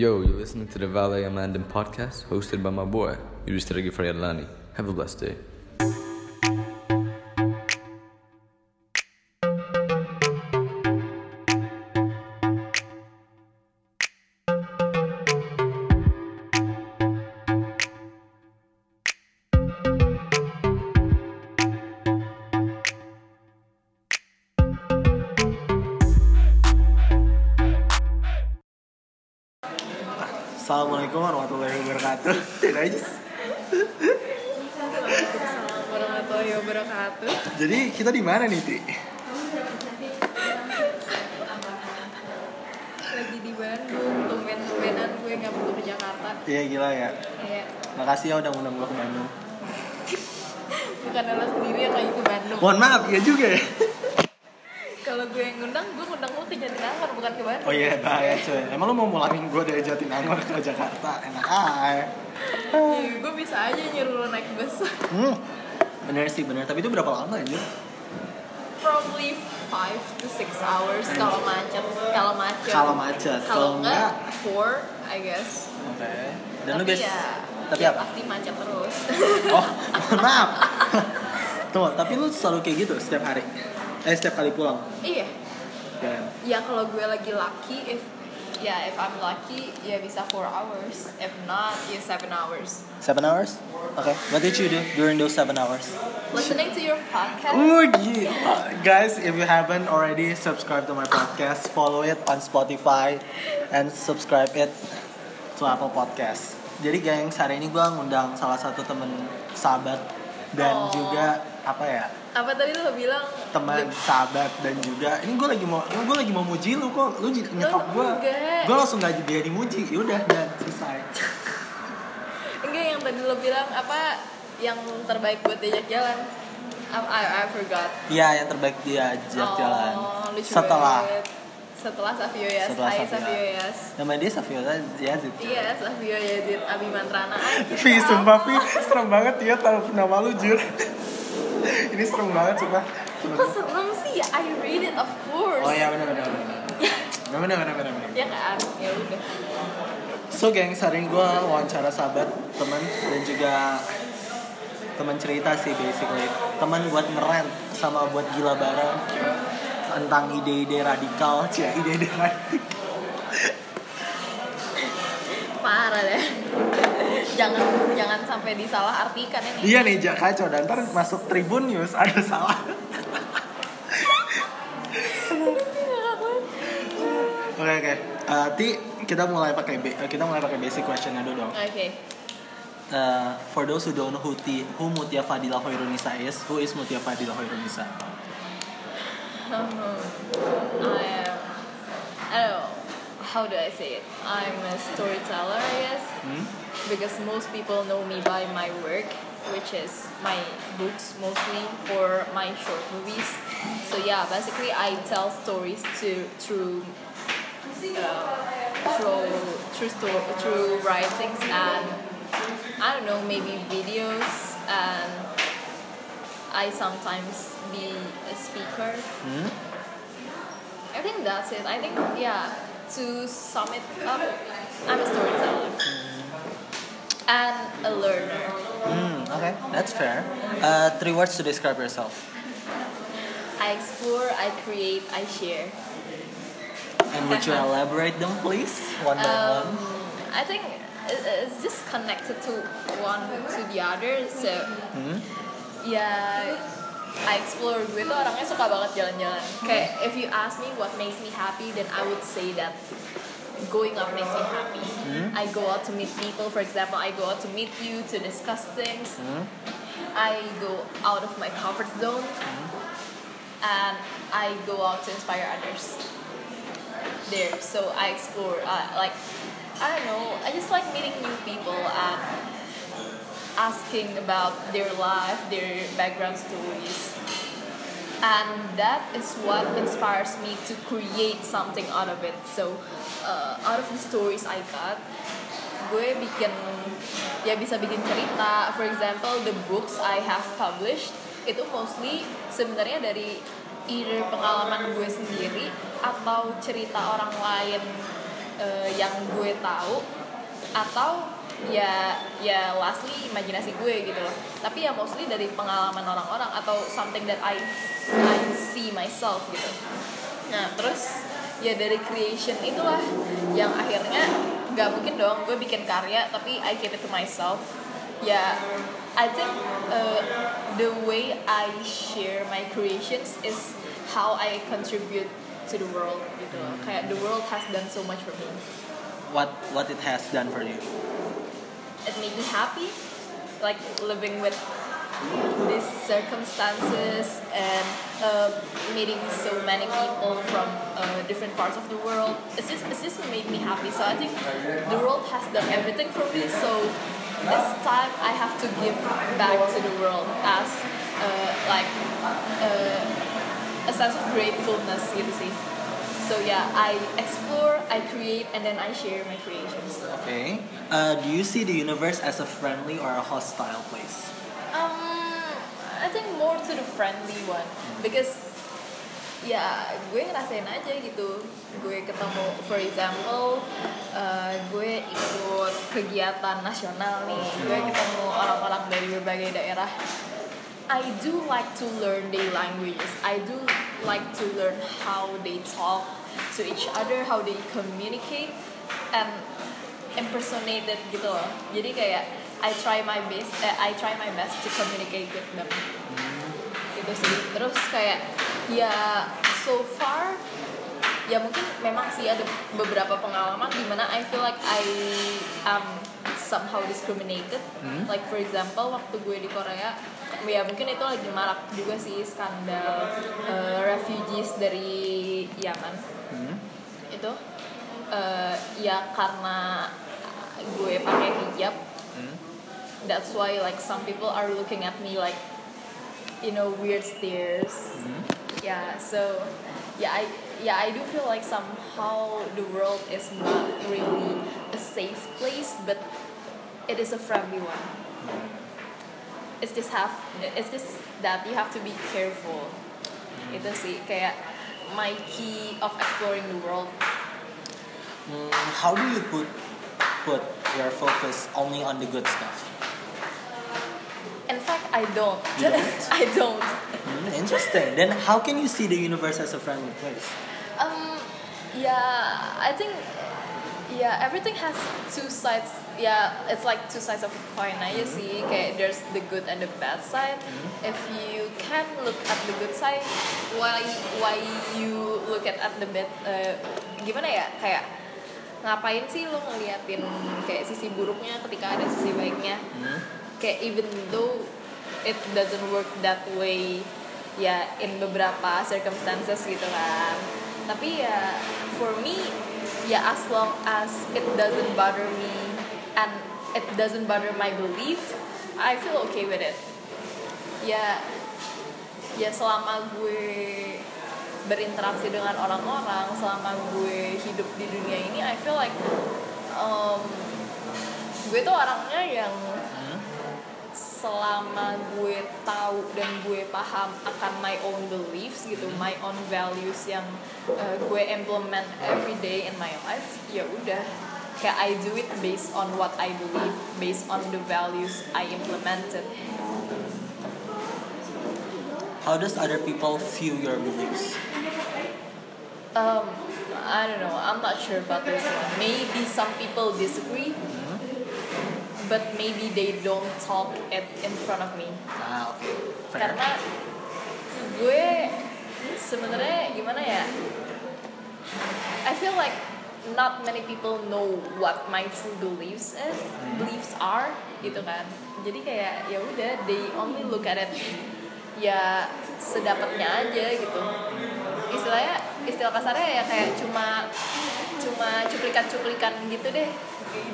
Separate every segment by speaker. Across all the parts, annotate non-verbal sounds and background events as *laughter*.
Speaker 1: Yo, you're listening to the Valet Amandin podcast hosted by my boy, Yudhishthira Frayadlani. Have a blessed day.
Speaker 2: Emang lu mau mulangin gue dari Jatinangor ke Jakarta? Enak aja.
Speaker 3: Iya, gue bisa aja nyuruh lo naik bus.
Speaker 2: Hmm. Bener sih, bener. Tapi itu berapa lama aja?
Speaker 3: Probably 5 to 6 hours kalau macet. Kalau macet.
Speaker 2: Kalau macet.
Speaker 3: Kalau enggak, 4 I guess.
Speaker 2: Oke. Dan lu
Speaker 3: Tapi
Speaker 2: biasa
Speaker 3: ya,
Speaker 2: Tapi
Speaker 3: ya
Speaker 2: apa?
Speaker 3: pasti macet terus. *laughs*
Speaker 2: Oh, maaf. *laughs* Tuh, tapi lu selalu kayak gitu setiap hari. Eh, setiap kali pulang.
Speaker 3: iya.
Speaker 2: Ya.
Speaker 3: Ya kalau gue lagi lucky if ya if I'm lucky ya bisa 4 hours. If not ya 7 hours.
Speaker 2: Seven hours? Okay. What did you do during those seven hours?
Speaker 3: Listening to your podcast.
Speaker 2: Oh gila. Guys, if you haven't already subscribe to my podcast, follow it on Spotify and subscribe it to Apple Podcast. Jadi gengs, hari ini gue ngundang salah satu temen sahabat dan
Speaker 3: Oh.
Speaker 2: juga apa ya
Speaker 3: Apa tadi lo bilang?
Speaker 2: teman sahabat dan juga ini gue lagi mau gue lagi mau muji lu kok lu jadi nyetop gue gue langsung gak jadi dimuji yaudah dan selesai *laughs*
Speaker 3: Enggak yang tadi lo bilang apa yang terbaik buat diajak jalan? I, I, I forgot.
Speaker 2: Iya yang terbaik diajak
Speaker 3: oh,
Speaker 2: jalan setelah.
Speaker 3: Setelah Savio Yas.
Speaker 2: Setelah
Speaker 3: Hai
Speaker 2: Savio.
Speaker 3: Savio Yas.
Speaker 2: nama dia Safiola Yazid
Speaker 3: Iya, Savio Yazid Abimantrana. Anjir,
Speaker 2: Vi, *laughs* sumpah Vi, serem banget ya tahu nama lu jur. *laughs* Ini serem banget sumpah.
Speaker 3: Kok serem sih? I read it of course.
Speaker 2: Oh iya benar benar benar. Benar *laughs* benar benar benar.
Speaker 3: Ya kan? Ya udah.
Speaker 2: So geng, sering gue wawancara sahabat, teman dan juga teman cerita sih basically. Teman buat ngeren sama buat gila bareng tentang ide-ide radikal, cia ide-ide radikal.
Speaker 3: Parah deh. jangan jangan sampai disalah artikan ini.
Speaker 2: Iya nih, jak kacau dan ntar masuk Tribun News ada salah. Oke oke. Eh, Ti, kita mulai pakai eh, kita mulai pakai basic questionnya dulu dong.
Speaker 3: Oke.
Speaker 2: Uh, for those who don't know who, Ti, who Mutia Fadila Hoirunisa is, who is Mutia Fadila Hoirunisa?
Speaker 3: I am. I don't know. How do I say it? I'm a storyteller, I guess,
Speaker 2: Hmm?
Speaker 3: because most people know me by my work, which is my books mostly or my short movies. So yeah, basically I tell stories to through uh, through through sto- through writings and I don't know maybe videos and I sometimes be a speaker.
Speaker 2: Hmm?
Speaker 3: I think that's it. I think yeah. To sum it up, I'm a storyteller and a learner.
Speaker 2: Hmm, okay, that's fair. Uh, three words to describe yourself.
Speaker 3: I explore, I create, I share.
Speaker 2: And would you *laughs* elaborate them, please? One by
Speaker 3: Um,
Speaker 2: one.
Speaker 3: I think it's just connected to one to the other. So
Speaker 2: Hmm?
Speaker 3: Ya I explore gue tuh orangnya suka banget jalan-jalan. Kayak if you ask me what makes me happy then I would say that going out makes me happy. I go out to meet people. For example I go out to meet you to discuss things.
Speaker 2: Hmm?
Speaker 3: I go out of my comfort zone. And I go out to inspire others there. So I explore uh, like I don't know. I just like meeting new people and asking about their life, their background stories. And that is what inspires me to create something out of it. So, uh, out of the stories I got, gue bikin ya bisa bikin cerita. For example, the books I have published itu mostly sebenarnya dari either pengalaman gue sendiri atau cerita orang lain eh, yang gue tahu atau ya ya lastly imajinasi gue gitu loh. Tapi ya mostly dari pengalaman orang-orang atau something that I I see myself gitu. Nah terus ya dari creation itulah yang akhirnya nggak mungkin dong gue bikin karya tapi I keep it to myself. Ya I think uh, the way I share my creations is how I contribute to the world gitu loh. Kayak the world has done so much for me.
Speaker 2: What what it has done for you?
Speaker 3: It made me happy like living with these circumstances and uh, meeting so many people from uh, different parts of the world. It's just it's just made me happy. So i think the world has done everything for me. So this time i have to give back to the world as uh, like uh, a sense of gratefulness gitu sih so yeah i explore i create and then i share my creations.
Speaker 2: Okay. Uh, do you see the universe as a friendly or a hostile place?
Speaker 3: Um, I think more to the friendly one. Because ya gue ngerasain aja gitu. Gue ketemu for example uh, gue ikut kegiatan nasional nih. Gue ketemu orang-orang dari berbagai daerah. I do like to learn their languages. I do like to learn how they talk to each other how they communicate and impersonated gitu loh. Jadi kayak I try my best eh, I try my best to communicate with them. Gitu sih. Terus kayak ya so far ya mungkin memang sih ada beberapa pengalaman di mana I feel like I am somehow discriminated. Like for example waktu gue di Korea ya mungkin itu lagi marak juga sih skandal eh, refugees dari Yaman. Itu eh, ya karena gue pakai hijab. That's why like some people are looking at me like you know weird stares. Yeah so yeah i yeah i do feel like somehow the world is not really a safe place but it is a friendly one it's just have it's just that you have to be careful itu sih kayak my key of exploring the world
Speaker 2: Mm, how do you put put your focus only on the good stuff?
Speaker 3: in fact i don't,
Speaker 2: don't? *laughs*
Speaker 3: i don't
Speaker 2: Mm, interesting. Then how can you see the universe as a friendly place?
Speaker 3: Um, yeah, I think yeah everything has two sides. Yeah, it's like two sides of a coin aja sih. Kayak there's the good and the bad side. If you can look at the good side, why why you look at at the bad? Uh, gimana ya? Kayak ngapain sih lo ngeliatin kayak sisi buruknya ketika ada sisi baiknya? kayak even though it doesn't work that way ya in beberapa circumstances gitu kan tapi ya for me ya as long as it doesn't bother me and it doesn't bother my belief I feel okay with it. Ya ya selama gue berinteraksi dengan orang-orang selama gue hidup di dunia ini I feel like um, gue tuh orangnya yang selama gue tahu dan gue paham akan my own beliefs gitu, my own values yang uh, gue implement every day in my life, ya udah kayak I do it based on what I believe, based on the values I implemented.
Speaker 2: How does other people view your beliefs?
Speaker 3: Um, I don't know. I'm not sure about this one. Maybe some people disagree, but maybe they don't talk it in front of me.
Speaker 2: Ah, okay. Fair.
Speaker 3: karena gue sebenarnya gimana ya I feel like not many people know what my true beliefs is beliefs are gitu kan jadi kayak ya udah they only look at it ya sedapatnya aja gitu istilahnya istilah kasarnya ya kayak cuma cuma cuplikan-cuplikan gitu deh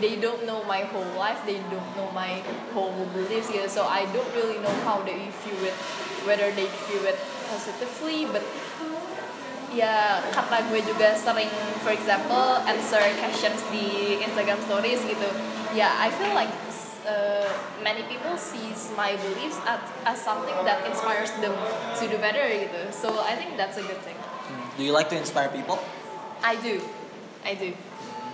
Speaker 3: they don't know my whole life they don't know my whole beliefs gitu so I don't really know how they view it whether they view it positively but ya karena gue juga sering for example answer questions di Instagram stories gitu. Ya I feel like uh, many people sees my beliefs as, as something that inspires them to do better gitu. So I think that's a good thing.
Speaker 2: Do you like to inspire people?
Speaker 3: I do. I do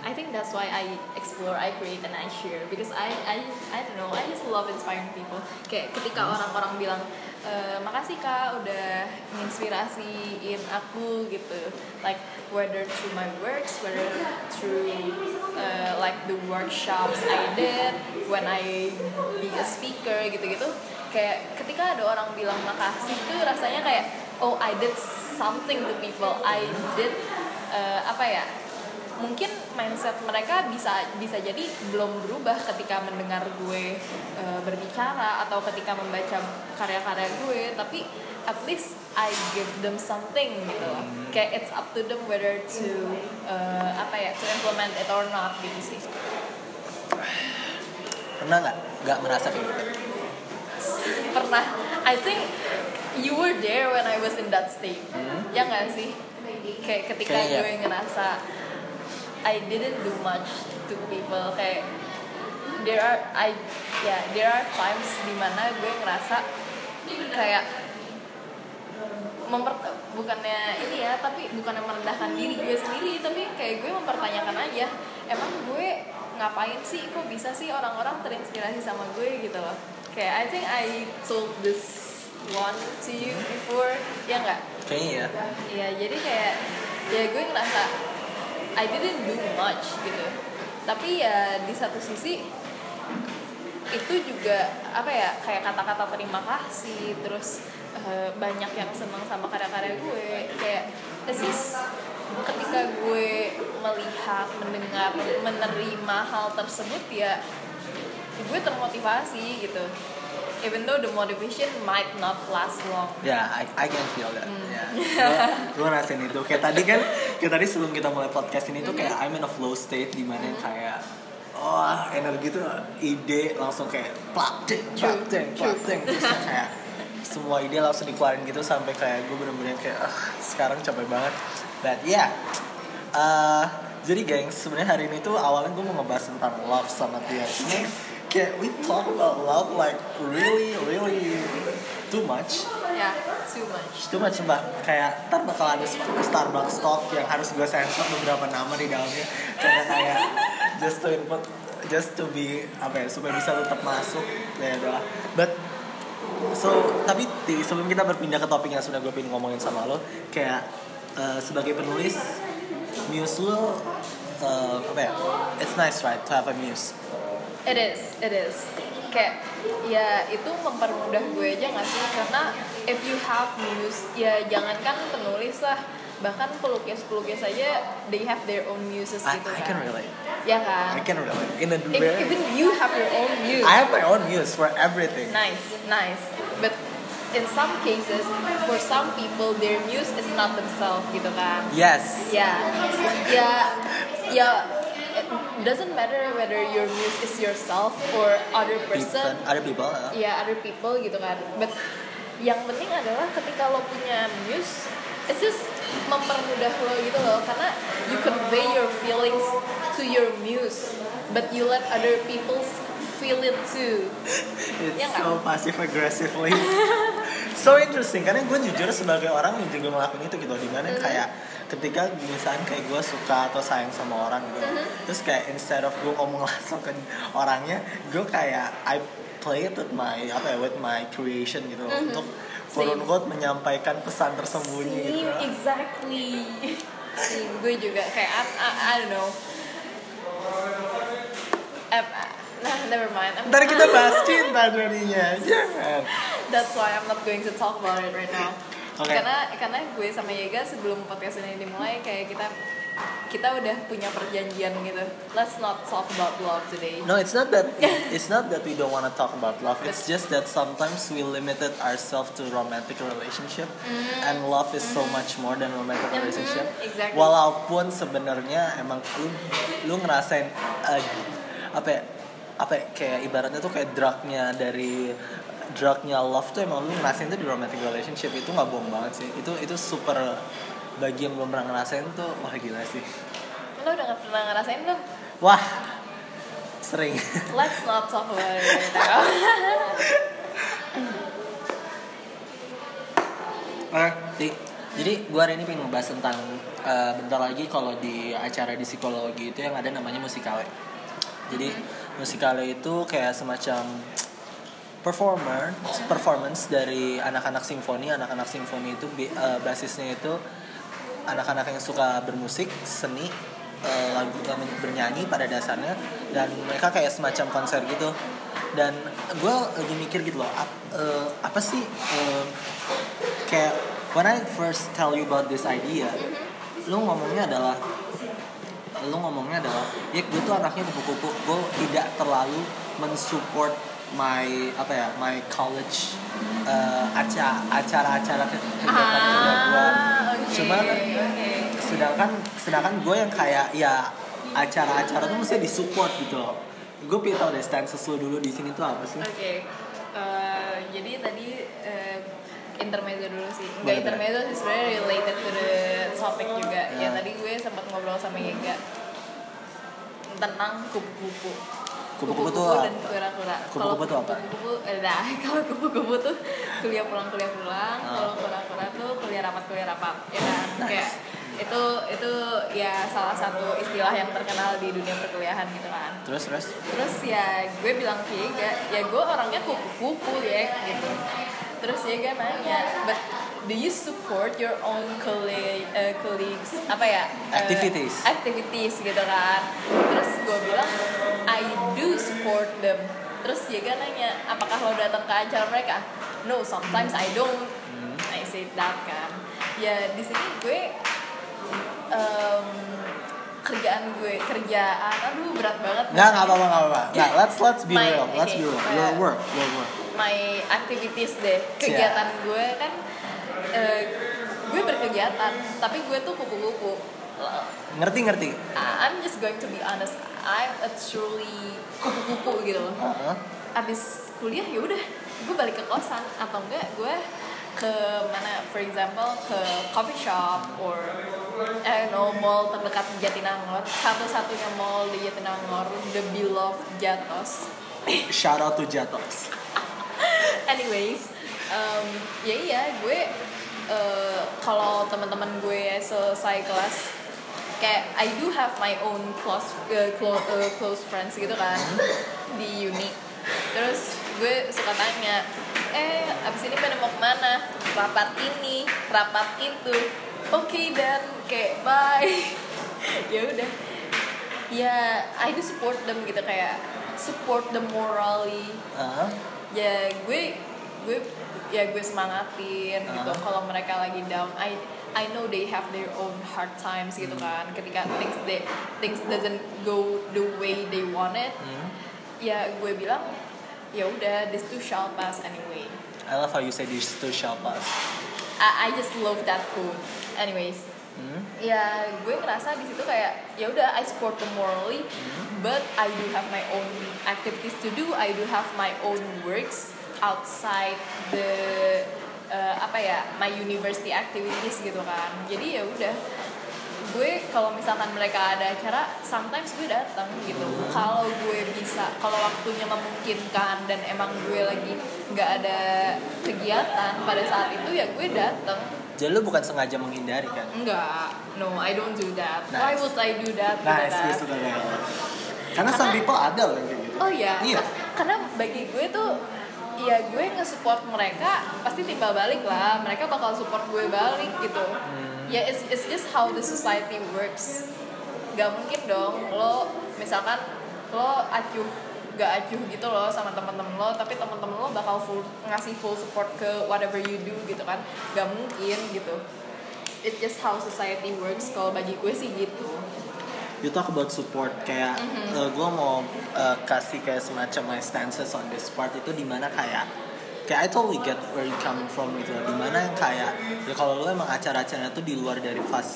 Speaker 3: I think that's why I explore, I create, and I share because I I I don't know, I just love inspiring people. Kayak ketika orang-orang bilang e, makasih kak udah menginspirasiin aku gitu, like whether through my works, whether through uh, like the workshops I did when I be a speaker gitu-gitu. Kayak ketika ada orang bilang makasih itu rasanya kayak oh I did something to people, I did uh, apa ya mungkin mindset mereka bisa bisa jadi belum berubah ketika mendengar gue uh, berbicara atau ketika membaca karya-karya gue tapi at least I give them something gitu loh. Kayak it's up to them whether to uh, apa ya to implement it or not gitu sih.
Speaker 2: Pernah nggak? Nggak merasa kayak gitu?
Speaker 3: Pernah. I think you were there when I was in that state.
Speaker 2: Hmm.
Speaker 3: ya nggak sih? Kayak ketika
Speaker 2: Kayaknya
Speaker 3: gue ngerasa I didn't do much to people kayak there are I ya there are times di mana gue ngerasa kayak memper bukannya ini ya tapi bukannya merendahkan diri gue sendiri tapi kayak gue mempertanyakan aja emang gue ngapain sih? Kok bisa sih orang-orang terinspirasi sama gue? Gitu loh. Kayak I think I told this one to you before ya nggak?
Speaker 2: Kayaknya ya
Speaker 3: Iya, jadi kayak ya gue ngerasa I didn't do much gitu. Tapi ya di satu sisi itu juga apa ya kayak kata-kata terima kasih terus eh, banyak yang seneng sama karya-karya gue kayak this is ketika gue melihat mendengar menerima hal tersebut ya gue termotivasi gitu even though the motivation might not last long.
Speaker 2: Ya, I, I can feel that.
Speaker 3: Hmm.
Speaker 2: Ya, gue ngerasain itu. Kayak tadi kan, kayak tadi sebelum kita mulai podcast ini tuh kayak I'm in a flow state di mana yang kayak oh energi tuh ide langsung kayak plak ding plak ding plak terus yang kayak semua ide langsung dikeluarin gitu sampai kayak gue bener-bener kayak ah, sekarang capek banget. But yeah uh, jadi geng sebenarnya hari ini tuh awalnya gue mau ngebahas tentang love sama Tia Cuma kayak we talk about love like really really too much.
Speaker 3: Ya too much.
Speaker 2: Too much sumpah kayak ntar bakal ada Starbucks stock yang harus gue sensor beberapa nama di dalamnya. Karena kayak just to input just to be apa ya supaya bisa tetap masuk. Ya udah but so tapi Ti, sebelum kita berpindah ke topik yang sudah gue pengen ngomongin sama lo kayak eh, sebagai penulis muse lo eh, apa ya it's nice right to have a muse
Speaker 3: It is, it is. Kayak ya itu mempermudah gue aja gak sih? Karena if you have muse, ya jangankan penulis lah, bahkan pelukis-pelukis aja they have their own muses
Speaker 2: I,
Speaker 3: gitu
Speaker 2: I
Speaker 3: kan.
Speaker 2: can relate
Speaker 3: Ya
Speaker 2: I
Speaker 3: kan?
Speaker 2: can relate in a
Speaker 3: If,
Speaker 2: very
Speaker 3: even you have your own muse.
Speaker 2: I have my own muse for everything
Speaker 3: Nice, nice. But in some cases, for some people, their muse is not themselves gitu kan.
Speaker 2: yes
Speaker 3: Ya, ya, ya. It doesn't matter whether your muse is yourself or other person.
Speaker 2: People- other people
Speaker 3: ya other people gitu kan but yang penting adalah ketika lo punya muse it's just mempermudah lo gitu loh karena you convey your feelings to your muse but you let other people feel it too *laughs*
Speaker 2: It's
Speaker 3: Ya
Speaker 2: so passive aggressively. *laughs* so interesting karena gue jujur sebagai orang yang juga ngelakuin itu gitu di mana
Speaker 3: Mm-hmm.
Speaker 2: kayak ketika misalnya kayak gue suka atau sayang sama orang gitu.
Speaker 3: Mm-hmm.
Speaker 2: terus kayak instead of gue ngomong *laughs* langsung ke orangnya gue kayak I play it with my apa ya with my creation gitu. Untuk quote unquote menyampaikan pesan tersembunyi gitu.
Speaker 3: Same, exactly. Same, gue juga kayak I, I, I don't know. *laughs* Nah never mind. I'm-
Speaker 2: Ntar kita bahas cinta *laughs* jadinya. Jangan
Speaker 3: That's why I'm not going to talk about it right now.
Speaker 2: Oke.
Speaker 3: Karena karena gue sama Yega sebelum podcast ini dimulai kayak kita kita udah punya perjanjian gitu. Let's not talk about love today.
Speaker 2: No, it's not that *laughs* it's not that we don't want to talk about love. It's just that sometimes we limited ourselves to romantic relationship, and love is so much more than romantic
Speaker 3: Mhm,
Speaker 2: relationship.
Speaker 3: exactly.
Speaker 2: Walaupun sebenarnya emang lu lu ngerasain uh, apa ya, apa ya, kayak ibaratnya tuh kayak drugnya dari drugnya love tuh emang lu ngerasain tuh di romantic relationship itu nggak bohong banget sih. Itu itu super bagi yang belum pernah ngerasain tuh wah gila sih.
Speaker 3: Lo udah gak pernah ngerasain belum?
Speaker 2: Wah sering.
Speaker 3: Let's not talk about it right now. *laughs*
Speaker 2: Ti, Jadi gue hari ini pengen ngebahas tentang eh, bentar lagi kalau di acara di psikologi itu yang ada namanya musikale. Jadi musikale itu kayak semacam performer performance dari anak-anak simfoni. Anak-anak simfoni itu eh, basisnya itu anak-anak yang suka bermusik, seni, eh, lagu eh, bernyanyi pada dasarnya dan mereka kayak semacam konser gitu. Dan gue lagi mikir gitu loh, ap- eh, apa sih eh, kayak when I first tell you about this idea, lu ngomongnya adalah lu ngomongnya adalah ya gue tuh anaknya kupu-kupu gue tidak terlalu mensupport my apa ya my college eh, acara acara-acara ke- kegiatan kuliah gue
Speaker 3: Ah, oke.
Speaker 2: Cuman-
Speaker 3: oke.
Speaker 2: sedangkan sedangkan gue yang kayak ya acara-acara tuh mesti disupport gitu loh gue pengen tau deh stances lu dulu di sini tuh apa sih
Speaker 3: Oke, eh, jadi tadi eh, intermezzo dulu sih. Enggak intermezzo sih sebenarnya related to the topic juga.
Speaker 2: Ya.
Speaker 3: Ya tadi gue sempat ngobrol sama Yega tentang kupu-kupu.
Speaker 2: Kupu-kupu tuh
Speaker 3: dan kura-kura.
Speaker 2: Kupu-kupu tuh apa?
Speaker 3: Kupu-kupu, eh, nah, *laughs* kalau kupu-kupu tuh kuliah pulang kuliah pulang.
Speaker 2: Ah.
Speaker 3: Kalau kura-kura tuh kuliah rapat kuliah rapat. Ya kan? *laughs*
Speaker 2: Nice.
Speaker 3: Kayak itu itu ya salah satu istilah yang terkenal di dunia perkuliahan gitu kan
Speaker 2: terus terus
Speaker 3: terus ya gue bilang ke Yega ya gue orangnya kupu-kupu ya gitu terus Yega nanya but do you support your own colleague, uh, colleagues? Apa ya? Uh,
Speaker 2: Activities.
Speaker 3: activities gitu kan. Terus gue bilang I do support them. Terus Yega nanya apakah lo datang ke acara mereka? No sometimes I don't.
Speaker 2: Hmm.
Speaker 3: I say that kan. Ya di sini gue em, kerjaan gue kerjaan aduh berat banget.
Speaker 2: Nggak nggak apa-apa nggak apa-apa. Nggak *laughs* let's let's be
Speaker 3: My-
Speaker 2: real let's
Speaker 3: okay,
Speaker 2: be real. Your work your work.
Speaker 3: My activities deh kegiatan gue kan eh, gue berkegiatan tapi gue tuh kupu-kupu.
Speaker 2: Ngerti ngerti?
Speaker 3: I- I'm just going to be honest. I'm a truly kupu-kupu gitu loh.
Speaker 2: Heeh.
Speaker 3: abis kuliah ya udah gue balik ke kosan. Atau enggak gue ke mana for example ke coffee shop or I don't know mall terdekat di Jatinangor. Satu-satunya mall di Jatinangor the beloved Jatos.
Speaker 2: Shout out to Jatos. *laughs*
Speaker 3: Anyways um, ya iya gue uh, kalau teman-teman gue selesai kelas kayak I do have my own close uh, close, uh, close friends gitu kan di uni. Terus gue suka tanya eh abis ini pada mau ke mana? Rapat ini rapat itu. Oke dan. Kayak bye. *laughs* Ya udah. Ya I do support them gitu kayak support them morally.
Speaker 2: Heeh.
Speaker 3: ya gue gue ya gue semangatin gitu
Speaker 2: Ah.
Speaker 3: kalau mereka lagi down I I know they have their own hard times gitu
Speaker 2: Hmm.
Speaker 3: kan ketika things they things doesn't go the way they want it
Speaker 2: Hmm.
Speaker 3: ya gue bilang ya udah this too shall pass anyway
Speaker 2: I love how you say this to shall pass
Speaker 3: I, I just love that quote anyways
Speaker 2: Hmm.
Speaker 3: ya gue ngerasa di situ kayak ya udah I support them morally
Speaker 2: Hmm.
Speaker 3: but I do have my own activities to do I do have my own works outside the uh, apa ya my university activities gitu kan jadi ya udah gue kalau misalkan mereka ada acara sometimes gue datang gitu kalau gue bisa kalau waktunya memungkinkan dan emang gue lagi nggak ada kegiatan pada saat itu ya gue datang
Speaker 2: jadi lu bukan sengaja menghindari kan
Speaker 3: Enggak, no, I don't do that. Why
Speaker 2: Nice.
Speaker 3: would I do that?
Speaker 2: nice gue suka banget karena some
Speaker 3: Karena-
Speaker 2: people ada loh kayak gitu
Speaker 3: Oh iya,
Speaker 2: Iya.
Speaker 3: karena bagi gue tuh ya gue nge-support mereka pasti timbal balik lah. Mereka bakal support gue balik gitu.
Speaker 2: Hmm.
Speaker 3: ya it's, it's just how the society works. Gak mungkin dong lo misalkan lo acuh gak acuh gitu loh sama temen-temen lo tapi temen-temen lo bakal full ngasih full support ke whatever you do gitu kan. Gak mungkin gitu. It's just how society works kalau bagi gue sih gitu
Speaker 2: you talk about support kayak
Speaker 3: Mm-hmm.
Speaker 2: gue mau uh, kasih kayak semacam my stances on this part itu di mana kayak kayak I totally get where you coming from gitu di mana yang kayak ya kalau lo emang acara-acaranya tuh di luar dari fas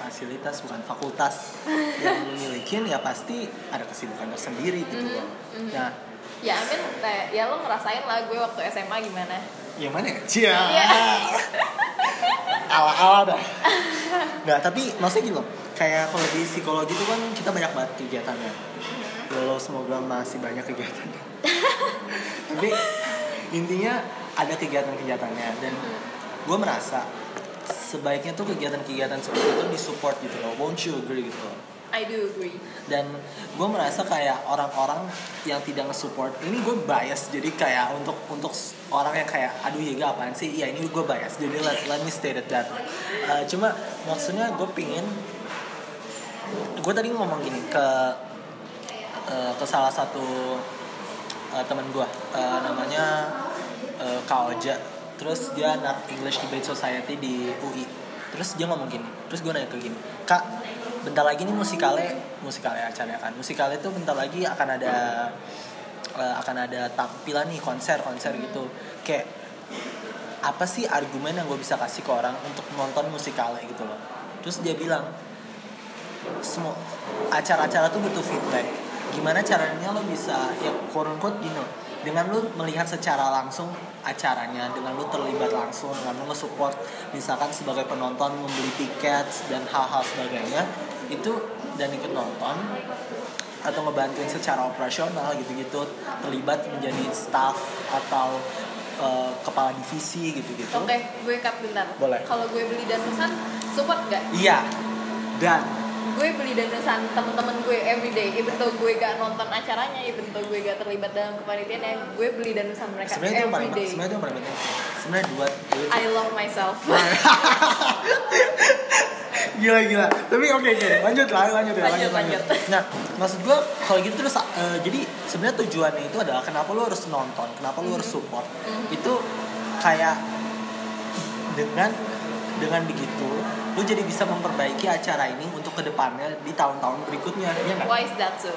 Speaker 2: fasilitas bukan fakultas *laughs* yang lo milikin ya pasti ada kesibukan tersendiri gitu loh nah
Speaker 3: ya Amin kayak ya lo ngerasain lah gue waktu SMA gimana
Speaker 2: yang mana ya? Cia.
Speaker 3: Iya. *laughs*
Speaker 2: Ala-ala dah. *laughs* Nggak, tapi maksudnya loh. Kayak kalau di psikologi itu kan kita banyak banget kegiatannya. Lo semoga masih banyak kegiatannya. *laughs* tapi intinya ada kegiatan-kegiatannya dan gue merasa sebaiknya tuh kegiatan-kegiatan seperti itu disupport gitu loh won't you agree gitu loh
Speaker 3: I do agree.
Speaker 2: dan gue merasa kayak orang-orang yang tidak nge-support ini gue bias jadi kayak untuk untuk orang yang kayak aduh ya gak apaan sih ya ini gue bias jadi let, let me state it that. Uh, cuma maksudnya gue pingin gue tadi ngomong gini ke uh, ke salah satu uh, teman gue uh, namanya uh, Kak Oja. Terus dia anak English Debate Society di UI terus dia ngomong gini terus gue nanya ke gini kak bentar lagi nih musikale musikale acaranya kan. Musikale itu bentar lagi akan ada eh, akan ada tampilan nih konser konser gitu. Kayak apa sih argumen yang gue bisa kasih ke orang untuk nonton musikale gitu loh? Terus dia bilang semua acara-acara tuh butuh feedback gimana caranya lo bisa ya quote unquote gini loh, dengan lo melihat secara langsung acaranya dengan lo terlibat langsung dengan lo nge-support misalkan sebagai penonton membeli tiket dan hal-hal sebagainya itu dan ikut nonton atau ngebantuin secara operasional gitu-gitu terlibat menjadi staff atau eh, kepala divisi gitu-gitu
Speaker 3: Oke, gue cut bentar.
Speaker 2: Boleh.
Speaker 3: Kalau gue beli danusan, support gak?
Speaker 2: iya dan
Speaker 3: Gue beli danusan temen-temen gue everyday. Even though gue gak nonton acaranya, even though gue gak terlibat dalam kepanitiaannya, gue beli danusan mereka
Speaker 2: sebenarnya paling
Speaker 3: everyday.
Speaker 2: sebenarnya itu yang paling penting sebenarnya dua, dua
Speaker 3: I love myself. *laughs*
Speaker 2: gila gila. Tapi oke oke. Lanjut lah lanjut ya
Speaker 3: Lanjut, lanjut.
Speaker 2: nah maksud gue kalau gitu terus eh, jadi sebenarnya tujuannya itu adalah kenapa lu harus nonton kenapa lu harus support? Itu kayak dengan dengan begitu lu jadi bisa memperbaiki acara ini untuk ke depannya di tahun-tahun berikutnya ya nggak
Speaker 3: Why is that so?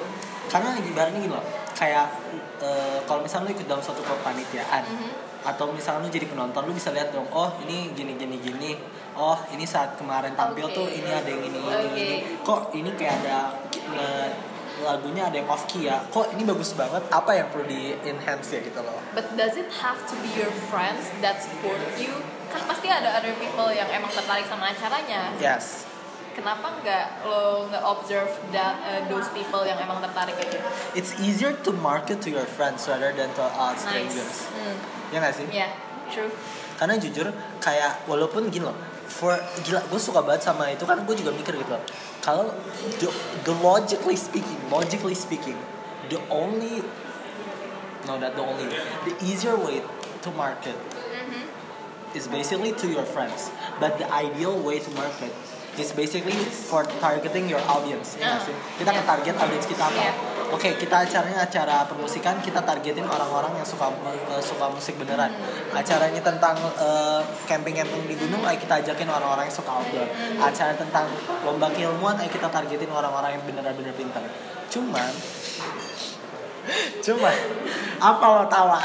Speaker 2: karena ibaratnya gini loh kayak eh, kalau misalnya lu ikut dalam suatu kepanitiaan
Speaker 3: Mhm.
Speaker 2: atau misalnya lu jadi penonton lu bisa lihat dong oh ini gini gini gini oh ini saat kemarin tampil
Speaker 3: Oke.
Speaker 2: tuh ini ada yang ini ini,
Speaker 3: Oke.
Speaker 2: ini kok ini kayak ada eh, lagunya ada yang off key ya kok ini bagus banget apa yang perlu di enhance ya gitu loh
Speaker 3: But does it have to be your friends that support you? Kan pasti ada other people yang emang tertarik sama acaranya.
Speaker 2: yes
Speaker 3: Kenapa nggak lo nggak observe that uh, those people yang emang tertarik aja?
Speaker 2: it's easier to market to your friends rather than to uh,
Speaker 3: Nice.
Speaker 2: strangers
Speaker 3: Hmm.
Speaker 2: ya nggak sih
Speaker 3: Yeah, true.
Speaker 2: karena jujur kayak walaupun gini loh for gila gue suka banget sama itu kan gue juga mikir gitu loh kalau the, the logically speaking logically speaking the only no not the only the easier way to market. Is basically to your friends but the ideal way to market is basically for targeting your audience. Ya sih? Kita
Speaker 3: yeah.
Speaker 2: target audience kita apa?
Speaker 3: Yeah.
Speaker 2: oke kita acaranya acara permusikan kita targetin orang-orang yang suka eh, suka musik beneran. Acaranya tentang eh, camping-camping di gunung ayo kita ajakin orang-orang yang suka outdoor. Acara tentang lomba keilmuan ayo kita targetin orang-orang yang beneran-bener pintar. Cuman cuman apa lo tawa.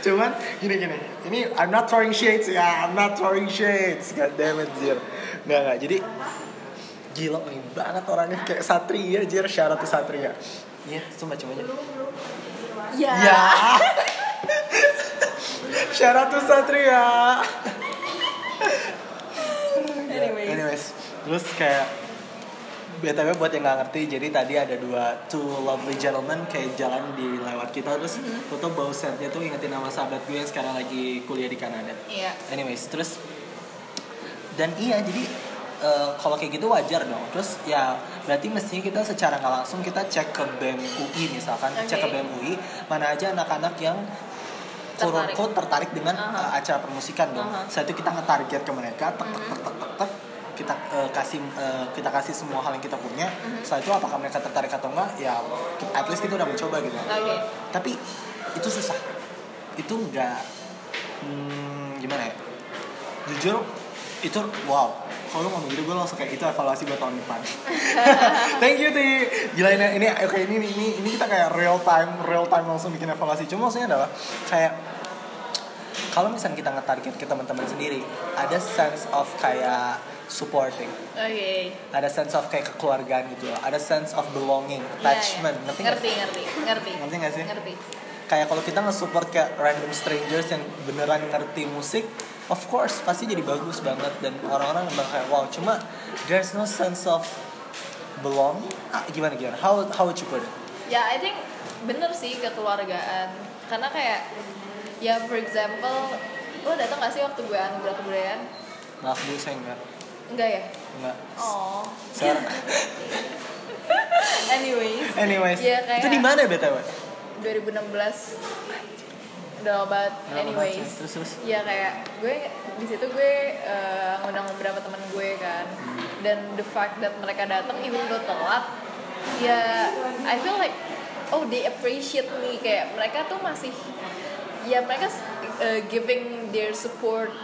Speaker 2: Cuman gini gini, ini I'm not throwing shades ya, I'm not throwing shades. God damn it, Jir. Nggak nggak. Jadi gila nih banget orangnya kayak Satria, Jir. Syarat tuh Satria. Iya, cuma aja.
Speaker 3: Ya.
Speaker 2: Ya. Syarat tuh Satria.
Speaker 3: Anyways.
Speaker 2: Anyways, terus kayak BTW buat yang nggak ngerti, jadi tadi ada dua two lovely gentlemen kayak jalan di lewat kita terus
Speaker 3: Mm-hmm.
Speaker 2: foto bau setnya tuh ingetin nama sahabat gue yang sekarang lagi kuliah di Kanada.
Speaker 3: Iya.
Speaker 2: Anyways, terus dan iya jadi eh, kalau kayak gitu wajar dong. Terus ya berarti mestinya kita secara nggak langsung kita cek ke BEM UI misalkan, cek ke. BEM UI mana aja anak-anak yang kurang
Speaker 3: Tertarik.
Speaker 2: tertarik dengan eh, acara permusikan dong.
Speaker 3: Aha.
Speaker 2: Setelah itu kita nge-target ke mereka, tek tek tek tek tek, tek kita eh, kasih eh, kita kasih semua hal yang kita punya.
Speaker 3: Mhm.
Speaker 2: Setelah itu apakah mereka tertarik atau enggak? Ya at least kita udah mencoba gitu
Speaker 3: Oke.
Speaker 2: tapi itu susah itu enggak hmm, gimana ya jujur itu wow kalau ngomong gitu gue langsung kayak itu evaluasi buat tahun depan *laughs* thank you ti gila ini ini oke ini ini ini kita kayak real time real time langsung bikin evaluasi cuma maksudnya adalah kayak kalau misalnya kita nge-target ke teman-teman sendiri ada sense of kayak supporting
Speaker 3: Oke.
Speaker 2: ada sense of kayak kekeluargaan gitu loh ada sense of belonging
Speaker 3: Iya,
Speaker 2: attachment
Speaker 3: iya.
Speaker 2: ngerti nggak
Speaker 3: Ngerti, ngerti, ngerti.
Speaker 2: Ngerti nggak sih?
Speaker 3: Ngerti.
Speaker 2: kayak kalau kita nge-support kayak random strangers yang beneran ngerti musik of course pasti jadi bagus banget dan orang-orang bilang kayak wow cuma there's no sense of belong ah, gimana gimana how how would you put it
Speaker 3: Ya, I think bener sih kekeluargaan. Karena kayak, ya for example, lo datang gak sih waktu gue anugerah kebudayaan?
Speaker 2: maaf bu saya enggak
Speaker 3: Enggak ya?
Speaker 2: enggak
Speaker 3: Oh. *laughs*
Speaker 2: Saya-
Speaker 3: Anyways.
Speaker 2: anyways
Speaker 3: Iya, kayak-
Speaker 2: itu di mana btw
Speaker 3: 2016 udah. Lama Anyways.
Speaker 2: terus terus
Speaker 3: Iya kayak gue di situ gue eh, ngundang beberapa teman gue kan dan the fact that mereka datang even though telat ya I feel like oh they appreciate me kayak mereka tuh masih ya mereka uh, giving their support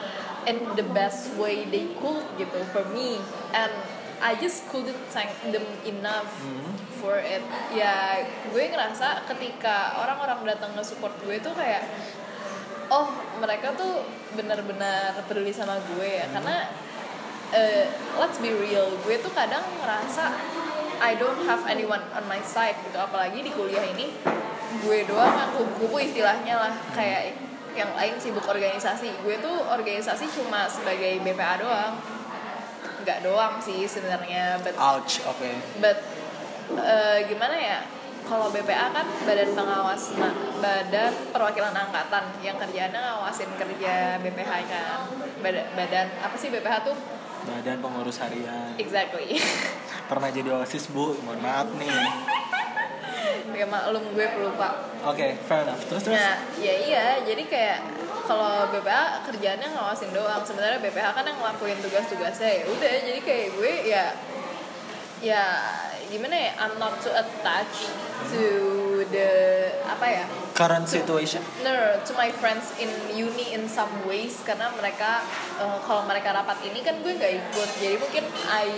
Speaker 3: in the best way they could gitu for me. And I just couldn't thank them enough for it. Ya gue ngerasa ketika orang-orang datang ke support gue tuh kayak oh mereka tuh benar-benar peduli sama gue ya. Karena uh, let's be real gue tuh kadang ngerasa I don't have anyone on my side gitu. Apalagi di kuliah ini gue doang yang kupu-kupu istilahnya lah kayak yang lain sibuk organisasi. Gue tuh organisasi cuma sebagai BPA doang. Nggak doang sih sebenarnya but
Speaker 2: ouch oke.
Speaker 3: but eh, gimana ya? Kalau BPA kan badan pengawas badan perwakilan angkatan yang kerjaannya ngawasin kerja BPH kan badan, badan apa sih BPH tuh
Speaker 2: badan pengurus harian.
Speaker 3: Exactly. *laughs*
Speaker 2: Pernah jadi osis bu? Mohon maaf nih. *laughs*
Speaker 3: Ya maklum gue pelupa
Speaker 2: oke fair enough. Terus terus?
Speaker 3: Nah, ya iya, jadi kayak kalau BPH kerjaannya ngawasin doang. Sebenarnya BPH kan yang ngelakuin tugas-tugasnya ya udah. Jadi kayak gue ya ya gimana ya? I'm not too attached to the apa ya?
Speaker 2: current situation
Speaker 3: No, no, to my friends in uni in some ways karena mereka eh, kalau mereka rapat ini kan gue nggak ikut. Jadi mungkin I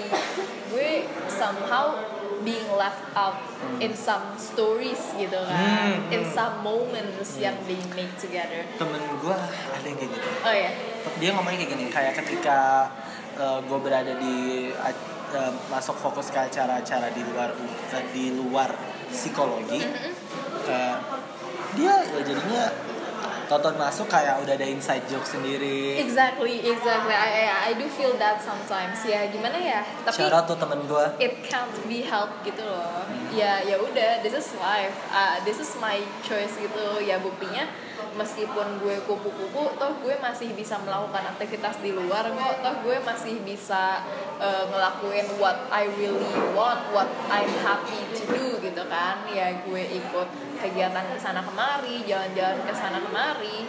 Speaker 3: gue somehow being left out in some stories gitu kan,
Speaker 2: Hmm,
Speaker 3: in
Speaker 2: hmm.
Speaker 3: some moments yang they make together.
Speaker 2: temen gue ada yang kayak gitu
Speaker 3: Oh ya,
Speaker 2: dia ngomongnya kayak gini kayak ketika gue berada di eh, masuk fokus ke acara-acara di luar eh, di luar psikologi eh, dia ya jadinya tonton masuk kayak udah ada inside joke sendiri.
Speaker 3: Exactly, exactly. I, I I do feel that sometimes. Ya gimana ya? Tapi
Speaker 2: syarat tuh temen gue
Speaker 3: it can't be helped gitu loh. Ya ya udah this is life. Ah, this is my choice gitu. Ya buktinya meskipun gue kupu-kupu toh gue masih bisa melakukan aktivitas di luar kok. Toh gue masih bisa eh, ngelakuin what I really want what I'm happy to do gitu kan. Ya gue ikut kegiatan ke sana kemari jalan-jalan ke sana kemari.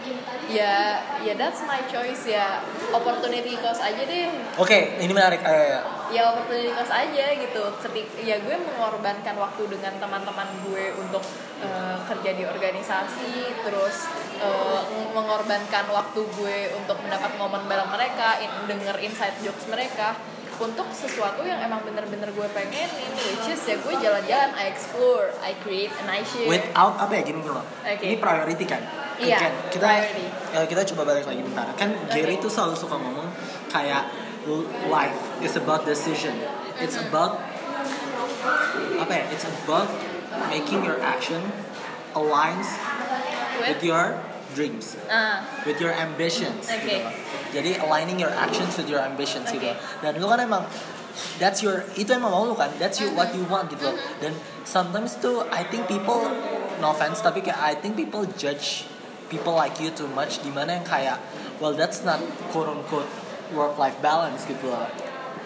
Speaker 3: Ya ya that's my choice ya. Opportunity cost aja deh.
Speaker 2: Oke ini menarik. Ayo.
Speaker 3: Ya opportunity cost aja gitu. Ketik ya gue mengorbankan waktu dengan teman-teman gue untuk eh, kerja di organisasi terus eh, mengorbankan waktu gue untuk mendapat momen bareng mereka in, denger inside jokes mereka. Untuk sesuatu yang emang bener-bener gue pengenin which is ya gue jalan-jalan I explore I create and I share
Speaker 2: without apa ya gini loh.
Speaker 3: Oke.
Speaker 2: ini priority kan?
Speaker 3: Iya,
Speaker 2: Kan kita
Speaker 3: priority.
Speaker 2: eh, kita coba balik lagi bentar. Kan Gary tuh selalu suka ngomong kayak life is about decision it's
Speaker 3: Mm-hmm.
Speaker 2: about apa ya it's about making your action aligns with
Speaker 3: with
Speaker 2: your dreams
Speaker 3: ah
Speaker 2: with your ambitions
Speaker 3: Oke.
Speaker 2: gitu. Jadi aligning your actions with your ambitions gitu.
Speaker 3: Oke.
Speaker 2: Dan lu kan emang that's your itu emang mau lu kan. That's you what you want gitu.
Speaker 3: Mm-hmm.
Speaker 2: Dan sometimes tuh I think people no offense tapi kayak I think people judge people like you too much dimana yang kayak well that's not quote unquote work life balance gitu loh.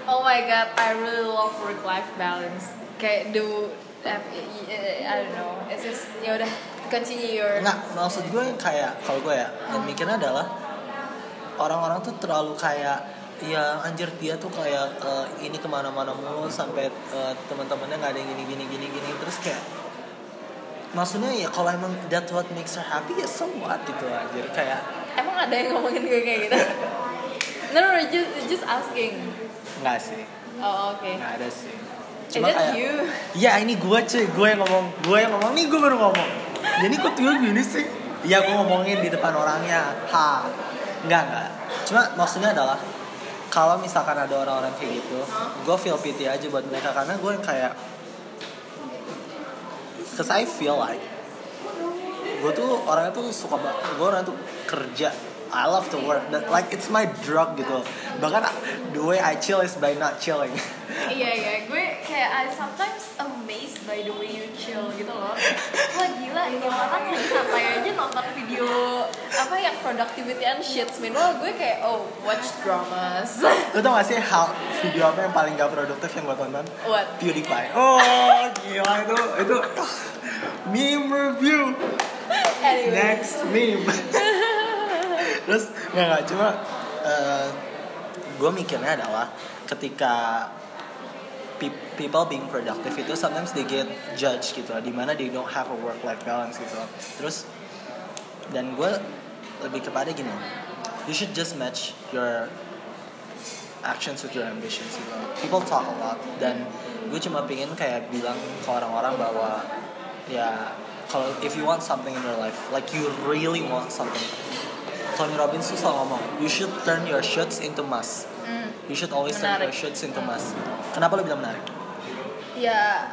Speaker 3: Oh my god, I really love work life balance. Kayak do I don't know. It's just ya udah continue your
Speaker 2: Enggak, maksud gue yang kayak kalau gue ya yang mikirnya adalah orang-orang tuh terlalu kayak ya anjir dia tuh kayak eh, ini ke mana-mana mulu sampai eh, teman-temannya nggak ada yang gini gini gini gini terus kayak maksudnya ya kalau emang that what makes her happy ya so what gitu anjir kayak
Speaker 3: Emang ada yang ngomongin gue kayak gitu? *laughs* no, no, just just asking.
Speaker 2: nggak sih.
Speaker 3: Oh oke.
Speaker 2: nggak ada sih.
Speaker 3: Is that you?
Speaker 2: ya ini gue cuy. Gue yang ngomong gue yang ngomong. Nih gue baru ngomong. Jadi kok gue gini sih? Iya gue ngomongin di depan orangnya. Ha. Nggak nggak. Cuma maksudnya adalah kalau misalkan ada orang-orang kayak gitu gue feel pity aja buat mereka. Karena gue kayak cause I feel like gue tuh orangnya tuh suka banget gue orangnya tuh kerja I love to work. That, like it's my drug gitu. Bahkan the way I chill is by not chilling.
Speaker 3: Iya iya, gue kayak I sometimes amazed by the way you chill gitu loh. Wah gila ini orang lagi santai aja nonton video apa yang productivity and shit. Meanwhile gue kayak oh watch dramas.
Speaker 2: Lo tau gak sih hal video apa yang paling gak produktif yang gue tonton?
Speaker 3: what?
Speaker 2: PewDiePie. Oh, gila itu itu. Meme review.
Speaker 3: anyway
Speaker 2: Next meme. *laughs* Terus nggak nggak cuma gue mikirnya adalah ketika pe- people being productive itu sometimes they get judged gitu lah, di mana they don't have a work life balance gitu. Terus dan gue lebih kepada gini, you should just match your actions with your ambitions gitu. People talk a lot dan gue cuma pengen kayak bilang ke orang-orang bahwa ya kalau if you want something in your life, like you really want something, Tony Robbins tuh selalu ngomong, you should turn your shoulds into must.
Speaker 3: Hmm.
Speaker 2: You should always turn
Speaker 3: Menarik.
Speaker 2: your shoulds into must. Kenapa lo bilang menarik?
Speaker 3: ya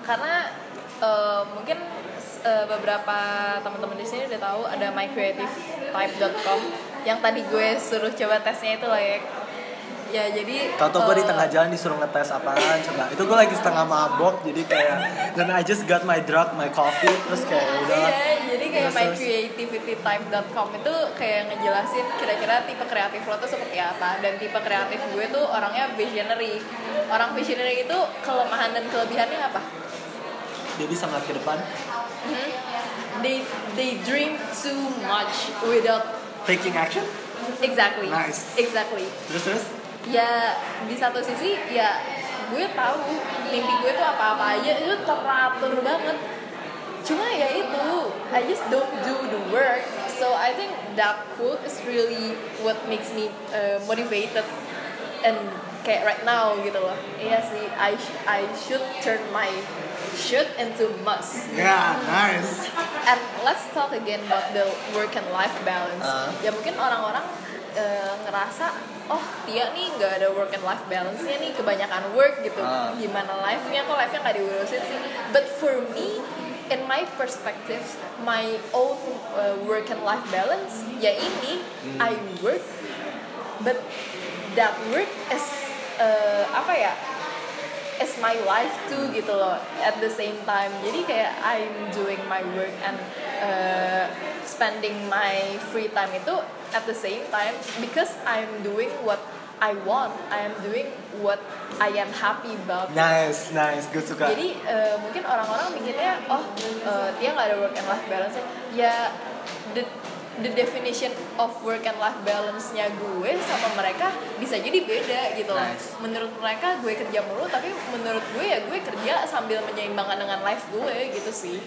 Speaker 3: karena eh, mungkin eh, beberapa teman-teman di sini udah tahu ada mycreativetype.com yang tadi gue suruh coba tesnya itu lah ya ya jadi
Speaker 2: Tahu gue di
Speaker 3: eh,
Speaker 2: tengah jalan disuruh ngetes apaan coba. Itu gue lagi setengah mabok jadi kayak dan I just got my drug, my coffee terus kayak udah
Speaker 3: Iya, jadi kayak
Speaker 2: Terus, terus.
Speaker 3: mycreativitytype.com itu kayak ngejelasin kira-kira tipe kreatif lo tuh seperti apa dan tipe kreatif gue tuh orangnya visionary. Orang visionary itu kelemahan dan kelebihannya apa?
Speaker 2: dia bisa ngeliat ke depan
Speaker 3: Hmm? They they dream too much without
Speaker 2: taking action
Speaker 3: exactly.
Speaker 2: Nice.
Speaker 3: Exactly.
Speaker 2: terus terus
Speaker 3: Ya di satu sisi ya gue tahu mimpi gue tuh apa-apa aja itu teratur banget. Cuma ya itu I just don't do the work. So I think that quote is really what makes me uh, motivated and kayak right now gitu loh. Iya sih I sh- I should turn my should into must.
Speaker 2: ya nice
Speaker 3: And let's talk again about the work and life balance.
Speaker 2: Uh.
Speaker 3: Ya mungkin orang-orang eh, ngerasa, oh Tia nih nggak ada work and life balance-nya nih, kebanyakan work gitu.
Speaker 2: Uh.
Speaker 3: Gimana life-nya? Kok life-nya nggak diurusin sih? But for me, in my perspective, my own uh, work and life balance, ya ini, I work, but that work is uh, apa ya? Is my life too gitu loh at the same time. Jadi kayak I'm doing my work and uh, spending my free time itu at the same time because I'm doing what I want. I am doing what I am happy about.
Speaker 2: Nice nice. Gue suka.
Speaker 3: Jadi uh, mungkin orang-orang mikirnya oh uh, dia nggak ada work and life balance ya the the definition of work and life balance-nya gue sama mereka bisa jadi beda gitu loh.
Speaker 2: Nice.
Speaker 3: Menurut mereka gue kerja mulu tapi menurut gue ya gue kerja sambil menyeimbangkan dengan life gue gitu sih.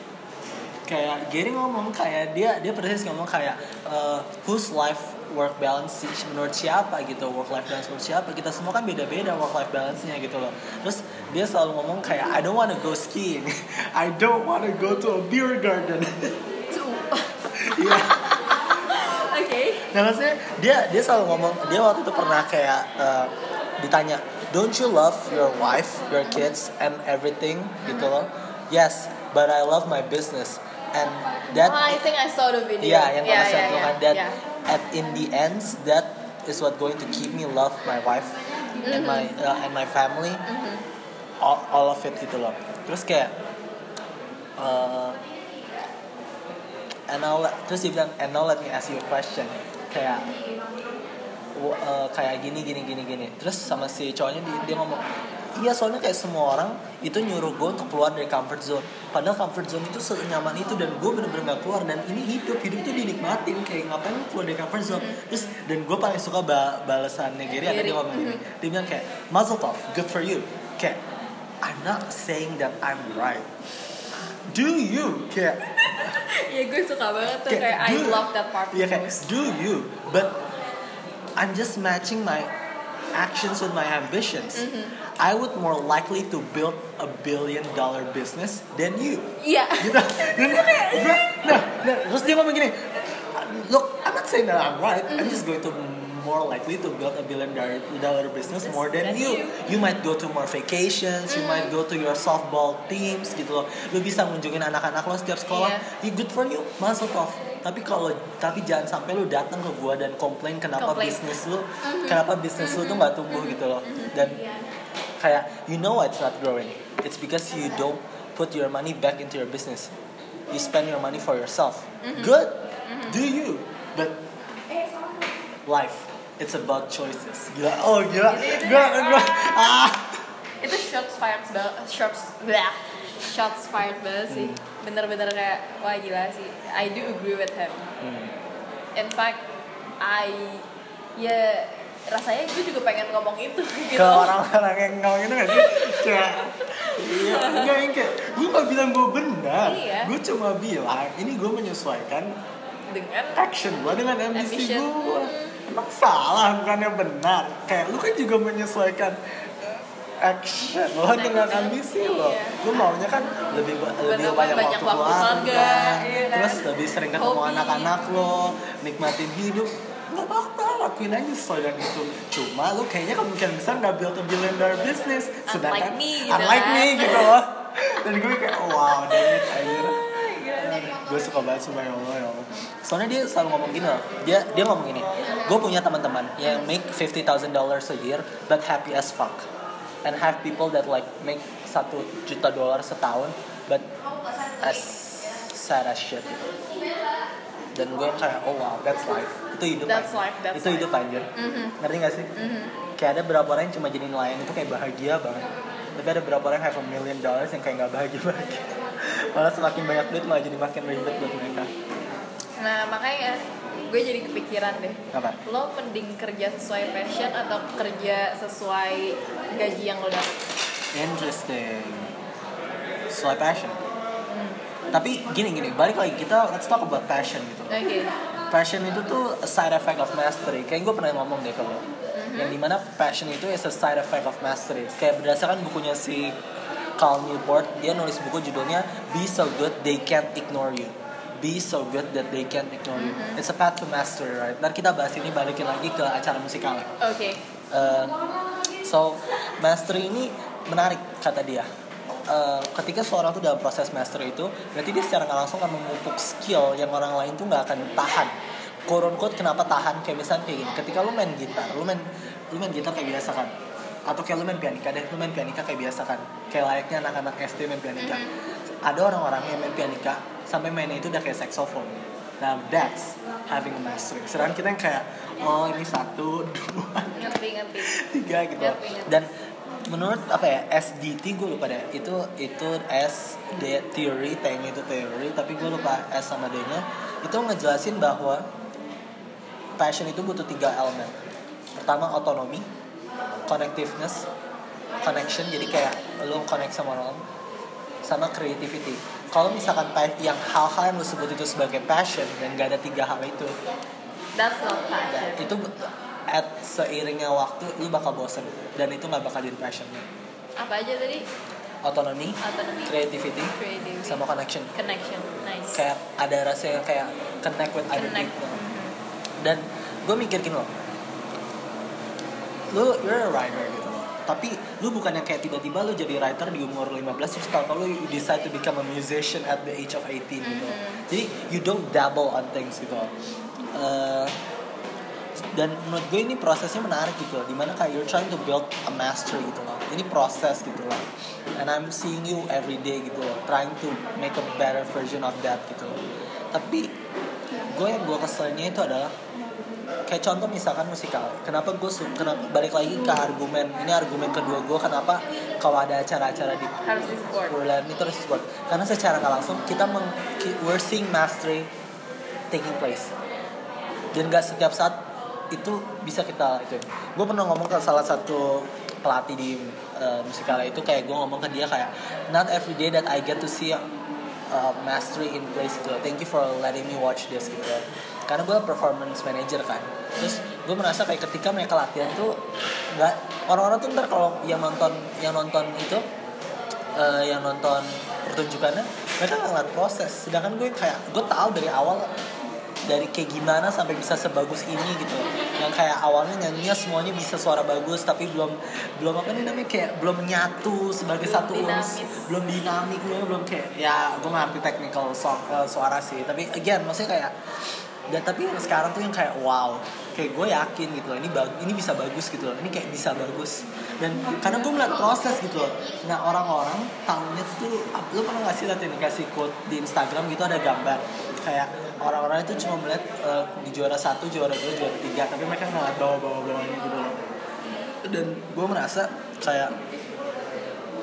Speaker 2: kayak Gary ngomong kayak dia dia persis ngomong kayak uh, whose life work balance sih menurut siapa gitu work life balance menurut siapa kita semua kan beda beda work life balance nya gitu loh terus dia selalu ngomong kayak I don't wanna go skiing *laughs* I don't wanna go to a beer garden. *laughs* Iya.
Speaker 3: Oke.
Speaker 2: Nah maksudnya dia dia selalu ngomong dia waktu itu pernah kayak uh, ditanya don't you love your wife your kids and everything gitu loh yes but I love my business and that
Speaker 3: oh, I think I saw the video.
Speaker 2: Iya, yang
Speaker 3: yeah,
Speaker 2: yeah,
Speaker 3: yeah,
Speaker 2: yeah,
Speaker 3: yeah,
Speaker 2: kan that
Speaker 3: yeah.
Speaker 2: at in the ends that is what going to keep me love my wife and my
Speaker 3: Mm-hmm.
Speaker 2: uh, and my family all, all of it gitu loh terus kayak uh, and now let- terus dia bilang and now let me ask you a question. Kayak uh, kayak gini gini gini gini. Terus sama si cowoknya dia, dia ngomong iya soalnya kayak semua orang itu nyuruh gue untuk keluar dari comfort zone. Padahal comfort zone itu senyaman itu dan gue bener-bener gak keluar dan ini hidup hidup itu dinikmatin kayak ngapain lu keluar dari comfort zone? Terus dan gue paling suka ba balasannya Gary ada dia ngomong gini. Dia bilang kayak muzzle tov good for you. Kayak I'm not saying that I'm right do you kayak *laughs*
Speaker 3: Iya gue suka banget tuh
Speaker 2: Kayak,
Speaker 3: kayak I
Speaker 2: do-
Speaker 3: love that part.
Speaker 2: Iya
Speaker 3: the
Speaker 2: kayak do you, but I'm just matching my actions with my ambitions.
Speaker 3: Mm-hmm.
Speaker 2: I would more likely to build a billion dollar business than you.
Speaker 3: Iya.
Speaker 2: Gitu. Dan *laughs* gua- nah, nah, terus dia ngomong gini, look, I'm not saying that I'm right. I'm
Speaker 3: Mm-hmm.
Speaker 2: just going to more likely to build a billion dollar, business more than you.
Speaker 3: you. Mm-hmm.
Speaker 2: Might go to more vacations, you might go to your softball teams gitu loh. Lu bisa ngunjungin anak-anak lo setiap sekolah.
Speaker 3: Iya.
Speaker 2: You good for you, masuk off. Tapi kalau tapi jangan sampai lu datang ke gua dan komplain kenapa
Speaker 3: Komplain.
Speaker 2: bisnis lu kenapa bisnis lu tuh nggak tumbuh gitu loh. Dan kayak you know why it's not growing. It's because you don't put your money back into your business. You spend your money for yourself. Good. Do you? But life, it's about choices. Gila. Oh gila. Gua, gua, ah.
Speaker 3: itu shots fired banget shots blah shots fired banget sih bener-bener kayak wah gila sih I do agree with him
Speaker 2: Hmm.
Speaker 3: in fact I ya rasanya gue juga pengen ngomong itu *laughs* gitu
Speaker 2: Ke orang-orang yang ngomong itu gak sih? Kayak Iya, enggak yang kayak Gue gak bilang gue benar
Speaker 3: Iya.
Speaker 2: Gue cuma bilang Ini gue menyesuaikan
Speaker 3: dengan
Speaker 2: action gue dengan ambisi gue emang salah bukannya benar. Kayak lu kan juga menyesuaikan eh, action lo dengan ambisi lo.
Speaker 3: Iya.
Speaker 2: lu maunya kan lebih ba- lebih
Speaker 3: Banyak-
Speaker 2: waktu
Speaker 3: waktu
Speaker 2: keluarga
Speaker 3: iya kan?
Speaker 2: terus lebih sering ketemu anak-anak lo nikmatin hidup. Nggak apa-apa lakuin aja sesuai dengan itu. Cuma lu kayaknya kemungkinan besar nggak build a billion dollar business sedangkan
Speaker 3: me, gitu
Speaker 2: unlike
Speaker 3: kan.
Speaker 2: me gitu loh. Dan gue kayak wow dang it anjir gue suka banget sama ya Allah ya soalnya dia selalu ngomong gini loh. Dia dia ngomong gini gue punya teman-teman yang make fifty thousand dollars a year but happy as fuck. And have people that like make satu juta dolar setahun but as sad as shit. Gitu. dan gue kayak oh wow that's life. Itu hidup
Speaker 3: That's life, that's
Speaker 2: itu hidup anjir. Ngerti gak sih? Kayak ada beberapa orang yang cuma jadi nelayan itu kayak bahagia banget. Tapi ada beberapa orang yang have a million dollars yang kayak nggak bahagia bahagia *laughs* malah semakin banyak duit malah jadi makin ribet buat mereka
Speaker 3: nah makanya gue jadi kepikiran deh.
Speaker 2: Apa?
Speaker 3: Lo mending kerja sesuai passion atau kerja sesuai gaji yang lo dapat
Speaker 2: interesting. Sesuai passion. Tapi gini gini balik lagi kita let's talk about passion gitu.
Speaker 3: Oke.
Speaker 2: Passion itu tuh a side effect of mastery. Kayak gue pernah ngomong deh kalau yang di mana passion itu is a side effect of mastery. Kayak berdasarkan bukunya si Carl Newport dia nulis buku judulnya Be So Good They Can't Ignore You Be so good that they can't ignore you. It's a path to mastery, right? Ntar kita bahas ini balikin lagi ke acara musikal.
Speaker 3: oke
Speaker 2: Uh, so mastery ini menarik kata dia. Uh, ketika seorang tuh dalam proses mastery itu, berarti dia secara nggak langsung akan memupuk skill yang orang lain tuh nggak akan tahan. Quote unquote kenapa tahan? Kayak misalnya kayak gini, ketika lu main gitar, lu main lu main gitar kayak biasa kan, atau kayak lu main pianika deh, lu main pianika kayak biasa kan, kayak layaknya anak-anak SD main pianika. Ada orang-orang yang main pianika sampai mainnya itu udah kayak saxophone. Nah, that's having a mastery. Sedangkan kita yang kayak, oh ini satu, *laughs* dua,
Speaker 3: ngerti ngerti.
Speaker 2: tiga gitu.
Speaker 3: Ngerti, ngerti.
Speaker 2: dan menurut apa ya SDT gue lupa deh. Itu itu S D theory T nya itu teori tapi gue lupa S sama D nya. Itu ngejelasin bahwa passion itu butuh tiga elemen pertama otonomi connectiveness connection. Jadi kayak lo connect sama orang sama creativity. Kalau misalkan yang hal-hal yang lo sebut itu sebagai passion dan gak ada tiga hal itu
Speaker 3: that's not passion.
Speaker 2: itu at seiringnya waktu lu bakal bosen. Dan itu nggak bakal jadi passion lu.
Speaker 3: apa aja tadi?
Speaker 2: Autonomy
Speaker 3: autonomy.
Speaker 2: creativity
Speaker 3: creativity.
Speaker 2: sama connection.
Speaker 3: Connection. Nice.
Speaker 2: Kayak ada rasa yang kayak connect with other
Speaker 3: connect.
Speaker 2: people.
Speaker 3: Mhm.
Speaker 2: dan gue mikir gini loh. Lu you're a writer tapi lu bukan yang kayak tiba-tiba lu jadi writer di umur 15 terus kalau lu you decide to become a musician at the age of 18 gitu
Speaker 3: Mhm.
Speaker 2: jadi you don't dabble on things gitu. Eh, dan menurut gue ini prosesnya menarik gitu loh di mana kayak you're trying to build a mastery gitu loh ini proses gitu loh and I'm seeing you every day gitu loh trying to make a better version of that gitu loh tapi gue yang gue keselnya itu adalah kayak contoh misalkan musikal kenapa gue su- kenapa balik lagi ke argumen ini argumen kedua gue kenapa kalau ada acara-acara di
Speaker 3: harus di support
Speaker 2: Berlin itu harus support karena secara nggak langsung kita meng we're seeing mastery taking place. Dan nggak setiap saat itu bisa kita itu gue pernah ngomong ke salah satu pelatih di uh, musikal itu kayak gue ngomong ke dia kayak not every day that I get to see uh, mastery in place gitu. Thank you for letting me watch this gitu karena gue performance manager kan. Terus gue merasa kayak ketika mereka latihan tuh nggak orang-orang tuh ntar kalau yang nonton yang nonton itu eh, yang nonton pertunjukannya mereka nggak ngeliat proses. Sedangkan gue kayak gue tahu dari awal dari kayak gimana sampai bisa sebagus ini gitu. Yang kayak awalnya nyanyinya semuanya bisa suara bagus tapi belum belum apa nih namanya kayak belum nyatu sebagai
Speaker 3: Belum
Speaker 2: satu uns
Speaker 3: dinamis.
Speaker 2: belum dinamik gue belum kayak ya gue ngerti technical song, eh, suara sih. Tapi again maksudnya kayak dan tapi yang sekarang tuh yang kayak wow kayak gue yakin gitu loh ini bag ini bisa bagus gitu loh ini kayak bisa bagus. Dan karena gue melihat proses gitu loh. Nah orang-orang tahunya tuh lu pernah nggak sih lihat ini kasih quote di Instagram gitu ada gambar? Kayak orang-orang itu cuma melihat eh, di juara satu juara dua juara tiga tapi mereka ngeliat bawah-bawah bawahnya gitu loh. Dan gue merasa kayak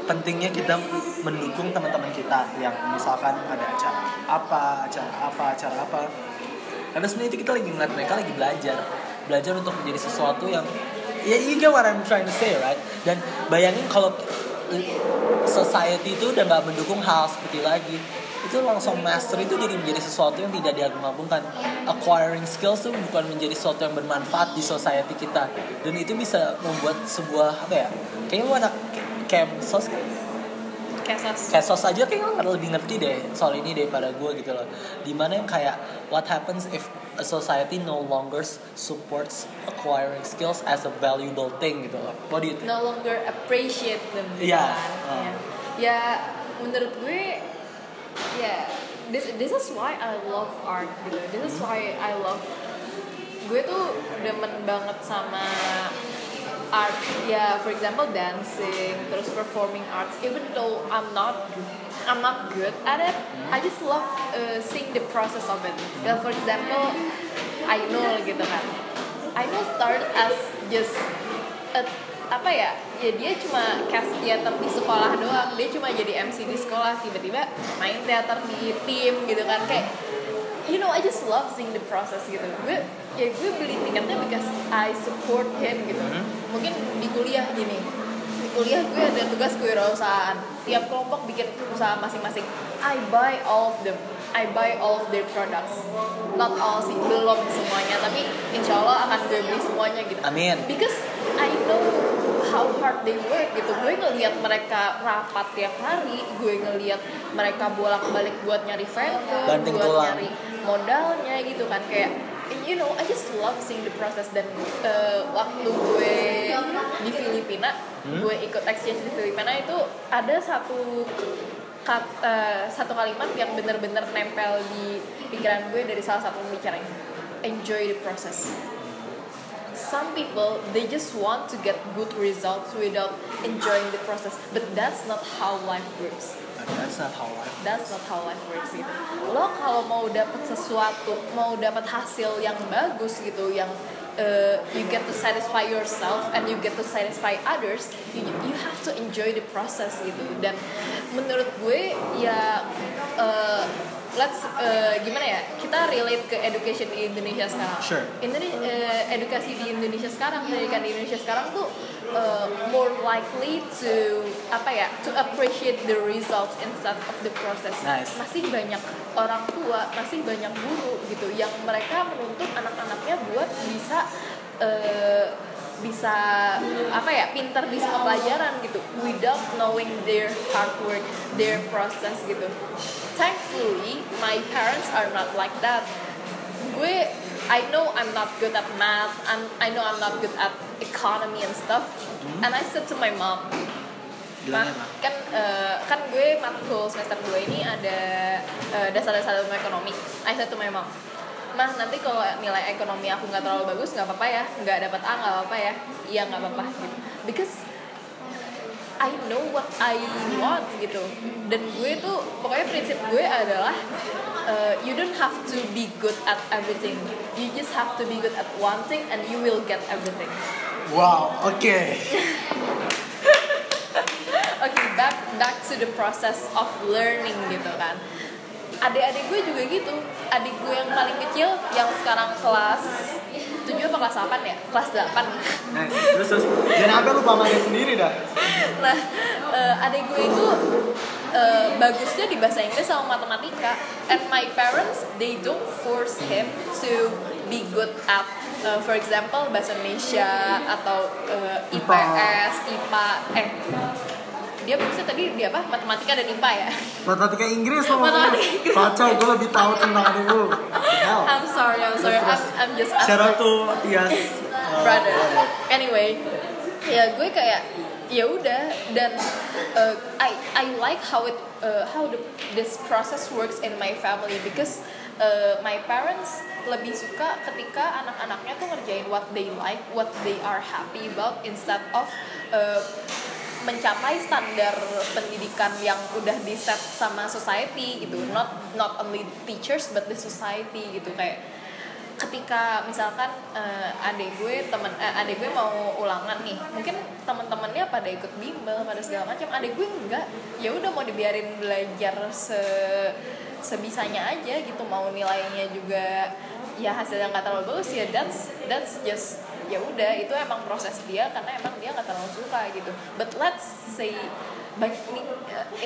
Speaker 2: pentingnya kita mendukung teman-teman kita yang misalkan ada acara apa acara apa acara apa karena sebenarnya itu kita lagi ngeliat mereka lagi belajar. Belajar untuk menjadi sesuatu yang ya you get what I'm trying to say right? Dan bayangin kalau society itu udah nggak mendukung hal seperti lagi itu langsung master itu jadi menjadi sesuatu yang tidak diagung-agungkan acquiring skills itu bukan menjadi sesuatu yang bermanfaat di society kita. Dan itu bisa membuat sebuah apa ya kayaknya lu anak kayak sos
Speaker 3: Kesos.
Speaker 2: kayak sos aja kayak lebih ngerti deh soal ini daripada gue gitu loh di mana yang kayak what happens if a society no longer supports acquiring skills as a valuable thing gitu loh what do you think?
Speaker 3: no longer appreciate them
Speaker 2: Iya.
Speaker 3: kan.
Speaker 2: Oh.
Speaker 3: Ya. menurut gue ya this this is why I love art gitu this is why I love gue tuh demen banget sama art ya for example dancing terus performing arts. Even though I'm not I'm not good at it I just love uh, seeing the process of it. Ya for example I know gitu kan. I know started as just a, apa ya? Ya dia cuma cast teater di sekolah doang. Dia cuma jadi MC di sekolah tiba-tiba main teater di tim gitu kan. Kayak you know I just love seeing the process gitu. Gue ya gue beli tiketnya because I support him gitu. Mungkin di kuliah gini. Di kuliah gue ada tugas kewirausahaan. Tiap kelompok bikin usaha masing-masing. I buy all of them. I buy all of their products. Not all sih belum semuanya. Tapi insya Allah akan gue beli semuanya gitu.
Speaker 2: Amin.
Speaker 3: because I know how hard they work gitu. Gue ngelihat mereka rapat tiap hari. Gue ngelihat mereka bolak-balik buat nyari vendor buat
Speaker 2: tulang.
Speaker 3: nyari modalnya gitu kan kayak you know I just love seeing the process dan uh, waktu gue di Filipina
Speaker 2: Hmm?
Speaker 3: gue ikut exchange di Filipina itu ada satu kat, uh, satu kalimat yang bener-bener nempel di pikiran gue dari salah satu pembicaranya enjoy the process. Some people they just want to get good results without enjoying the process but that's not how life works
Speaker 2: that's not how life
Speaker 3: that's not how life works gitu. Lo kalau mau dapat sesuatu mau dapat hasil yang bagus gitu yang uh, you get to satisfy yourself and you get to satisfy others you, you have to enjoy the process gitu. Dan menurut gue ya uh, let's uh, gimana ya kita relate ke education di Indonesia sekarang
Speaker 2: Sure.
Speaker 3: Indone- uh, edukasi di Indonesia sekarang pendidikan di Indonesia sekarang tuh uh, more likely to apa ya to appreciate the results instead of the process
Speaker 2: Nice.
Speaker 3: masih banyak orang tua masih banyak guru gitu yang mereka menuntut anak-anaknya buat bisa uh, bisa apa ya pintar di semua pelajaran gitu without knowing their hard work their process gitu. Thankfully my parents are not like that. Gue I know I'm not good at math I'm, I know I'm not good at economy and stuff and I said to my mom
Speaker 2: apa?
Speaker 3: kan eh, kan gue matkul semester 2 ini ada eh, dasar-dasar ilmu ekonomi. I said to my mom, Mah nanti kalau nilai ekonomi aku nggak terlalu bagus nggak apa-apa ya, nggak dapat A nggak apa-apa ya, iya nggak apa-apa gitu. Because I know what I want gitu. Dan gue tuh pokoknya prinsip gue adalah eh, you don't have to be good at everything. You just have to be good at one thing and you will get everything.
Speaker 2: wow oke *laughs*
Speaker 3: Oke, back back to the process of learning gitu kan. Adik-adik gue juga gitu. Adik gue yang paling kecil yang sekarang kelas 7 apa kelas 8 ya? Kelas 8.
Speaker 2: nice terus terus jangan sampai lupa main sendiri dah
Speaker 3: Nah, eh, adik gue itu eh, bagusnya di bahasa Inggris sama matematika. And my parents they don't force him to be good at eh, for example bahasa Indonesia atau eh, IPS, IPA, eh dia bagusnya tadi di apa? Matematika dan IPA ya.
Speaker 2: matematika Inggris *laughs* lo
Speaker 3: Matematika Inggris.
Speaker 2: kacau gue lebih tahu tentang *laughs* Hell.
Speaker 3: I'm sorry, I'm sorry. I'm, I'm just
Speaker 2: shout out to Tias *laughs*
Speaker 3: brother. Anyway, ya gue kayak ya udah dan uh, I I like how it uh, how the this process works in my family because uh, my parents lebih suka ketika anak-anaknya tuh ngerjain what they like, what they are happy about instead of uh, mencapai standar pendidikan yang udah di set sama society gitu. Not not only teachers but the society gitu. Kayak ketika misalkan uh, adik gue temen uh, adik gue mau ulangan nih mungkin teman-temannya pada ikut bimbel pada segala macam. Adik gue enggak. Ya udah mau dibiarin belajar se sebisanya aja gitu. Mau nilainya juga ya hasilnya nggak terlalu bagus ya that's that's just ya udah itu emang proses dia karena emang dia nggak terlalu suka gitu. But let's say banyak ini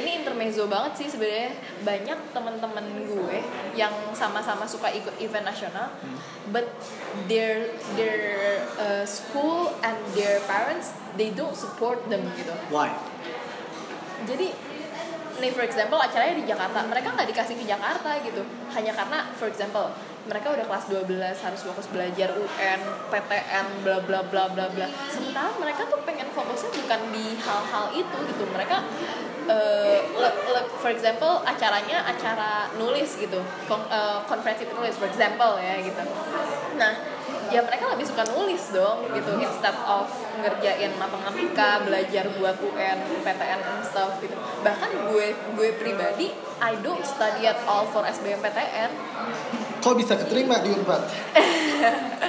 Speaker 3: ini intermezzo banget sih sebenarnya. Banyak teman-teman gue yang sama-sama suka ikut event nasional hmm. but their their uh, school and their parents they don't support them gitu.
Speaker 2: Why?
Speaker 3: Jadi nih for example acaranya di Jakarta. Mereka nggak dikasih ke Jakarta gitu. Hanya karena for example mereka udah kelas 12 harus fokus belajar UN, PTN, bla bla bla bla bla. Sementara mereka tuh pengen fokusnya bukan di hal-hal itu gitu. Mereka uh, for example acaranya acara nulis gitu, Kon, uh, konferensi penulis for example ya gitu. Nah, ya mereka lebih suka nulis dong gitu instead of ngerjain matematika belajar buat UN PTN and stuff gitu bahkan gue gue pribadi I don't study at all for SBMPTN
Speaker 2: kok bisa keterima di Unpad? *laughs*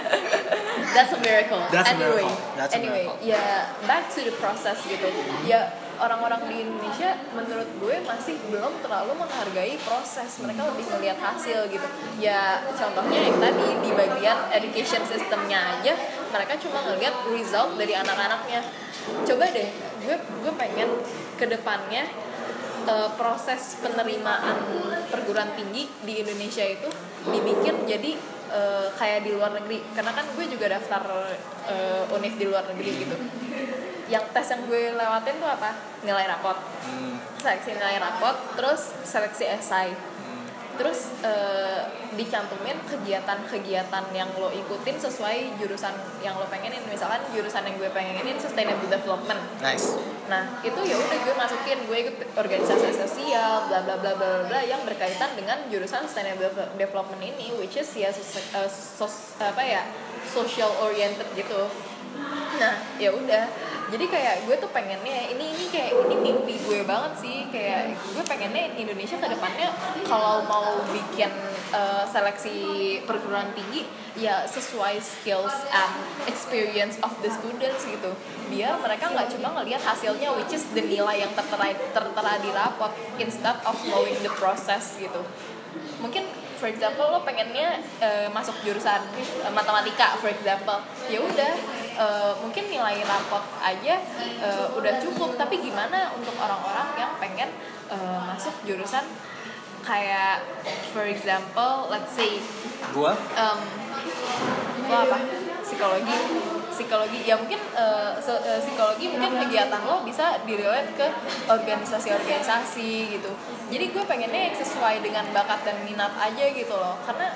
Speaker 3: That's a miracle.
Speaker 2: That's
Speaker 3: anyway,
Speaker 2: a miracle. That's
Speaker 3: anyway,
Speaker 2: a miracle.
Speaker 3: ya back to the process gitu. Ya orang-orang di Indonesia menurut gue masih belum terlalu menghargai proses. Mereka lebih melihat hasil gitu. Ya contohnya yang tadi di bagian education systemnya aja, mereka cuma ngelihat result dari anak-anaknya. Coba deh, gue gue pengen ke depannya uh, proses penerimaan perguruan tinggi di Indonesia itu dibikin jadi uh, kayak di luar negeri. Karena kan gue juga daftar uh, univ di luar negeri gitu. Yang tes yang gue lewatin tuh apa? Nilai rapot.
Speaker 2: Hmm.
Speaker 3: seleksi nilai rapot terus seleksi esai terus uh, dicantumin kegiatan-kegiatan yang lo ikutin sesuai jurusan yang lo pengenin misalkan jurusan yang gue pengenin sustainable development
Speaker 2: Nice.
Speaker 3: Nah itu ya udah gue masukin gue ikut organisasi sosial bla bla bla bla bla yang berkaitan dengan jurusan sustainable development ini which is ya sos, uh, sos- apa ya social oriented gitu. Nah ya udah jadi kayak gue tuh pengennya ini ini kayak ini mimpi gue banget sih. Kayak gue pengennya Indonesia ke depannya kalau mau bikin uh, seleksi perguruan tinggi ya sesuai skills and experience of the students gitu. Biar mereka nggak cuma ngelihat hasilnya which is the nilai yang tertera tertera di rapot instead of knowing the process gitu. Mungkin for example lo pengennya uh, masuk jurusan uh, matematika for example. Ya udah uh, mungkin nilai rapot aja uh, udah cukup. Tapi gimana untuk orang-orang yang pengen uh, masuk jurusan kayak for example let's say
Speaker 2: Gua?
Speaker 3: um, lo apa? Psikologi psikologi. Ya mungkin uh, psikologi mungkin kegiatan lo bisa direlate ke organisasi-organisasi gitu. Jadi gue pengennya yang sesuai dengan bakat dan minat aja gitu loh. Karena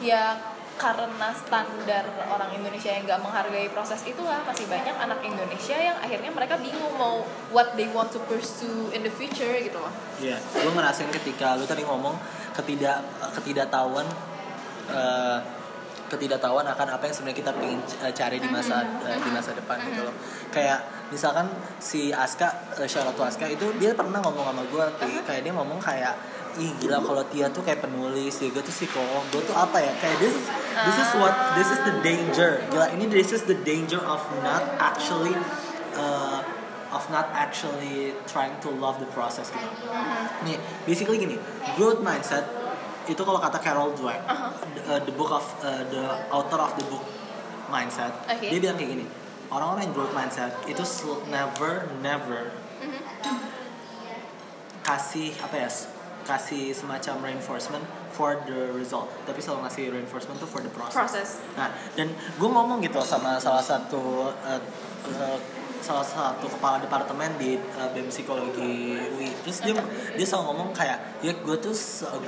Speaker 3: ya karena standar orang Indonesia yang gak menghargai proses itulah masih banyak anak Indonesia yang akhirnya mereka bingung mau what they want to pursue in the future gitu loh.
Speaker 2: Iya, gue ngerasain ketika lu tadi ngomong ketidak ketidaktahuan eh, ketidaktahuan akan apa yang sebenarnya kita ingin c- cari di masa eh, di masa depan gitu loh. Kayak misalkan si Aska, uh, Charlotte Aska itu dia pernah ngomong sama gue, kayak dia ngomong kayak ih gila kalau Tia tuh kayak penulis, dia tuh psikolog, gue tuh apa ya? Kayak this is this is what this is the danger. Gila ini this is the danger of not actually uh, of not actually trying to love the process gitu. Nih, basically gini, growth mindset itu kalau kata Carol Dweck, the, uh, the book of uh, the author of the book mindset,
Speaker 3: Oke.
Speaker 2: dia bilang kayak gini, orang-orang yang growth mindset itu never never kasih apa ya, kasih semacam reinforcement for the result, tapi selalu ngasih reinforcement tuh for the process.
Speaker 3: proses
Speaker 2: Nah, dan gue ngomong gitu sama salah satu uh, uh, salah satu kepala departemen di uh, BEM psikologi UI terus dia dia selalu ngomong kayak ya gue tuh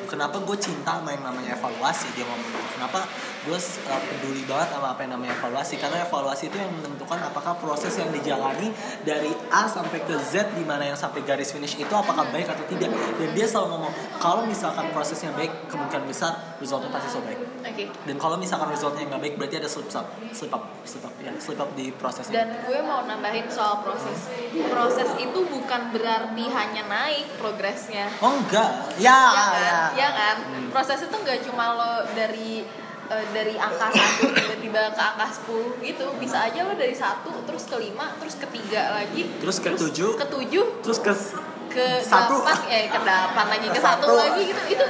Speaker 2: kenapa gue cinta sama yang namanya evaluasi? Dia ngomong kenapa gue uh, peduli banget sama apa yang namanya evaluasi? Karena evaluasi itu yang menentukan apakah proses yang dijalani dari A sampai ke Z di mana yang sampai garis finish itu apakah baik atau tidak. Dan dia selalu ngomong kalau misalkan prosesnya baik kemungkinan besar resultnya pasti so baik.
Speaker 3: Oke.
Speaker 2: dan kalau misalkan resultnya nggak baik berarti ada slip up slip up slip up ya slip up di prosesnya.
Speaker 3: Dan gue mau nambahin soal proses. Proses itu bukan berarti hanya naik progresnya.
Speaker 2: oh enggak ya
Speaker 3: ya kan?
Speaker 2: ya,
Speaker 3: Ya kan? Proses itu nggak cuma lo dari eh, dari angka satu tiba-tiba ke angka 10 gitu bisa aja lo dari satu terus ke lima terus ke tiga lagi
Speaker 2: Terus ke tujuh.
Speaker 3: ke tujuh
Speaker 2: terus ke
Speaker 3: ke
Speaker 2: Satu.
Speaker 3: delapan eh ke delapan lagi ke
Speaker 2: Ke
Speaker 3: satu,
Speaker 2: satu.
Speaker 3: lagi gitu itu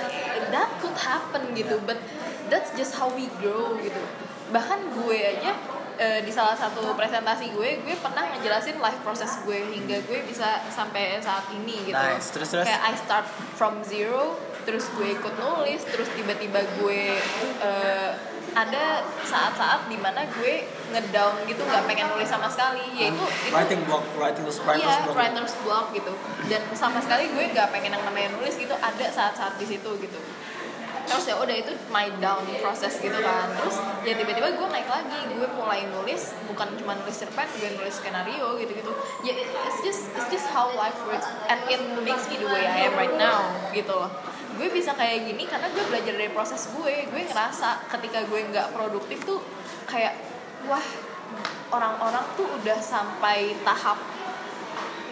Speaker 3: that could happen gitu but that's just how we grow gitu bahkan gue aja eh, di salah satu presentasi gue gue pernah ngejelasin life process gue hingga gue bisa sampai saat ini gitu
Speaker 2: Nice. Terus, terus?
Speaker 3: kayak I start from zero terus gue ikut nulis terus tiba-tiba gue eh, ada saat-saat di mana gue ngedown gitu nggak pengen nulis sama sekali yaitu itu
Speaker 2: writing block writing writer's
Speaker 3: Iya,
Speaker 2: block
Speaker 3: writer's block gitu. Dan sama sekali gue nggak pengen yang namanya nulis gitu. Ada saat-saat di situ gitu. Terus ya udah itu my down process gitu kan. Terus ya tiba-tiba gue naik lagi. Gue mulai nulis bukan cuma nulis cerpen, gue nulis skenario gitu-gitu. Ya it's just it's just how life works and it makes me the way I am right now gitu loh. Gue bisa kayak gini karena gue belajar dari proses gue. Gue ngerasa ketika gue nggak produktif tuh kayak wah orang-orang tuh udah sampai tahap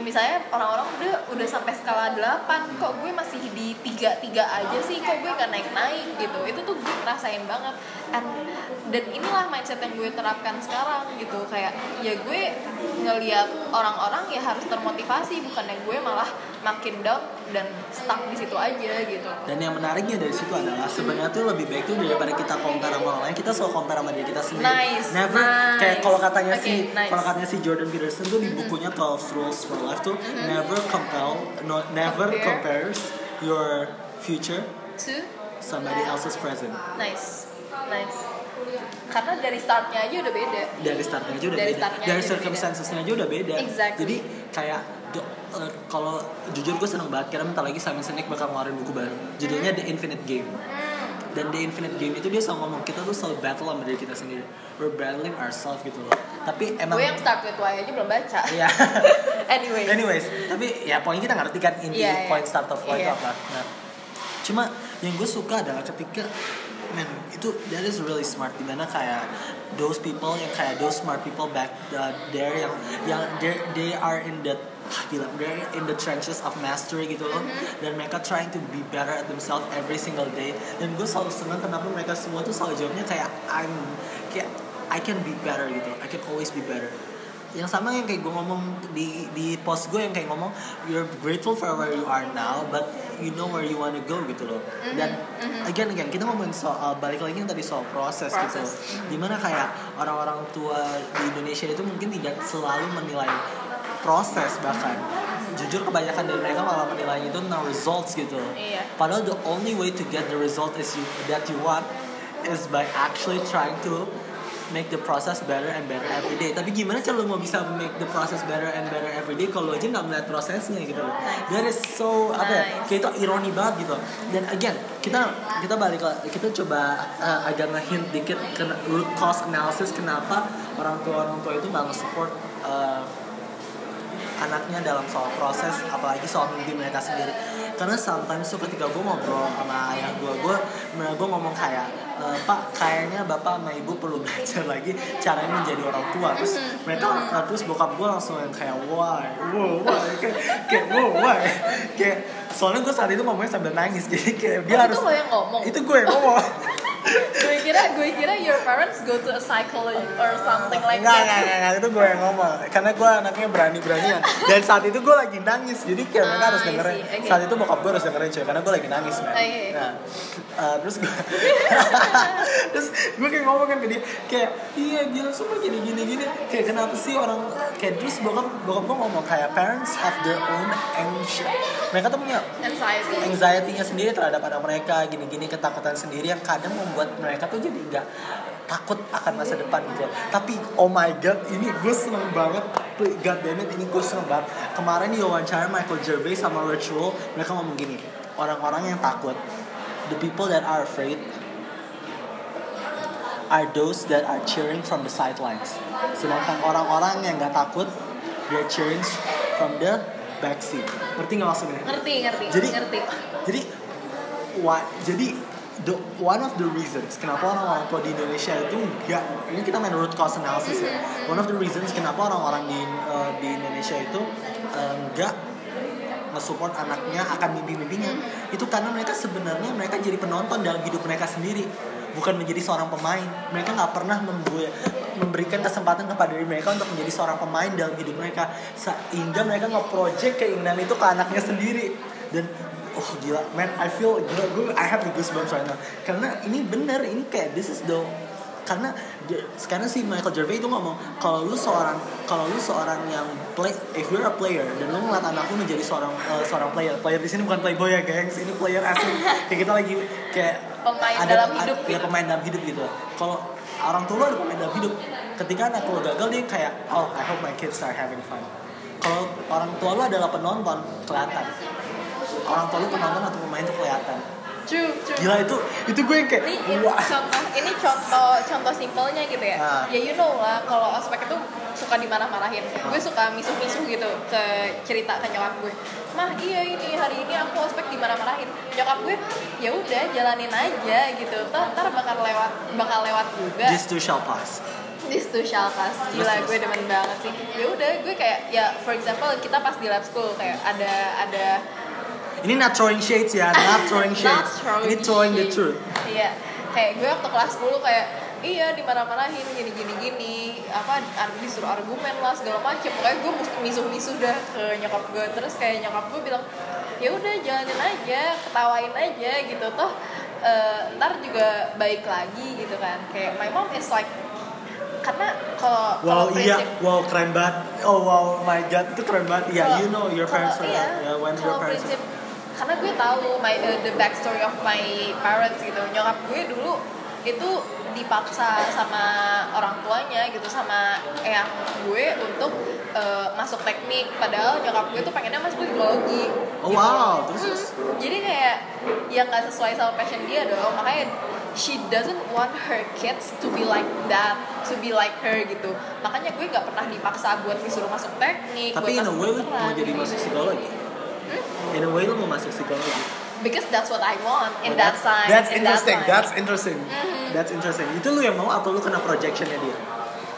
Speaker 3: misalnya orang-orang udah udah sampai skala 8 kok gue masih di tiga tiga aja sih kok gue gak naik naik gitu. Itu tuh gue ngerasain banget. And, dan inilah mindset yang gue terapkan sekarang gitu. Kayak ya gue ngelihat orang-orang ya harus termotivasi bukan yang gue malah makin down dan stuck di situ aja gitu
Speaker 2: dan yang menariknya dari situ adalah sebenarnya tuh lebih baik tuh daripada kita compare sama orang lain kita selalu compare sama diri kita sendiri
Speaker 3: Nice,
Speaker 2: never
Speaker 3: nice.
Speaker 2: kayak kalau katanya
Speaker 3: Oke,
Speaker 2: si
Speaker 3: nice. Mm-hmm.
Speaker 2: kalau katanya si Jordan Peterson tuh di bukunya 12 Rules for Life tuh never compel no, never
Speaker 3: Compare.
Speaker 2: compares your future
Speaker 3: to
Speaker 2: somebody else's present
Speaker 3: nice nice karena dari startnya aja udah beda
Speaker 2: dari startnya aja udah
Speaker 3: Dari
Speaker 2: beda dari circumstancesnya aja udah beda
Speaker 3: Exactly.
Speaker 2: jadi kayak eh, kalau jujur gue seneng banget karena bentar lagi Simon Sinek bakal ngeluarin buku baru judulnya The Infinite Game dan The Infinite Game itu dia selalu ngomong kita tuh selalu battle sama diri kita sendiri we're battling ourselves gitu loh tapi emang
Speaker 3: gue yang start with why aja belum baca
Speaker 2: Iya. *laughs*
Speaker 3: anyway
Speaker 2: Anyways, tapi ya poin kita ngerti kan inti
Speaker 3: Iya, iya.
Speaker 2: point start of why itu
Speaker 3: Iya.
Speaker 2: apa. Nah, cuma yang gue suka adalah ketika man itu that is really smart di mana kayak those people yang kayak those smart people back uh, there yang yang they they are in the ah, gila they're in the trenches of mastery gitu loh. Dan mereka trying to be better at themselves every single day. Dan gue selalu senang kenapa mereka semua tuh selalu jawabnya kayak I'm kayak I can be better gitu. I can always be better. Yang sama yang kayak gue ngomong di di post gue yang kayak ngomong you're grateful for where you are now but you know where you want to go gitu loh. Dan again again kita ngomongin soal balik lagi yang tadi soal proses, gitu.
Speaker 3: Proses.
Speaker 2: di mana kayak orang-orang tua di Indonesia itu mungkin tidak selalu menilai proses bahkan jujur kebanyakan dari mereka malah menilai itu tentang results gitu
Speaker 3: Iya.
Speaker 2: padahal the only way to get the result is you that you want is by actually trying to make the process better and better every day. Tapi gimana cara lu mau bisa make the process better and better every day kalau aja nggak melihat prosesnya gitu loh. That is so apa ya?
Speaker 3: Nice.
Speaker 2: Kayak itu ironi banget gitu. Dan again kita kita balik kita coba uh, agak ngehint dikit ke root cause analysis kenapa orang tua orang tua itu nggak nge-support uh, anaknya dalam soal proses apalagi soal mimpi mereka sendiri. Karena sometimes tuh ketika gue ngobrol sama ayah gue gue gue ngomong kayak "E, pak kayaknya bapak sama ibu perlu *laughs* belajar lagi caranya menjadi orang tua. Terus mereka uh, terus bokap gue langsung yang kayak why? Wow why? Kayak kayak wow why? Kayak soalnya gue saat itu ngomongnya sambil nangis *laughs* jadi kayak dia
Speaker 3: Oh,
Speaker 2: harus
Speaker 3: itu lo yang ngomong?
Speaker 2: itu gue yang ngomong *laughs*
Speaker 3: gue kira gue kira your parents go to a psychologist or something like
Speaker 2: Enggak,
Speaker 3: that.
Speaker 2: enggak, enggak, enggak, itu gue yang ngomong. Karena gue anaknya berani-beranian. Dan saat itu gue lagi nangis. Jadi kayak mereka
Speaker 3: Ah,
Speaker 2: harus dengerin.
Speaker 3: okay.
Speaker 2: Saat itu bokap gue harus dengerin cuy. Karena gue lagi nangis man.
Speaker 3: Okay.
Speaker 2: Nah, uh, terus gue *laughs* Terus gue kayak ngomong kan ke dia. Kayak, iya gila semua gini-gini gini Kayak kenapa sih orang Kayak terus bokap, bokap gue ngomong kayak Parents have their own anxiety Mereka tuh punya
Speaker 3: anxiety.
Speaker 2: anxiety-nya sendiri terhadap anak mereka. Gini-gini ketakutan sendiri yang kadang membuat mereka tuh jadi nggak takut akan masa depan gitu tapi oh my god ini gue seneng banget God damn it, ini gue seneng banget. Kemarin di wawancara Michael Gervais sama Virtual, mereka ngomong gini, orang-orang yang takut, the people that are afraid are those that are cheering from the sidelines. Sedangkan orang-orang yang gak takut, they're cheering from the backseat. Ngerti gak maksudnya?
Speaker 3: ngerti ngerti
Speaker 2: Jadi-
Speaker 3: ngerti
Speaker 2: Jadi, why, jadi the one of the reasons kenapa orang-orang tua di Indonesia itu enggak ini kita main root cause analysis ya. One of the reasons kenapa orang-orang di uh, di Indonesia itu uh, enggak nge-support anaknya akan mimpi-mimpinya itu karena mereka sebenarnya mereka jadi penonton dalam hidup mereka sendiri bukan menjadi seorang pemain. Mereka nggak pernah membuat memberikan kesempatan kepada diri mereka untuk menjadi seorang pemain dalam hidup mereka sehingga mereka nge-project keinginan itu ke anaknya sendiri. Dan oh gila. Man I feel gila. Gue I have the goosebumps right now. Karena ini bener ini kayak this is the karena dia- sekarang si Michael Gervais itu ngomong kalau lu seorang kalau lu seorang yang play if you're a player dan lu ngeliat anak lu menjadi seorang eh, seorang player. Player di sini bukan playboy ya gengs. Ini player asli. Kayak kita lagi kayak
Speaker 3: Pemain dalam hidup
Speaker 2: ya
Speaker 3: gitu.
Speaker 2: pemain dalam hidup gitu. Kalau orang tua lu ada pemain dalam hidup. Ketika anak lu gagal dia kayak oh I hope my kids are having fun. Kalau orang tua lu adalah penonton kelihatan orang tua lu penonton atau pemain itu kelihatan.
Speaker 3: True true.
Speaker 2: Gila itu itu gue yang kayak
Speaker 3: ini, ini contoh ini contoh contoh simpelnya gitu ya.
Speaker 2: Ah.
Speaker 3: ya you know lah kalau ospek itu suka dimarah-marahin.
Speaker 2: Ah.
Speaker 3: gue suka misuh-misuh gitu ke cerita ke nyokap gue. Mah iya ini hari ini aku ospek dimarah-marahin. Nyokap gue ya udah jalanin aja gitu. Toh, ntar bakal lewat bakal lewat juga.
Speaker 2: This too shall pass.
Speaker 3: This too shall pass. Gila gue demen banget sih. Ya udah gue kayak ya for example kita pas di lab school kayak ada ada
Speaker 2: Ini not throwing shades ya, not throwing *laughs*
Speaker 3: Not
Speaker 2: shades.
Speaker 3: throwing
Speaker 2: Ini throwing the
Speaker 3: shade.
Speaker 2: truth.
Speaker 3: Iya. Kayak gue waktu kelas 10 kayak iya dimarah-marahin gini gini gini apa disuruh argumen lah segala macem pokoknya gue mesti misuh-misuh dah ke nyokap gue terus kayak nyokap gue bilang ya udah jalanin aja ketawain aja gitu toh eh, ntar juga baik lagi gitu kan kayak my mom is like karena kalau
Speaker 2: Wow, iya,
Speaker 3: prinsip
Speaker 2: wow keren banget. Oh wow, my god, itu keren banget. Iya,
Speaker 3: Kalau-
Speaker 2: you know your parents were
Speaker 3: kalau- iya,
Speaker 2: yeah, when your parents.
Speaker 3: prinsip karena gue tahu my uh, the backstory of my parents gitu. Nyokap gue dulu itu dipaksa sama orang tuanya gitu sama eyang gue untuk uh, masuk teknik. Padahal nyokap gue tuh pengennya masuk psikologi
Speaker 2: Oh,
Speaker 3: gitu.
Speaker 2: wow, terus, terus?
Speaker 3: Hmm, jadi kayak yang nggak sesuai sama passion dia dong. Makanya she doesn't want her kids to be like that to be like her gitu. Makanya gue nggak pernah dipaksa buat disuruh masuk teknik
Speaker 2: Tapi in
Speaker 3: buat
Speaker 2: a
Speaker 3: masuk
Speaker 2: way mau jadi masuk psikologi. In a way lu mau masuk psikologi.
Speaker 3: because that's what I want in
Speaker 2: Oh,
Speaker 3: that
Speaker 2: that's-
Speaker 3: time.
Speaker 2: That's
Speaker 3: in
Speaker 2: interesting.
Speaker 3: That.
Speaker 2: That's interesting. That's interesting. Itu lu yang mau atau lu kena projectionnya dia?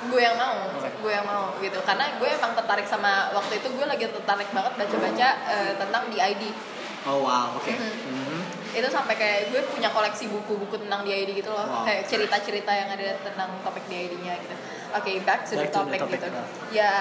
Speaker 3: gue yang mau,
Speaker 2: Oke.
Speaker 3: gue yang mau gitu. Karena gue emang tertarik sama waktu itu gue lagi tertarik banget baca-baca eh, tentang DID.
Speaker 2: Oh wow, oke.
Speaker 3: Mhm.
Speaker 2: Mhm.
Speaker 3: Itu sampai kayak gue punya koleksi buku-buku tentang DID gitu loh,
Speaker 2: Wow.
Speaker 3: kayak cerita-cerita yang ada tentang topik DID-nya gitu. Oke, back to
Speaker 2: Back
Speaker 3: the
Speaker 2: to the
Speaker 3: topic
Speaker 2: topic,
Speaker 3: gitu.
Speaker 2: nah.
Speaker 3: Ya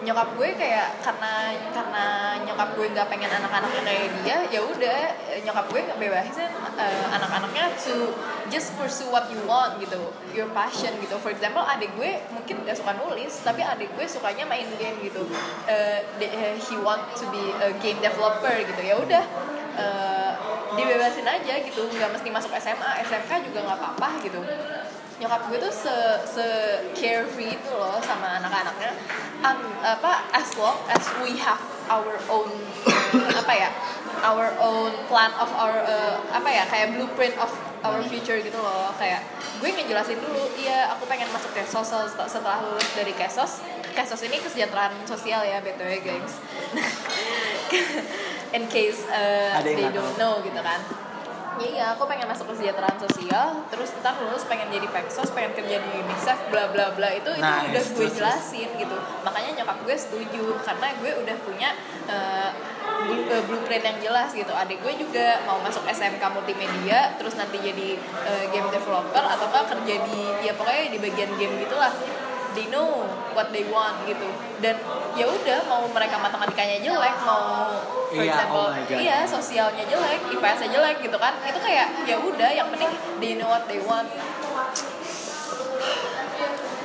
Speaker 3: nyokap gue kayak karena karena nyokap gue nggak pengen anak-anaknya kayak dia, ya udah eh, nyokap gue nggak bebasin eh, anak-anaknya to just pursue what you want gitu, your passion gitu. For example, adik gue mungkin nggak suka nulis, tapi adik gue sukanya main game gitu. Eh, he want to be a game developer gitu. Ya udah eh, dibebasin aja gitu, nggak mesti masuk SMA, SMK juga nggak apa-apa gitu nyokap gue tuh se se carefree itu loh sama anak-anaknya. Um, apa as long as we have our own *coughs* apa ya our own plan of our uh, apa ya kayak blueprint of our future gitu loh. Kayak gue ngejelasin dulu iya aku pengen masuk kesos setelah, setelah lulus dari kesos. Kesos ini kesejahteraan sosial ya btw guys *laughs* in case uh, they don't know gitu kan ya iya aku pengen masuk kesejahteraan sosial terus ntar lulus pengen jadi peksos pengen kerja di UNICEF bla bla bla itu itu
Speaker 2: Nice,
Speaker 3: udah gue jelasin gitu. Makanya nyokap gue setuju karena gue udah punya uh, blu- uh, blueprint yang jelas gitu. Adik gue juga mau masuk SMK multimedia terus nanti jadi uh, game developer atau enggak kerja di ya pokoknya di bagian game gitulah they know what they want gitu. Dan ya udah mau mereka matematikanya jelek mau for example
Speaker 2: oh my God.
Speaker 3: iya sosialnya jelek IPS-nya jelek gitu kan. Itu kayak ya udah yang penting they know what they want.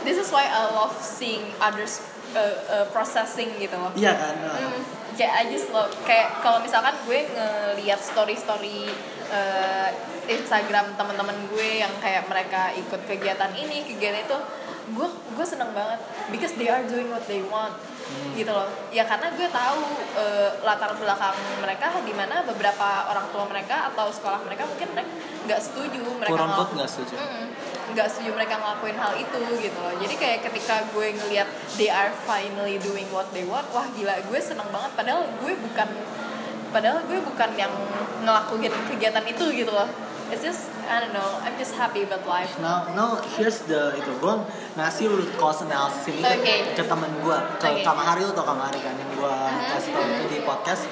Speaker 3: This is why I love seeing others uh, uh, processing gitu loh.
Speaker 2: Iya kan. uh,
Speaker 3: Hmm, kayak I just love kayak kalau misalkan gue ngeliat story story Instagram teman-teman gue yang kayak mereka ikut kegiatan ini kegiatan itu gue gue seneng banget. Because they are doing what they want.
Speaker 2: Hmm.
Speaker 3: gitu loh. Ya karena gue tahu eh, latar belakang mereka di mana beberapa orang tua mereka atau sekolah mereka mungkin mereka nggak setuju mereka
Speaker 2: Kurang
Speaker 3: ngel-
Speaker 2: nggak setuju.
Speaker 3: Nggak setuju mereka ngelakuin hal itu gitu loh. Jadi kayak ketika gue ngelihat they are finally doing what they want wah gila gue seneng banget. Padahal gue bukan padahal gue bukan yang ngelakuin kegiatan itu gitu loh it's just I don't know I'm just happy about life
Speaker 2: Now, now here's the itu gue ngasih root cause analysis ini ke-
Speaker 3: Oke.
Speaker 2: ke, temen gue ke
Speaker 3: Oke.
Speaker 2: Kamahari atau Kamahari kan yang gue kasih tau itu di podcast.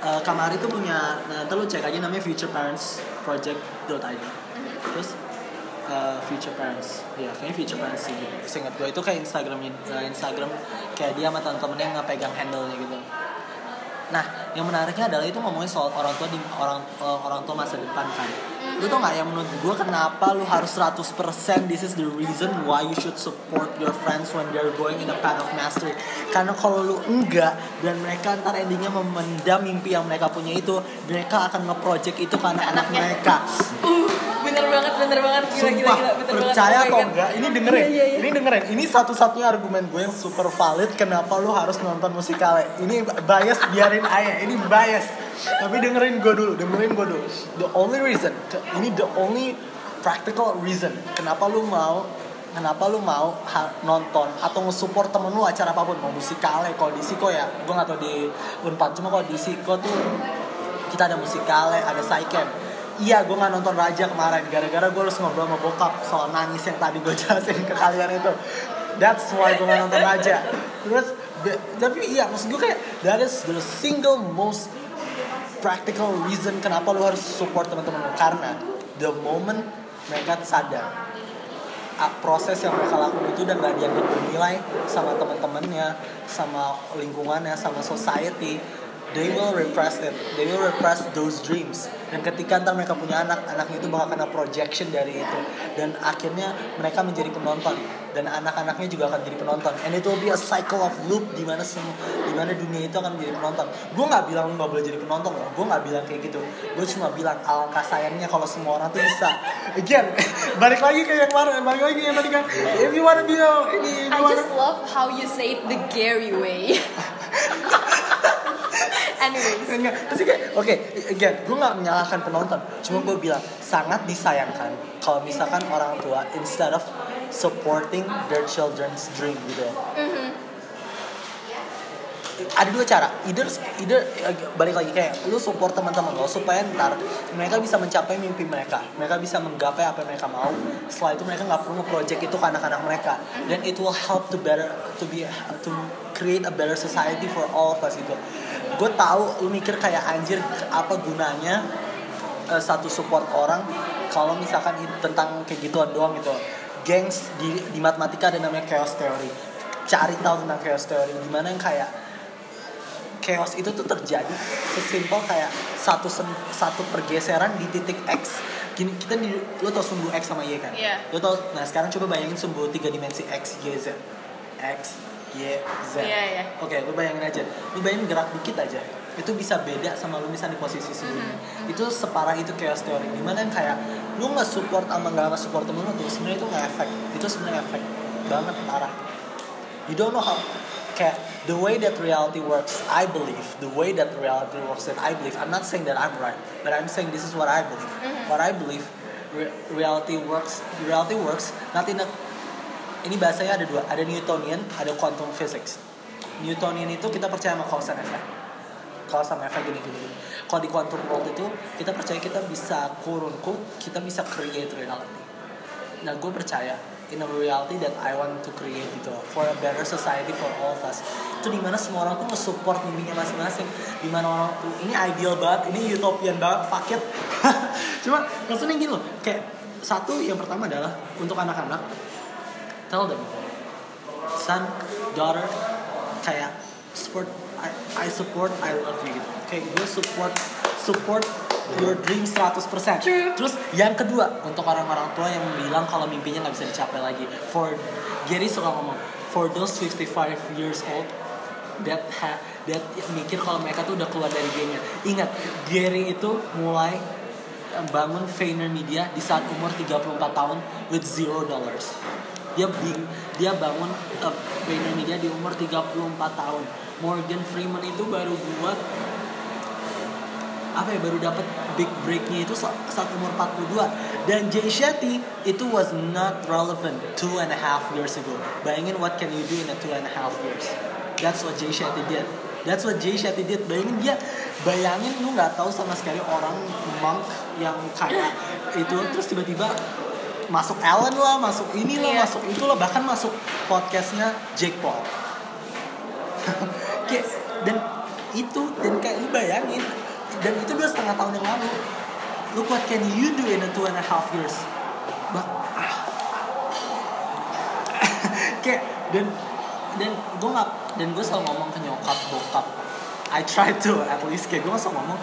Speaker 2: Eh, Kamahari tuh punya, nah nanti lu cek aja namanya futureparentsproject.id. Terus eh, future parents, ya kayaknya future parents sih. Seingat gue itu kayak Instagram eh, Instagram kayak dia sama temen-temennya yang ngepegang handle-nya gitu. Nah, yang menariknya adalah itu ngomongin soal orang tua di orang orang tua masa depan kan. Lu tau gak yang menurut gue kenapa lu harus 100% this is the reason why you should support your friends when they're going in a path of mastery. Karena kalau lu enggak dan mereka ntar endingnya memendam mimpi yang mereka punya itu, mereka akan nge-project itu ke anak-anak
Speaker 3: Anaknya. *laughs*
Speaker 2: mereka.
Speaker 3: uh bener banget bener banget gila gila
Speaker 2: Sumpah,
Speaker 3: gila bener
Speaker 2: percaya
Speaker 3: banget Oh
Speaker 2: atau enggak, ini dengerin.
Speaker 3: Iya, iya, iya.
Speaker 2: Ini dengerin. Ini satu-satunya argumen gue yang super valid kenapa lu harus nonton musikale. Ini bias biarin aja. Ini bias. Tapi dengerin gue dulu, dengerin gue dulu. The only reason, ini the only practical reason kenapa lu mau kenapa lu mau nonton atau nge-support temen lu acara apa pun mau musikale kalau di Siko ya gue gak tau di Unpad cuma kalau di Siko tuh kita ada musikale ada Saiken. Iya gue nggak nonton Raja kemarin gara-gara gue harus ngobrol sama bokap soal nangis yang tadi gue *laughs* jelasin ke kalian itu. That's why gue nggak nonton Raja. Terus tapi iya maksud gue kayak that is the single most practical reason kenapa lu harus support teman-teman karena the moment mereka sadar proses yang mereka lakukan itu udah nggak dianggap bernilai sama teman-temannya, sama lingkungannya, sama society. They will repress it. They will repress those dreams. Dan ketika ntar mereka punya anak, anaknya itu bakal kena projection dari itu. Dan akhirnya mereka menjadi penonton. Dan anak-anaknya juga akan jadi penonton. And it will be a cycle of loop di mana semua, di mana dunia itu akan menjadi penonton. Gue nggak bilang lu nggak boleh jadi penonton loh. Gue nggak bilang kayak gitu. Gue cuma bilang alangkah sayangnya kalau semua orang tuh bisa. Again, *laughs* balik lagi ke yang kemarin, balik lagi yang tadi kan. If you wanna be a, ini, if
Speaker 3: I
Speaker 2: you wanna,
Speaker 3: just love how you say it the Gary way *laughs* anyways.
Speaker 2: Enggak, terus kayak, oke, again, gue nggak menyalahkan penonton, cuma gue bilang sangat disayangkan kalau misalkan orang tua instead of supporting their children's dream gitu. Ada dua cara, either, either balik lagi kayak lu support teman-teman lo supaya ntar mereka bisa mencapai mimpi mereka, mereka bisa menggapai apa yang mereka mau. Setelah itu mereka nggak perlu project itu ke anak-anak mereka, dan it will help to better to be to create a better society for all of us gitu. Gue tahu lu mikir kayak anjir apa gunanya eh, satu support orang kalau misalkan tentang kayak gituan doang gitu. Gengs di di matematika ada namanya chaos theory. Cari tahu tentang chaos theory gimana yang kayak chaos itu tuh terjadi sesimpel kayak satu sen- satu pergeseran di titik x gini kita di lo tau sumbu x sama y kan
Speaker 3: Iya.
Speaker 2: lo tau nah sekarang coba bayangin sumbu tiga dimensi x y z x y z.
Speaker 3: Iya, iya.
Speaker 2: oke lo bayangin aja. Lo bayangin gerak dikit aja itu bisa beda sama lo misalnya di posisi sebelumnya
Speaker 3: Mm-hmm.
Speaker 2: itu separah itu chaos theory di mana yang kayak lo nggak support sama nggak nggak support temen lo tuh sebenarnya itu nggak efek. Itu sebenarnya efek banget parah. You don't know how kayak the way that reality works I believe the way that reality works that I believe I'm not saying that I'm right but I'm saying this is what I believe. What I believe re- reality works reality works not in a ini bahasanya ada dua. Ada Newtonian ada quantum physics. Newtonian itu kita percaya sama cause and effect. Cause and effect gini gini, kalau di quantum world itu kita percaya kita bisa kurun kita bisa create reality. Nah gue percaya in a reality that I want to create gitu. For a better society for all of us. Itu di mana semua orang tuh nge-support mimpinya masing-masing. Di mana orang tuh ini ideal banget ini utopian banget fuck it. *laughs* Cuma maksudnya gini loh kayak satu yang pertama adalah untuk anak-anak tell them. Son daughter kayak support I, I support I love you gitu. Kayak gue support support your dream 100%
Speaker 3: True.
Speaker 2: terus yang kedua untuk orang-orang tua yang bilang kalau mimpinya nggak bisa dicapai lagi. For Gary suka ngomong for those 55 years old that ha, that mikir kalau mereka tuh udah keluar dari gamenya. Ingat Gary itu mulai eh, bangun Vayner Media di saat umur 34 tahun with zero dollars dia bing dia bangun uh, VaynerMedia di umur 34 tahun. Morgan Freeman itu baru buat apa ya baru dapat big breaknya itu sa- saat umur 42 dan Jay Shetty itu was not relevant two and a half years ago. Bayangin what can you do in a two and a half years? That's what Jay Shetty did. That's what Jay Shetty did. Bayangin dia bayangin lu nggak tahu sama sekali orang monk yang kayak itu terus tiba-tiba masuk Allen lah masuk inilah
Speaker 3: Iya.
Speaker 2: masuk itulah bahkan masuk podcastnya Jake Paul. *laughs* Kayak dan itu dan kayak lu bayangin dan itu dua setengah tahun yang lalu. Look what can you do in a two and a half years? Bah ah. *laughs* kayak dan dan gue nggak dan gue selalu ngomong ke nyokap bokap. I try to at least kayak gue selalu ngomong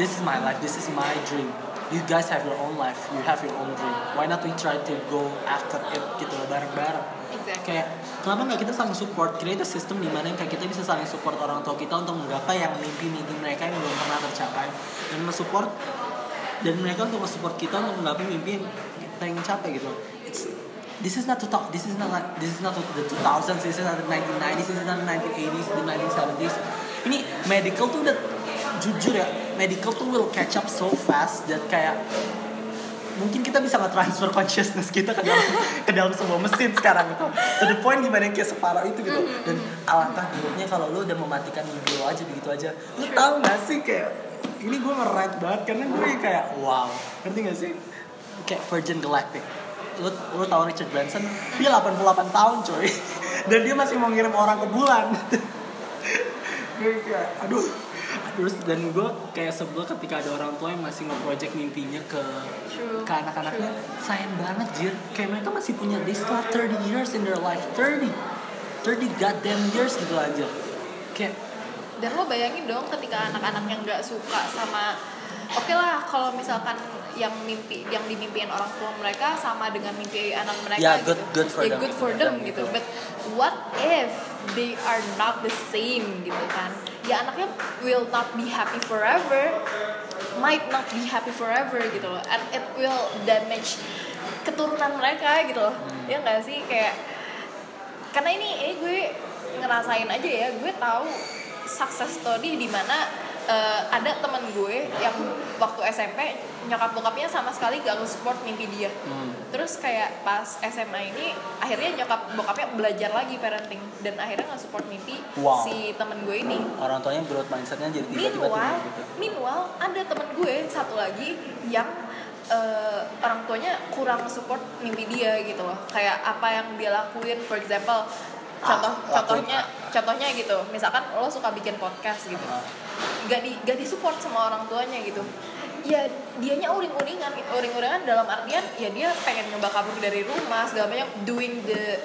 Speaker 2: this is my life this is my dream you guys have your own life you have your own dream. Why not we try to go after it gitu loh bareng-bareng.
Speaker 3: Exactly.
Speaker 2: kayak kenapa nggak kita saling support? Create a system di mana yang kayak kita bisa saling support orang tua kita untuk menggapai yang mimpi-mimpi mereka yang belum pernah tercapai. Dan mensupport dan mereka untuk mensupport kita untuk menggapai mimpi yang kita ingin capai gitu it's this is not to talk this is not like this is not the 2000s this is not the 1990s this is not the 1980s the 1970s ini medical tuh udah jujur ya medical tuh will catch up so fast dan kayak mungkin kita bisa nge-transfer consciousness kita ke dalam ke dalam sebuah mesin sekarang gitu. To the point gimana yang kayak separah itu gitu. Dan alangkah buruknya kalau lu udah mematikan mimpi lo aja begitu aja. Lu tahu gak sih kayak ini gue nge-rant banget karena gue kayak wow. Ngerti gak sih? Kayak Virgin Galactic. Lu lu tahu Richard Branson? Dia 88 tahun coy. *laughs* Dan dia masih mau ngirim orang ke bulan. *laughs* Gue kayak aduh terus dan gue kayak sebel ketika ada orang tua yang masih nge-project mimpinya ke
Speaker 3: True.
Speaker 2: ke anak-anaknya sayang banget jir kayak mereka masih punya they still have 30 years in their life 30 30 goddamn years gitu aja kayak
Speaker 3: dan lo bayangin dong ketika anak-anak yang nggak suka sama oke lah kalau misalkan yang mimpi yang dimimpiin orang tua mereka sama dengan mimpi anak mereka
Speaker 2: Ya,
Speaker 3: gitu.
Speaker 2: good- good for
Speaker 3: ya
Speaker 2: them.
Speaker 3: good for them gitu but what if they are not the same gitu kan ya anaknya will not be happy forever might not be happy forever gitu loh. And it will damage keturunan mereka gitu loh.
Speaker 2: Hmm.
Speaker 3: ya nggak sih? Kayak karena ini ini gue ngerasain aja ya gue tahu success story di mana eh, ada temen gue yang waktu SMP nyokap bokapnya sama sekali gak nge-support mimpi dia.
Speaker 2: Hmm,
Speaker 3: terus kayak pas SMA ini akhirnya nyokap bokapnya belajar lagi parenting dan akhirnya nge-support mimpi
Speaker 2: Wow.
Speaker 3: si temen gue ini.
Speaker 2: Orang tuanya growth mindsetnya jadi tiba-tiba
Speaker 3: meanwhile
Speaker 2: gitu
Speaker 3: meanwhile ada temen gue satu lagi yang eh, orang tuanya kurang support mimpi dia gitu loh. Kayak apa yang dia lakuin for example contoh
Speaker 2: lakuin.
Speaker 3: contohnya contohnya gitu. Misalkan lo suka bikin podcast gitu.
Speaker 2: Ah.
Speaker 3: Gak di gak disupport sama orang tuanya gitu. Ya dianya uring-uringan uring-uringan dalam artian ya dia pengen nyoba kabur dari rumah segala banyak doing the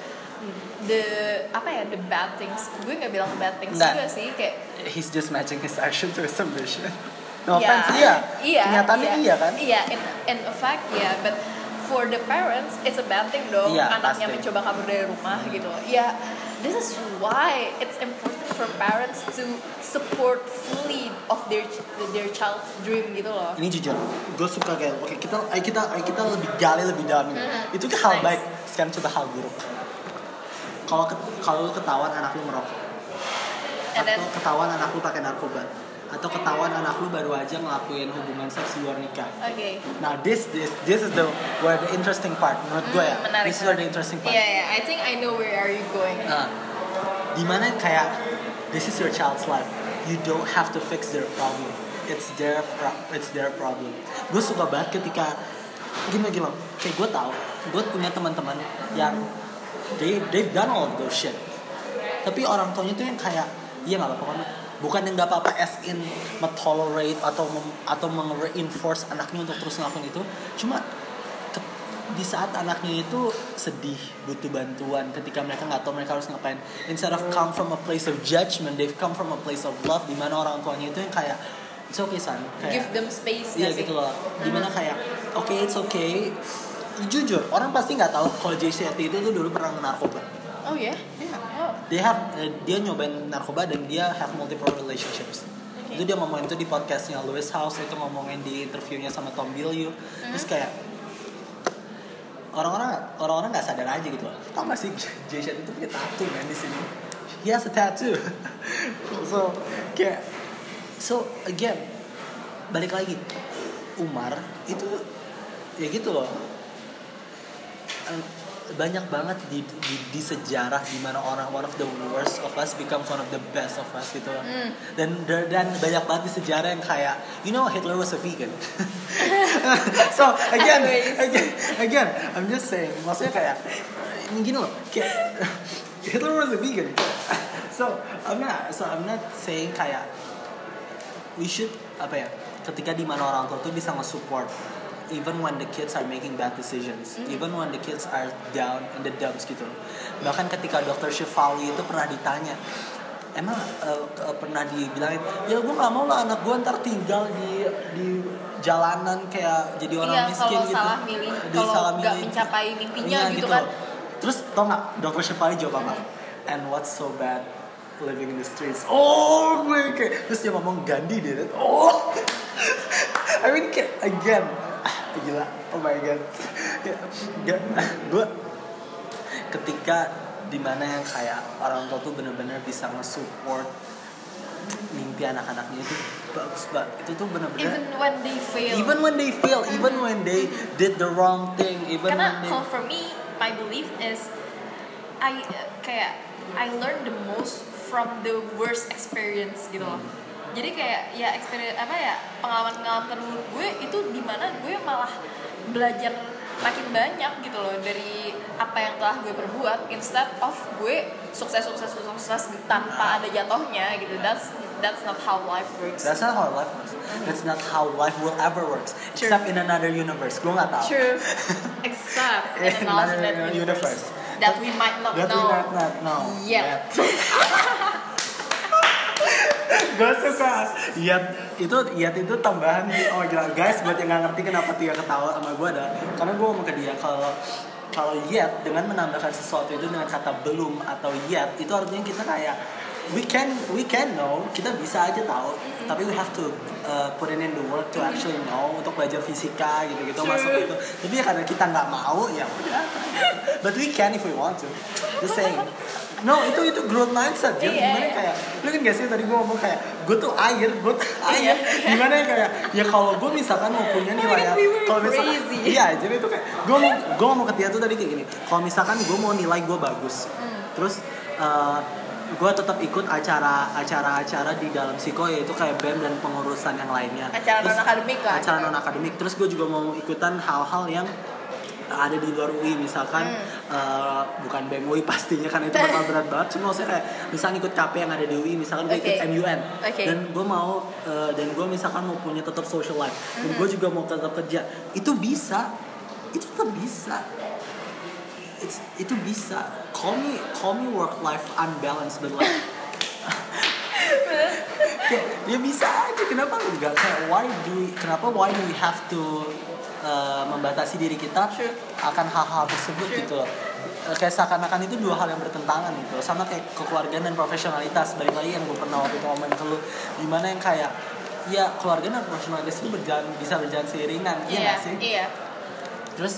Speaker 3: the apa ya the bad things. Gue nggak bilang bad things
Speaker 2: Nggak.
Speaker 3: juga sih kayak
Speaker 2: he's just matching his action to his ambition *laughs* no
Speaker 3: Ya,
Speaker 2: offense iya.
Speaker 3: iya
Speaker 2: kenyataannya iya. kan?
Speaker 3: Iya in, in fact ya but for the parents it's a bad thing dong
Speaker 2: Iya,
Speaker 3: anaknya
Speaker 2: pasti.
Speaker 3: mencoba kabur dari rumah gitu. Ya this is why it's important for parents to support fully of their their child's dream gitu loh
Speaker 2: ini jujur gue suka kayak oke kita ayo kita ayo kita lebih gali lebih dalam ini
Speaker 3: Mhm.
Speaker 2: itu kan hal
Speaker 3: Nice.
Speaker 2: baik sekarang coba hal buruk kalau kalau lu ketahuan anak lu merokok
Speaker 3: and then
Speaker 2: atau ketahuan anak lu pakai narkoba atau ketahuan anak lu baru aja ngelakuin hubungan seks di luar nikah
Speaker 3: oke
Speaker 2: Nah, this this this is the where the interesting part menurut gue ya.
Speaker 3: Hmm, menarik
Speaker 2: this is where the interesting part.
Speaker 3: Iya ya, I think I know where are you going.
Speaker 2: Nah, di mana kayak this is your child's life. You don't have to fix their problem. It's their pro- it's their problem. Gue suka banget ketika gimana gimana. Kayak gue tahu, gue punya teman-teman yang they they've done all of those shit. Tapi orang tuanya tuh yang kayak iya nggak apa-apa. Bukan yang nggak apa-apa as in tolerate atau mem- atau meng-reinforce anaknya untuk terus ngelakuin itu. Cuma ke- di saat anaknya itu sedih butuh bantuan ketika mereka nggak tahu mereka harus ngapain instead of come from a place of judgment they've come from a place of love di mana orang tuanya itu yang kayak it's okay son kayak
Speaker 3: Give them space
Speaker 2: iya
Speaker 3: sih?
Speaker 2: gitu loh di mana kayak oke it's okay jujur orang pasti nggak tahu kalau JCT itu tuh dulu pernah narkoba
Speaker 3: Oh ya?
Speaker 2: Iya. Dia have eh, dia nyobain narkoba dan dia have multiple relationships.
Speaker 3: Oke.
Speaker 2: itu dia ngomongin itu di podcastnya Lewis House itu ngomongin di interviewnya sama Tom Bilyeu terus kayak orang-orang orang-orang nggak sadar aja gitu. Loh tau gak sih Jason itu punya tattoo man di sini. He has a tattoo. *laughs* So kayak so again balik lagi. Umar itu ya gitu loh. Eh, banyak banget di, di, di sejarah di mana orang one of the worst of us becomes one of the best of us gitu loh.
Speaker 3: Hmm.
Speaker 2: dan dan banyak banget di sejarah yang kayak you know Hitler was a vegan. *laughs* So again again again I'm just saying maksudnya kayak gini loh kayak *laughs* Hitler was a vegan. *laughs* So I'm not so I'm not saying kayak we should apa ya ketika di mana orang tua tuh bisa nge-support even when the kids are making bad decisions even when the kids are down in the dumps gitu. Bahkan ketika dokter Shefali itu pernah ditanya emang eh, eh, pernah dibilangin ya gue gak mau lah anak gue ntar tinggal di di jalanan kayak jadi orang
Speaker 3: Iya,
Speaker 2: miskin
Speaker 3: kalau
Speaker 2: gitu.
Speaker 3: salah milih, kalau
Speaker 2: salah milih.
Speaker 3: mencapai mimpinya
Speaker 2: Iya,
Speaker 3: gitu kan.
Speaker 2: terus tau gak dokter Shefali jawab apa? And what's so bad? Living in the streets. Oh gue kayak terus dia ngomong Gandhi deh oh. *laughs* I mean kayak again gila oh my god. Ya, ga- gue ketika di mana yang kayak orang tua tuh bener-bener bisa nge-support mimpi anak-anaknya itu bagus banget. Itu tuh bener-bener
Speaker 3: even when they fail.
Speaker 2: Even when they fail even when they did the wrong thing even
Speaker 3: karena
Speaker 2: when they
Speaker 3: kalau for me my belief is I kayak I learn the most from the worst experience gitu loh jadi kayak ya experience apa ya pengalaman-pengalaman terburuk gue itu di mana gue malah belajar makin banyak gitu loh dari apa yang telah gue perbuat instead of gue sukses sukses sukses, sukses tanpa ada jatuhnya gitu that's that's not how life works
Speaker 2: That's not how life works. That's not how life will ever works.
Speaker 3: True.
Speaker 2: Except in another universe. Gue gak tahu.
Speaker 3: True. *laughs* Except in
Speaker 2: In
Speaker 3: an alternate
Speaker 2: another
Speaker 3: universe,
Speaker 2: universe.
Speaker 3: that we might not
Speaker 2: That we
Speaker 3: know.
Speaker 2: might not know.
Speaker 3: Yet. *laughs*
Speaker 2: gue suka. Yat itu Yat itu tambahan. Oh gila. Guys buat yang nggak ngerti kenapa dia ketawa sama gue ada karena gue ngomong ke dia kalau kalau yet dengan menambahkan sesuatu itu dengan kata belum atau yet itu artinya kita kayak we can we can know kita bisa aja tahu tapi we have to uh, put in the work to actually know untuk belajar fisika gitu gitu
Speaker 3: True.
Speaker 2: masuk itu tapi ya karena kita nggak mau ya udah but we can if we want to just saying no itu itu growth mindset ya gimana
Speaker 3: iya.
Speaker 2: kayak lu kan gak sih tadi gue ngomong kayak gue tuh air gue tuh
Speaker 3: Iya.
Speaker 2: air gimana ya kayak ya kalau gue misalkan mau punya nilai ya
Speaker 3: we were
Speaker 2: kalau misalkan iya jadi itu kayak gue mau gue ngomong ke dia tuh tadi kayak gini kalau misalkan gue mau nilai gue bagus
Speaker 3: Hmm.
Speaker 2: terus gue tetap ikut acara acara-acara di dalam psiko yaitu kayak bem dan pengurusan yang lainnya
Speaker 3: Acara
Speaker 2: Terus-
Speaker 3: non-akademik kan?
Speaker 2: acara non akademik terus gue juga mau ikutan hal-hal yang ada di luar UI misalkan
Speaker 3: Hmm.
Speaker 2: eh, bukan BEM UI pastinya kan itu bakal *laughs* berat banget cuma maksudnya kayak misalnya ikut KP yang ada di UI misalkan gue ikut
Speaker 3: Oke.
Speaker 2: MUN
Speaker 3: Oke.
Speaker 2: dan gue mau eh, dan gue misalkan mau punya tetap social life
Speaker 3: Hmm.
Speaker 2: dan gue juga mau tetap kerja itu bisa itu tetap bisa It's, itu bisa call me call me work life unbalanced but like kayak ya bisa aja kenapa enggak kayak why do we, kenapa why do we have to uh, membatasi diri kita
Speaker 3: True.
Speaker 2: akan hal-hal tersebut
Speaker 3: True.
Speaker 2: gitu loh Eh, kayak seakan-akan itu dua hal yang bertentangan gitu loh. sama kayak kekeluargaan dan profesionalitas balik lagi yang gue pernah waktu itu ngomongin ke lu di mana yang kayak ya keluarga dan profesionalitas itu berjalan bisa berjalan seiringan iya
Speaker 3: Iya,
Speaker 2: nggak sih
Speaker 3: iya.
Speaker 2: Terus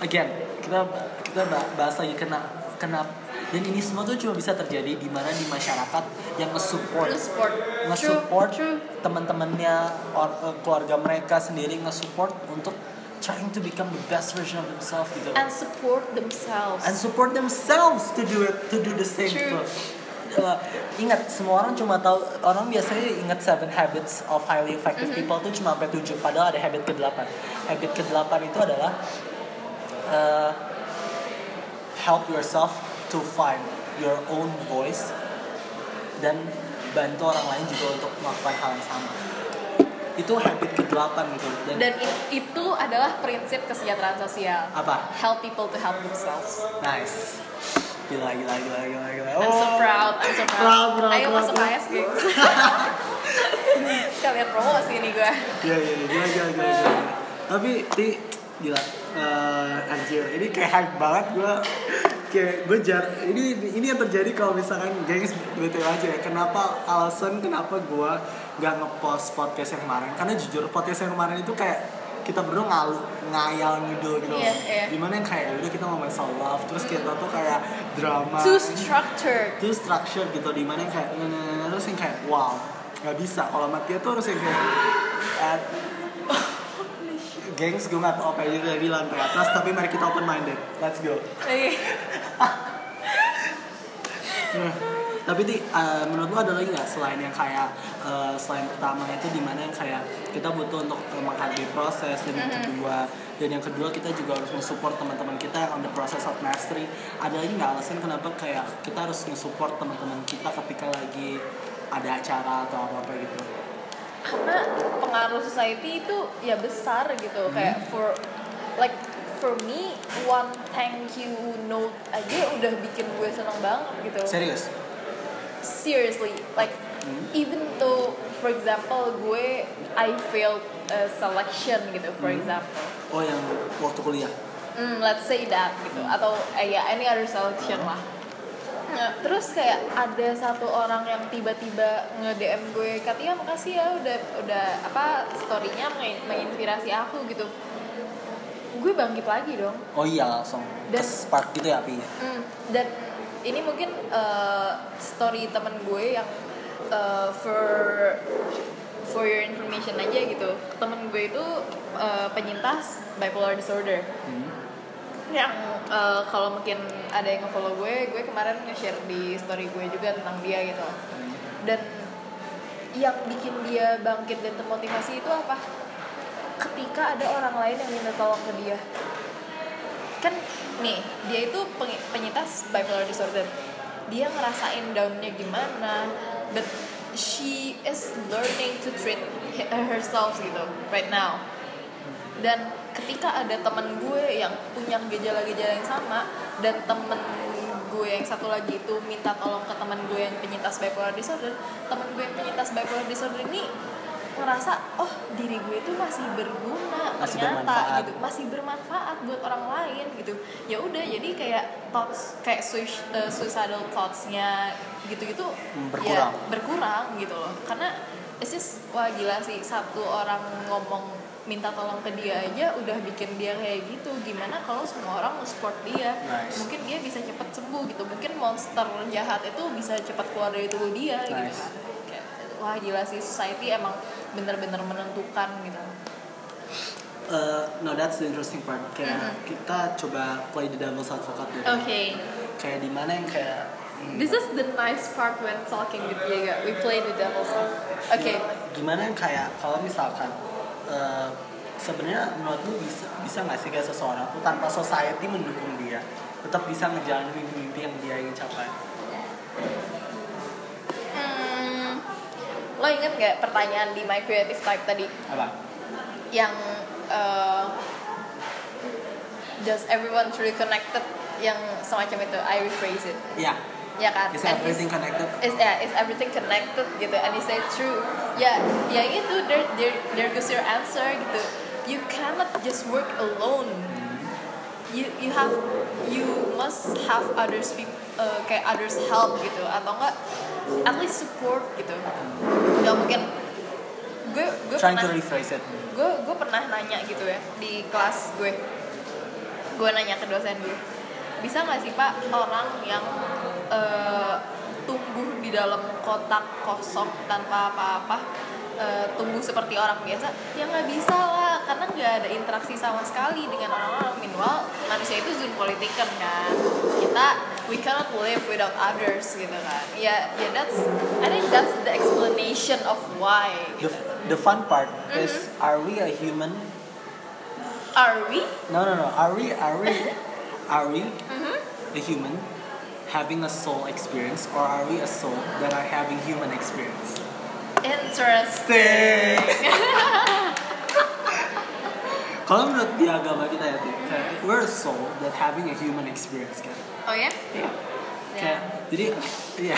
Speaker 2: again kita kita ba- bahas lagi kena kena dan ini semua tuh cuma bisa terjadi di mana di masyarakat yang nge-support. Nge-support. Teman-temannya or- eh, keluarga mereka sendiri nge-support untuk trying to become the best version of themselves gitu.
Speaker 3: And support themselves.
Speaker 2: and support themselves to do it to do the same
Speaker 3: True.
Speaker 2: Uh, ingat semua orang cuma tahu orang biasanya ingat seven habits of highly effective
Speaker 3: Mm-hmm.
Speaker 2: people tuh cuma sampai tujuh padahal ada habit ke delapan. Habit ke delapan itu adalah uh, help yourself to find your own voice dan bantu orang lain juga untuk melakukan hal yang sama itu habit ke delapan gitu dan,
Speaker 3: Dan itu adalah prinsip kesejahteraan sosial.
Speaker 2: apa
Speaker 3: Help people to help themselves.
Speaker 2: nice gila gila gila gila gila
Speaker 3: I'm so
Speaker 2: Oh.
Speaker 3: proud, I'm so proud.
Speaker 2: Proud, proud,
Speaker 3: Ayo
Speaker 2: proud,
Speaker 3: masuk
Speaker 2: proud.
Speaker 3: AS, gengs. *laughs* Sekalian promosi nih gue.
Speaker 2: Iya iya iya, gila gila gila gila. Tapi ti gila Eh, anjir ini kayak hype banget gue kayak gue jar ini ini yang terjadi kalau misalkan gengs btw aja ya kenapa alasan kenapa gue gak ngepost podcast yang kemarin? Karena jujur podcast yang kemarin itu kayak kita berdua ngalu ngayal ngidul gitu
Speaker 3: Iya, iya.
Speaker 2: di mana yang kayak udah kita ngomongin soal love terus kita tuh kayak drama.
Speaker 3: Too structured.
Speaker 2: too structured gitu di mana yang kayak nah, nah, nah, nah, terus yang kayak wow nggak bisa. Kalau Matia tuh harus yang kayak eh, gengs gue nggak tau apa yang dia bilang di atas tapi mari kita open minded let's go.
Speaker 3: Oke.
Speaker 2: Nah, tapi di eh, menurut lu ada lagi nggak selain yang kayak eh, selain pertama itu di mana yang kayak kita butuh untuk menghargai proses dan yang kedua dan yang kedua kita juga harus mensupport teman-teman kita yang on the process of mastery. Ada lagi nggak alasan kenapa kayak kita harus mensupport teman-teman kita ketika lagi ada acara atau apa apa gitu
Speaker 3: karena pengaruh society itu ya besar gitu. Kayak for like for me one thank you note aja udah bikin gue seneng banget gitu.
Speaker 2: Serius?
Speaker 3: Seriously like even though for example gue I failed a selection gitu for example.
Speaker 2: Oh yang waktu kuliah?
Speaker 3: Hmm, let's say that gitu. Atau eh, ya any other selection lah Nah, terus kayak ada satu orang yang tiba-tiba nge-DM gue Katia makasih ya udah udah apa storynya meng- menginspirasi aku gitu. Gue bangkit lagi dong.
Speaker 2: Oh iya langsung
Speaker 3: Dan-
Speaker 2: spark gitu ya api
Speaker 3: Hmm, dan ini mungkin uh, story temen gue yang uh, for for your information aja gitu. Temen gue itu uh, penyintas bipolar disorder yang uh, kalau mungkin ada yang nge-follow gue gue kemarin nge-share di story gue juga tentang dia gitu. Dan yang bikin dia bangkit dan termotivasi itu apa? Ketika ada orang lain yang minta tolong ke dia. Kan nih dia itu penyintas bipolar disorder. Dia ngerasain downnya gimana but she is learning to treat he- herself gitu right now. Dan ketika ada temen gue yang punya gejala-gejala yang sama dan temen gue yang satu lagi itu minta tolong ke temen gue yang penyintas bipolar disorder temen gue yang penyintas bipolar disorder ini ngerasa oh diri gue itu masih berguna
Speaker 2: Masih
Speaker 3: ternyata
Speaker 2: bermanfaat.
Speaker 3: gitu masih bermanfaat buat orang lain gitu ya udah jadi kayak thoughts kayak uh, suicidal thoughts-nya gitu-gitu
Speaker 2: berkurang.
Speaker 3: ya berkurang gitu loh karena it's just wah gila sih satu orang ngomong minta tolong ke dia aja udah bikin dia kayak gitu gimana kalau semua orang support dia
Speaker 2: Nice.
Speaker 3: mungkin dia bisa cepat sembuh gitu mungkin monster jahat itu bisa cepat keluar dari tubuh dia gitu
Speaker 2: Nice.
Speaker 3: kan Kayak, wah gila sih society emang bener-bener menentukan gitu
Speaker 2: Uh, no that's the interesting part kayak
Speaker 3: Mhm.
Speaker 2: kita coba play the devil's advocate dulu
Speaker 3: oke
Speaker 2: kayak di mana yang kayak hmm,
Speaker 3: This is the nice part when talking with Diego. We play the devil's advocate. Okay.
Speaker 2: gimana yang kayak kalau misalkan uh, sebenarnya menurut lu bisa bisa nggak sih kayak seseorang tuh tanpa society mendukung dia tetap bisa ngejalanin mimpi-mimpi yang dia ingin capai
Speaker 3: Hmm, lo inget gak pertanyaan di My Creative Type tadi
Speaker 2: apa
Speaker 3: yang uh, Does everyone truly connected yang semacam itu? I rephrase it.
Speaker 2: ya
Speaker 3: Ya kan?
Speaker 2: is everything
Speaker 3: is-
Speaker 2: connected?
Speaker 3: is yeah, is everything connected gitu. And you say true. Ya ya itu there there there goes your answer gitu. You cannot just work alone. You you have you must have others peop- uh, kayak others help gitu. Atau enggak at least support gitu. Nggak mungkin. Gue gue
Speaker 2: trying
Speaker 3: pernah
Speaker 2: to rephrase it.
Speaker 3: gue gue pernah nanya gitu ya di kelas gue. Gue nanya ke dosen gue bisa nggak sih pak orang yang eh, tumbuh di dalam kotak kosong tanpa apa-apa eh, tumbuh seperti orang biasa? Ya nggak bisa lah karena nggak ada interaksi sama sekali dengan orang-orang. Minimal manusia itu zoom politikan kan? Kita we cannot live without others gitu kan? Ya ya that's I think that's the explanation of why
Speaker 2: the,
Speaker 3: gitu.
Speaker 2: the fun part
Speaker 3: Mm-hmm.
Speaker 2: is are we a human?
Speaker 3: Are we?
Speaker 2: No no no. Are we are we *laughs* are we
Speaker 3: Mm-hmm.
Speaker 2: a human having a soul experience or are we a soul that are having human experience
Speaker 3: Interesting. *laughs*
Speaker 2: Kalau menurut di agama kita ya, kayak we're a soul that having a human experience kan.
Speaker 3: Oh ya?
Speaker 2: Iya.
Speaker 3: Ya.
Speaker 2: Kayak jadi iya.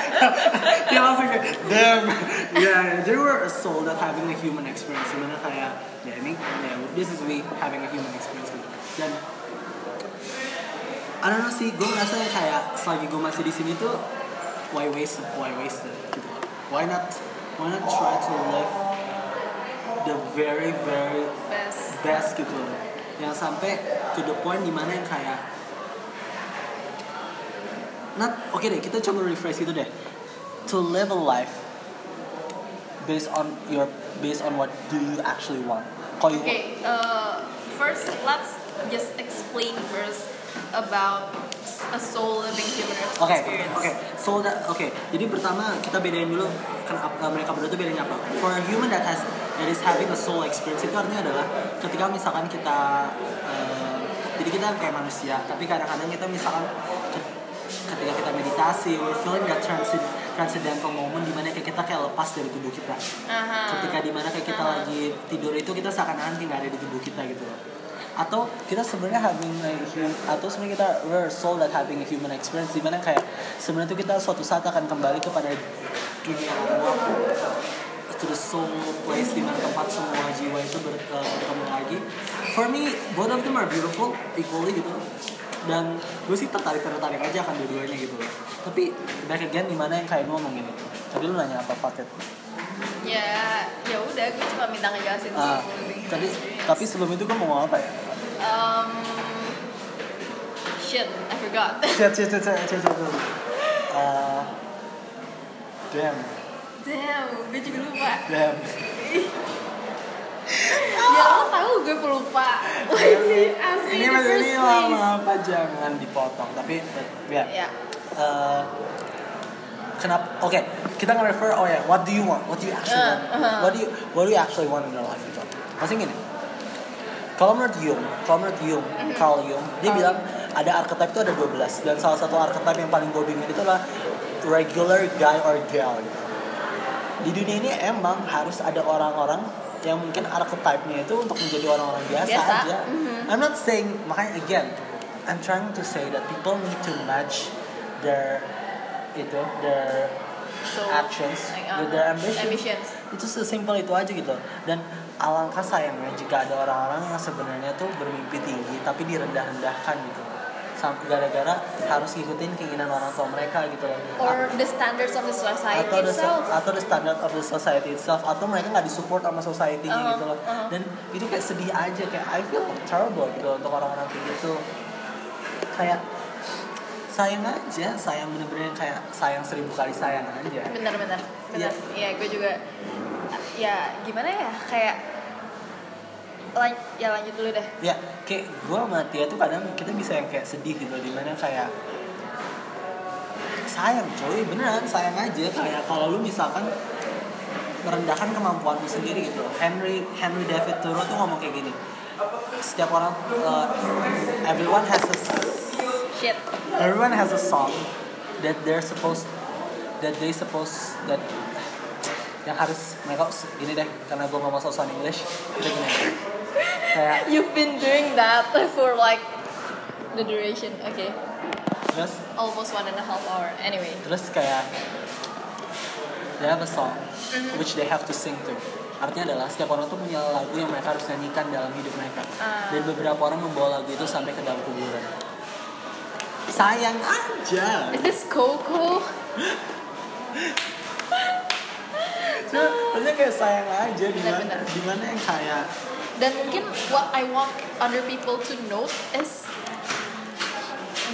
Speaker 2: *laughs* Dia langsung kayak damn. Ya, jadi we're a soul that having a human experience. Dimana kayak ya ini ya this is we having a human experience. Dan I don't know sih, gue ngerasa kayak selagi gue masih di sini tuh why waste why waste it gitu. Why not why not try to live the very very
Speaker 3: best.
Speaker 2: best gitu. Yang sampai to the point di mana yang kayak not oke deh kita coba rephrase itu deh. To live a life based on your based on what do you actually want. You
Speaker 3: okay uh, first let's just explain first about a soul living human
Speaker 2: Oke,
Speaker 3: experience
Speaker 2: oke. So that oke. Jadi pertama kita bedain dulu kenapa mereka berdua itu bedanya apa. For a human that has that is having a soul experience itu artinya adalah ketika misalkan kita eh, jadi kita kayak manusia, tapi kadang-kadang kita misalkan ke- ketika kita meditasi, we're feeling that transcend, transcendental moment di mana kayak kita kayak lepas dari tubuh kita.
Speaker 3: Aha.
Speaker 2: Ketika di mana kayak kita
Speaker 3: Aha.
Speaker 2: lagi tidur itu kita seakan-akan kayak nggak ada di tubuh kita gitu loh. Atau kita sebenarnya having a human, atau sebenarnya kita we're soul that having a human experience di mana kayak sebenarnya tuh kita suatu saat akan kembali kepada dunia Allah to the soul place di mana tempat semua jiwa itu ber- uh, bertemu lagi. For me, both of them are beautiful equally gitu. Dan gue sih tertarik tertarik aja akan dua-duanya gitu loh. Tapi back again di mana yang kayak gue ngomongin itu. Tadi lu nanya apa Faket?
Speaker 3: ya ya udah gue cuma minta ngejelasin
Speaker 2: Ah,
Speaker 3: living
Speaker 2: tadi tapi sebelum itu gue mau ngomong apa ya?
Speaker 3: Um shit I forgot
Speaker 2: Chat chat chat chat chat dulu. Uh, damn,
Speaker 3: damn gue juga lupa
Speaker 2: damn. *laughs*
Speaker 3: ya lo tahu gue pelupa Asli, *laughs*
Speaker 2: ini masih ini lama apa jangan dipotong tapi ya.
Speaker 3: ya
Speaker 2: Eh, kenapa? Oke, kita nge-refer. Oh ya, what do you want? What do you actually
Speaker 3: Uh,
Speaker 2: want?
Speaker 3: uh-huh.
Speaker 2: What do you What do you actually want in your life gitu? Maksudnya gini. Kalau menurut Jung, kalau menurut Jung,
Speaker 3: Mhm.
Speaker 2: Carl Jung, dia
Speaker 3: Carl
Speaker 2: bilang ada archetype itu ada 12 dan salah satu archetype yang paling gue bingung itu adalah regular guy or girl gitu. Di dunia ini emang harus ada orang-orang yang mungkin archetype-nya itu untuk menjadi orang-orang biasa,
Speaker 3: Biasa,
Speaker 2: aja.
Speaker 3: mhm.
Speaker 2: I'm not saying makanya again, I'm trying to say that people need to match their itu their
Speaker 3: So,
Speaker 2: actions
Speaker 3: like,
Speaker 2: with
Speaker 3: uh,
Speaker 2: their ambitions.
Speaker 3: ambitions.
Speaker 2: Itu sesimpel itu aja gitu. Dan alangkah sayangnya jika ada orang-orang yang sebenarnya tuh bermimpi tinggi tapi direndah-rendahkan gitu. Sampai gara-gara harus ngikutin keinginan orang tua mereka gitu loh.
Speaker 3: or the standards of the society
Speaker 2: atau the,
Speaker 3: itself
Speaker 2: atau the standard of the society itself atau mereka nggak disupport sama society
Speaker 3: Uh-huh,
Speaker 2: gitu loh
Speaker 3: uh-huh.
Speaker 2: dan itu kayak sedih aja kayak I feel terrible gitu untuk orang-orang kayak gitu kayak sayang aja sayang bener-bener kayak sayang seribu kali sayang aja
Speaker 3: bener bener
Speaker 2: Iya.
Speaker 3: bener iya gue juga ya gimana ya kayak lan ya lanjut dulu deh.
Speaker 2: Ya kayak gue sama Tia tuh kadang kita bisa yang kayak sedih gitu di mana kayak sayang coy beneran sayang aja. Kayak kalau lu misalkan merendahkan kemampuanmu sendiri gitu. Henry Henry David Thoreau tuh ngomong kayak gini. Setiap orang uh, everyone has a
Speaker 3: shit.
Speaker 2: everyone has a song that they're supposed that they suppose that yang harus mereka gini deh karena gue ngomong soal English. Kita gini kayak *laughs*
Speaker 3: you've been doing that for like the duration. Okay.
Speaker 2: Terus?
Speaker 3: Almost one and a half hour. Anyway.
Speaker 2: Terus kayak they have a song which they have to sing to. Artinya adalah setiap orang tuh punya lagu yang mereka harus nyanyikan dalam hidup mereka.
Speaker 3: Ah.
Speaker 2: dan beberapa orang membawa lagu itu sampai ke dalam kuburan. Sayang aja.
Speaker 3: Is this Coco?
Speaker 2: Cuma, maksudnya kayak sayang aja.
Speaker 3: Benar-benar.
Speaker 2: di mana yang kayak
Speaker 3: dan mungkin what I want other people to note is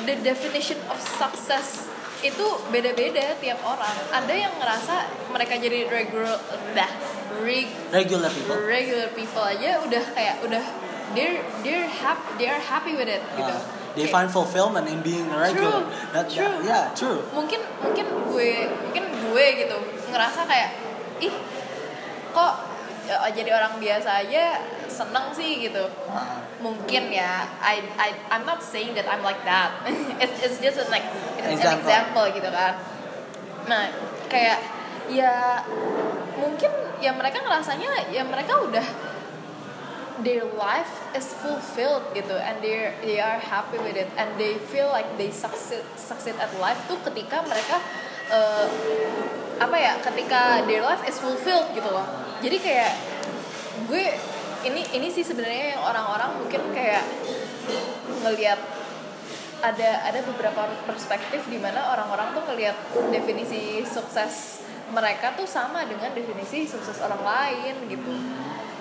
Speaker 3: the definition of success itu beda-beda tiap orang. Ada yang ngerasa mereka jadi regular, dah, reg,
Speaker 2: regular people
Speaker 3: regular people aja udah kayak udah they're they're happy they're happy with it gitu.
Speaker 2: Uh, they
Speaker 3: Kayak-
Speaker 2: find fulfillment in being regular
Speaker 3: True,
Speaker 2: That,
Speaker 3: true.
Speaker 2: that- yeah true
Speaker 3: mungkin mungkin gue mungkin gue gitu ngerasa kayak ih kok ya, jadi orang biasa aja seneng sih gitu.
Speaker 2: Uh,
Speaker 3: mungkin ya I I I'm not saying that I'm like that. *laughs* It's it's just an, like, an
Speaker 2: Example.
Speaker 3: example gitu kan. Nah kayak ya mungkin ya mereka ngerasanya ya mereka udah their life is fulfilled gitu and they they are happy with it and they feel like they succeed succeed at life tuh ketika mereka eh, apa ya ketika their life is fulfilled gitu loh. Jadi kayak gue ini ini sih sebenarnya yang orang-orang mungkin kayak ngelihat ada ada beberapa perspektif di mana orang-orang tuh ngelihat definisi sukses mereka tuh sama dengan definisi sukses orang lain gitu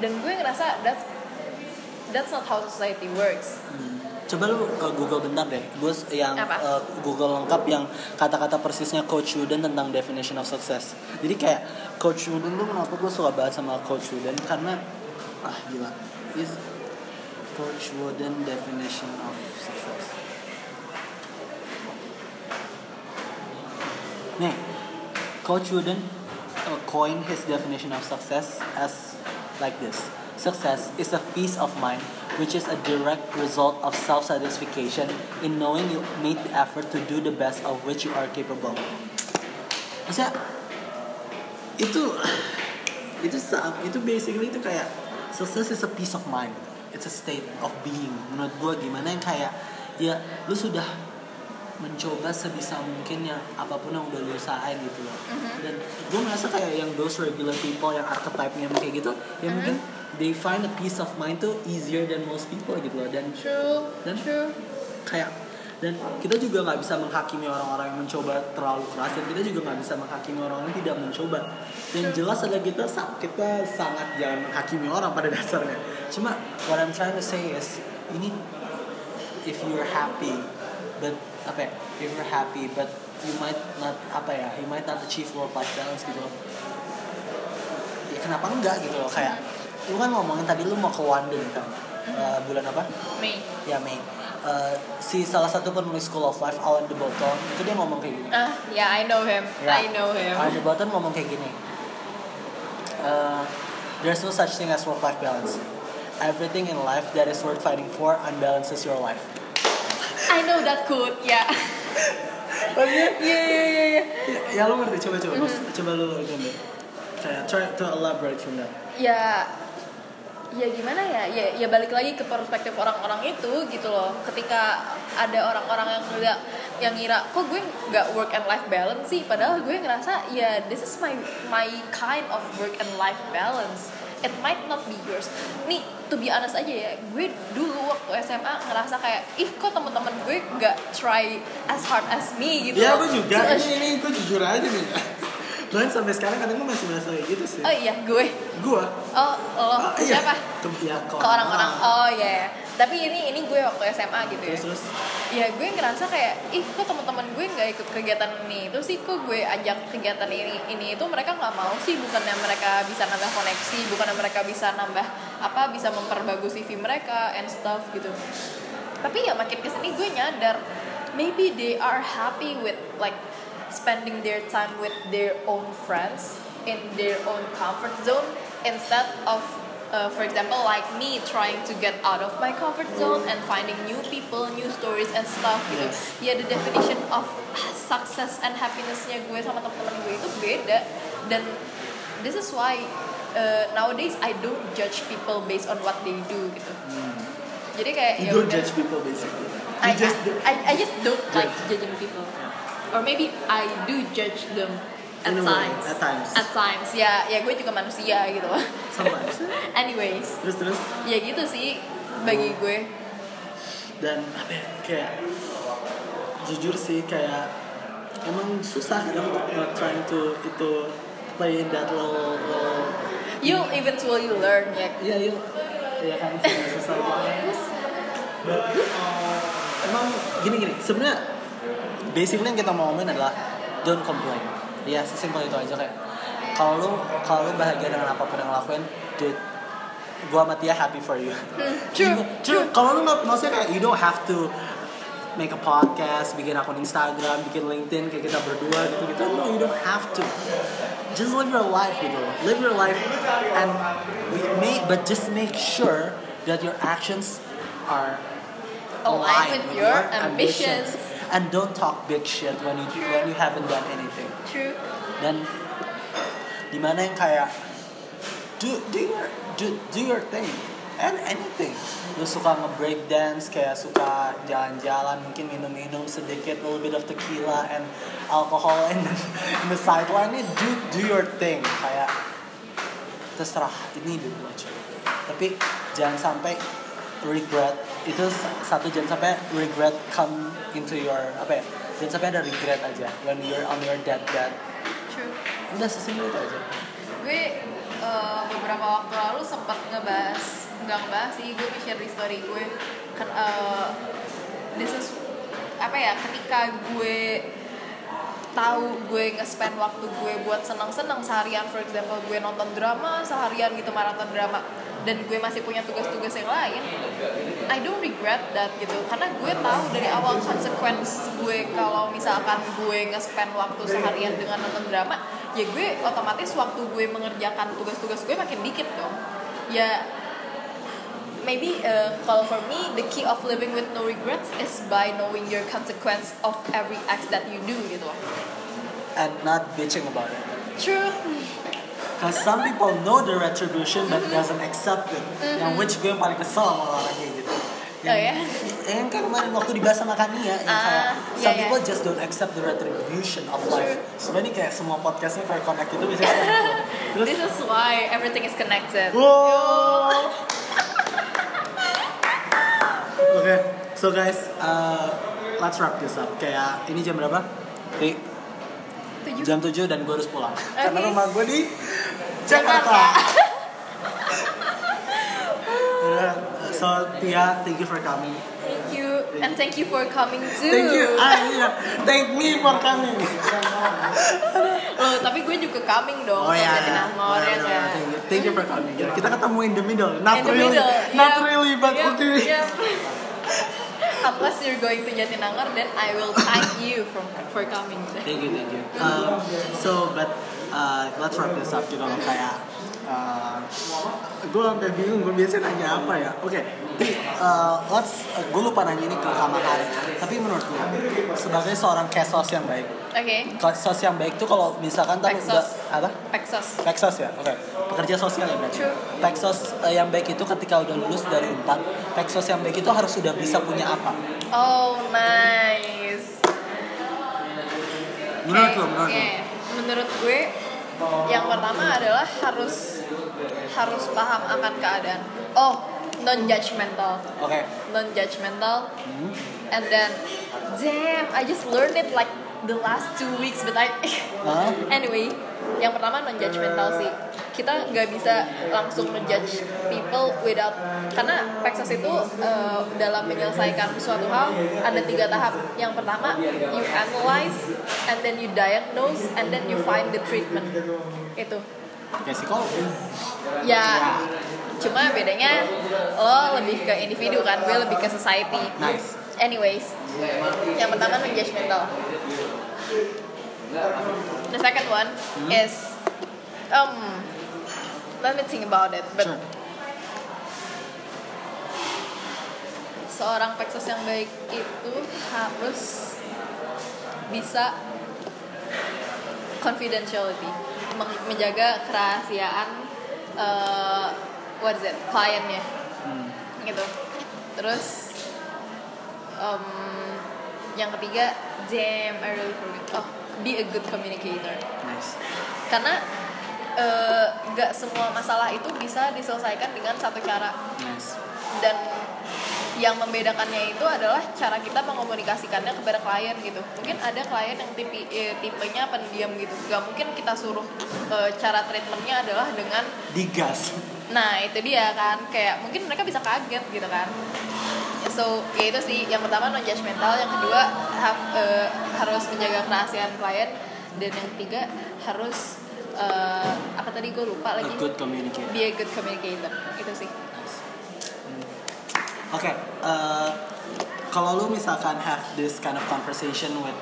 Speaker 3: dan gue ngerasa that's that's not how society works
Speaker 2: Coba lu uh, Google bentar deh. Gue yang
Speaker 3: Apa?
Speaker 2: uh, Google lengkap yang kata-kata persisnya Coach Wooden tentang definition of success. Jadi kayak Coach Wooden tuh kenapa gue suka banget sama Coach Wooden karena ah gila. Is Coach Wooden definition of success. Nih, Coach Wooden uh, coined his definition of success as like this. Success is a peace of mind which is a direct result of self-satisfaction in knowing you made the effort to do the best of which you are capable. Maksudnya itu *sighs* itu itu basically itu kayak success is a peace of mind. It's a state of being. Menurut gue gimana yang kayak ya lu sudah mencoba sebisa mungkin yang apa pun yang udah lu usahain gitu loh. Dan gue merasa kayak yang those regular people yang archetype-nya kayak gitu ya mungkin they find a peace of mind tuh easier than most people gitu loh. Dan
Speaker 3: true
Speaker 2: Dan-
Speaker 3: true.
Speaker 2: kayak dan kita juga nggak bisa menghakimi orang-orang yang mencoba terlalu keras dan kita juga nggak bisa menghakimi orang yang tidak mencoba. Yang jelas adalah kita kita sangat jangan menghakimi orang pada *laughs* dasarnya. Cuma what I'm trying to say is ini if you're happy but apa ya if you're happy but you might not apa ya you might not achieve work life balance gitu loh. Ya kenapa enggak gitu loh kayak lu kan ngomongin tadi lu mau ke London kan Eh, bulan apa?
Speaker 3: Me
Speaker 2: ya Mei Eh, si salah satu penulis School of Life Alan de Botton itu dia ngomong kayak gini.
Speaker 3: Ah yeah I know him.
Speaker 2: Ya.
Speaker 3: I know him.
Speaker 2: Alan de Botton ngomong kayak gini. Eh, there's no such thing as work life balance. Everything in life that is worth fighting for unbalances your life.
Speaker 3: I know that quote yeah *laughs*
Speaker 2: oh iya?
Speaker 3: Yeah yeah yeah yeah
Speaker 2: ya, ya lu ngerti. Coba coba. Coba lu deh kayak try to elaborate from that.
Speaker 3: Ya ya gimana ya? Ya ya balik lagi ke perspektif orang-orang itu gitu loh. Ketika ada orang-orang yang ngira yang ngira kok gue nggak work and life balance sih? Padahal gue ngerasa ya this is my my kind of work and life balance. It might not be yours. Nih to be honest aja ya gue dulu waktu SMA ngerasa kayak ih kok teman-teman gue nggak try as hard as me? gitu
Speaker 2: ya gue juga.
Speaker 3: To
Speaker 2: ini ini gue jujur aja nih Bahkan sampai sekarang kadang gue masih merasa kayak gitu sih.
Speaker 3: Oh iya gue.
Speaker 2: Gue
Speaker 3: oh lo
Speaker 2: Ah,
Speaker 3: ke
Speaker 2: iya.
Speaker 3: siapa?
Speaker 2: Ke, ya, ke
Speaker 3: ke orang-orang. Oh iya yeah. tapi ini ini gue waktu SMA gitu ya.
Speaker 2: Terus terus?
Speaker 3: Ya gue ngerasa kayak ih kok teman-teman gue nggak ikut kegiatan ini? Itu sih kok gue ajak kegiatan ini ini? Itu mereka nggak mau sih bukannya mereka bisa nambah koneksi bukannya mereka bisa nambah apa bisa memperbagus CV mereka and stuff gitu. Tapi ya makin ke sini gue nyadar maybe they are happy with like spending their time with their own friends in their own comfort zone instead of uh, for example like me trying to get out of my comfort zone and finding new people new stories and stuff. Gitu
Speaker 2: Yes.
Speaker 3: ya the definition of success and happinessnya gue sama teman-teman gue itu beda. Dan this is why uh, nowadays I don't judge people based on what they do gitu. Jadi kayak
Speaker 2: you don't judge people basically.
Speaker 3: I,
Speaker 2: you just
Speaker 3: I, I just don't like judging people. Or maybe I do judge them at
Speaker 2: In a way,
Speaker 3: times.
Speaker 2: at times.
Speaker 3: At times. Ya, ya gue juga manusia gitu.
Speaker 2: sometimes *laughs*
Speaker 3: Anyways,
Speaker 2: terus terus
Speaker 3: ya gitu sih bagi gue.
Speaker 2: dan apa ya, kayak jujur sih kayak emang susah kadang untuk not trying to itu play in that little, little
Speaker 3: You'll eventually learn ya.
Speaker 2: iya iya iya kan susah banget But, uh, emang gini gini sebenarnya basically yang kita mau ngomongin adalah don't complain ya sesimpel itu aja kayak kalau lu kalau lu bahagia dengan apa pun yang lakuin dude gua sama Tia happy for you
Speaker 3: True,
Speaker 2: Gitu. true. Kalau lu nggak, maksudnya kayak you don't have to make a podcast, bikin akun Instagram, bikin LinkedIn kayak kita berdua gitu gitu. No, you don't have to. Just live your life gitu. Live your life and make, but just make sure that your actions are
Speaker 3: Align with your ambitions.
Speaker 2: And don't talk big shit when you when you haven't done anything.
Speaker 3: True.
Speaker 2: dan di mana yang kayak do do your do, do your thing. And anything. Lu suka nge-break dance kayak suka jalan-jalan mungkin minum-minum sedikit a little bit of tequila and alcohol and in the sideline nih do do your thing. Kayak terserah ini dulu aja tapi jangan sampai regret. Itu satu jangan sampai regret come into your apa ya jangan sampai ada regret aja when you're on your deathbed.
Speaker 3: True.
Speaker 2: udah sesimpel itu aja.
Speaker 3: Gue eh, beberapa waktu lalu sempat ngebahas nggak ngebahas sih gue share di story gue. Kan eh, this is apa ya ketika gue tahu gue nge-spend waktu gue buat senang-senang seharian for example gue nonton drama seharian gitu maraton drama dan gue masih punya tugas-tugas yang lain I don't regret that gitu. Karena gue tahu dari awal consequence gue kalau misalkan gue nge-spend waktu seharian dengan nonton drama ya gue otomatis waktu gue mengerjakan tugas-tugas gue makin dikit dong. Ya maybe uh, kalau for me the key of living with no regrets is by knowing your consequence of every act that you do gitu loh
Speaker 2: and not bitching about it
Speaker 3: true
Speaker 2: Cause some people know the retribution but
Speaker 3: Mm-hmm.
Speaker 2: doesn't accept it. Yang which gue yang paling kesel sama orang kayak gitu.
Speaker 3: Oh, ya?
Speaker 2: Yang kayak kemarin waktu dibahas sama Kania, yang kayak
Speaker 3: Ah,
Speaker 2: some
Speaker 3: iya,
Speaker 2: people
Speaker 3: iya.
Speaker 2: just don't accept the retribution of life. Sebenarnya kayak semua podcastnya kayak connect itu gitu. Terus, *laughs*
Speaker 3: this is why everything is connected
Speaker 2: wow. Oke, so guys, uh, let's wrap this up. Kayak ini jam berapa? Di
Speaker 3: Tujuh.
Speaker 2: jam 7 dan gue harus pulang. Karena
Speaker 3: Oke.
Speaker 2: rumah gue di
Speaker 3: Jakarta.
Speaker 2: Yeah, so Tia, thank you for coming.
Speaker 3: thank you and thank you for coming too
Speaker 2: Thank you. Ah iya, thank me for coming.
Speaker 3: Loh, tapi gue juga coming dong
Speaker 2: Oh
Speaker 3: ke
Speaker 2: ya.
Speaker 3: Jatinangor ya
Speaker 2: Benar,
Speaker 3: kan
Speaker 2: Thank you. Thank you for coming. Ya, Kita ketemu in the middle. Not
Speaker 3: In the
Speaker 2: really.
Speaker 3: middle,
Speaker 2: Not
Speaker 3: yep,
Speaker 2: really, but
Speaker 3: yep,
Speaker 2: okay.
Speaker 3: yep. *laughs* Unless you're going to Jatinangor, then I will thank you from for coming.
Speaker 2: Thank you, thank you. Um, so, but uh, let's wrap this up gitu loh kayak uh, gue sampai bingung gue biasanya nanya apa ya. Oke, Ti, uh, let's uh, gue lupa nanya ini ke Kamahari. Tapi menurut gue sebagai seorang kesos yang baik,
Speaker 3: Oke,
Speaker 2: kesos yang baik tuh kalau misalkan tahu udah apa?
Speaker 3: Peksos.
Speaker 2: Peksos ya, oke. Pekerja sosial ya berarti.
Speaker 3: True.
Speaker 2: Peksos uh, yang baik itu ketika udah lulus dari Unpad, Peksos yang baik itu harus sudah bisa punya apa?
Speaker 3: Oh, nice.
Speaker 2: Menurut
Speaker 3: Oke,
Speaker 2: lo, menurut
Speaker 3: oke.
Speaker 2: lo?
Speaker 3: Menurut gue, yang pertama adalah harus harus paham akan keadaan. Oh, non judgmental,
Speaker 2: Oke.
Speaker 3: non judgmental,
Speaker 2: Hmm.
Speaker 3: and then, damn, I just learned it like the last two weeks, but I
Speaker 2: Hah?
Speaker 3: anyway, yang pertama non judgmental sih. Kita nggak bisa langsung menjudge people without karena Pexas itu eh, dalam menyelesaikan suatu hal ada tiga tahap. Yang pertama you analyze, and then you diagnose, and then you find the treatment. Itu.
Speaker 2: Kayak psikolog.
Speaker 3: Ya, cuma bedanya lo lebih ke individu kan, gue lebih ke society.
Speaker 2: Nice.
Speaker 3: Anyways, yang pertama non judgmental. The second one is um let me think about it. But
Speaker 2: Sure.
Speaker 3: seorang peksos yang baik itu harus bisa confidentiality, menjaga kerahasiaan uh, what is it kliennya
Speaker 2: Hmm.
Speaker 3: gitu. Terus um, yang ketiga, damn I really forget. Oh, be a good communicator.
Speaker 2: Nice.
Speaker 3: Karena eh, nggak semua masalah itu bisa diselesaikan dengan satu cara
Speaker 2: Nice.
Speaker 3: dan yang membedakannya itu adalah cara kita mengomunikasikannya kepada klien gitu mungkin ada klien yang tipe eh, tipenya pendiam gitu gak mungkin kita suruh eh, cara treatmentnya adalah dengan
Speaker 2: Digas.
Speaker 3: nah itu dia kan kayak mungkin mereka bisa kaget gitu kan so ya itu sih. Yang pertama non judgmental. Yang kedua have, eh, harus menjaga kerahasiaan klien. Dan yang ketiga harus eh, apa tadi gue lupa
Speaker 2: A
Speaker 3: lagi
Speaker 2: good communicator.
Speaker 3: be a good communicator. Itu sih.
Speaker 2: Oke, eh, kalau lu misalkan have this kind of conversation with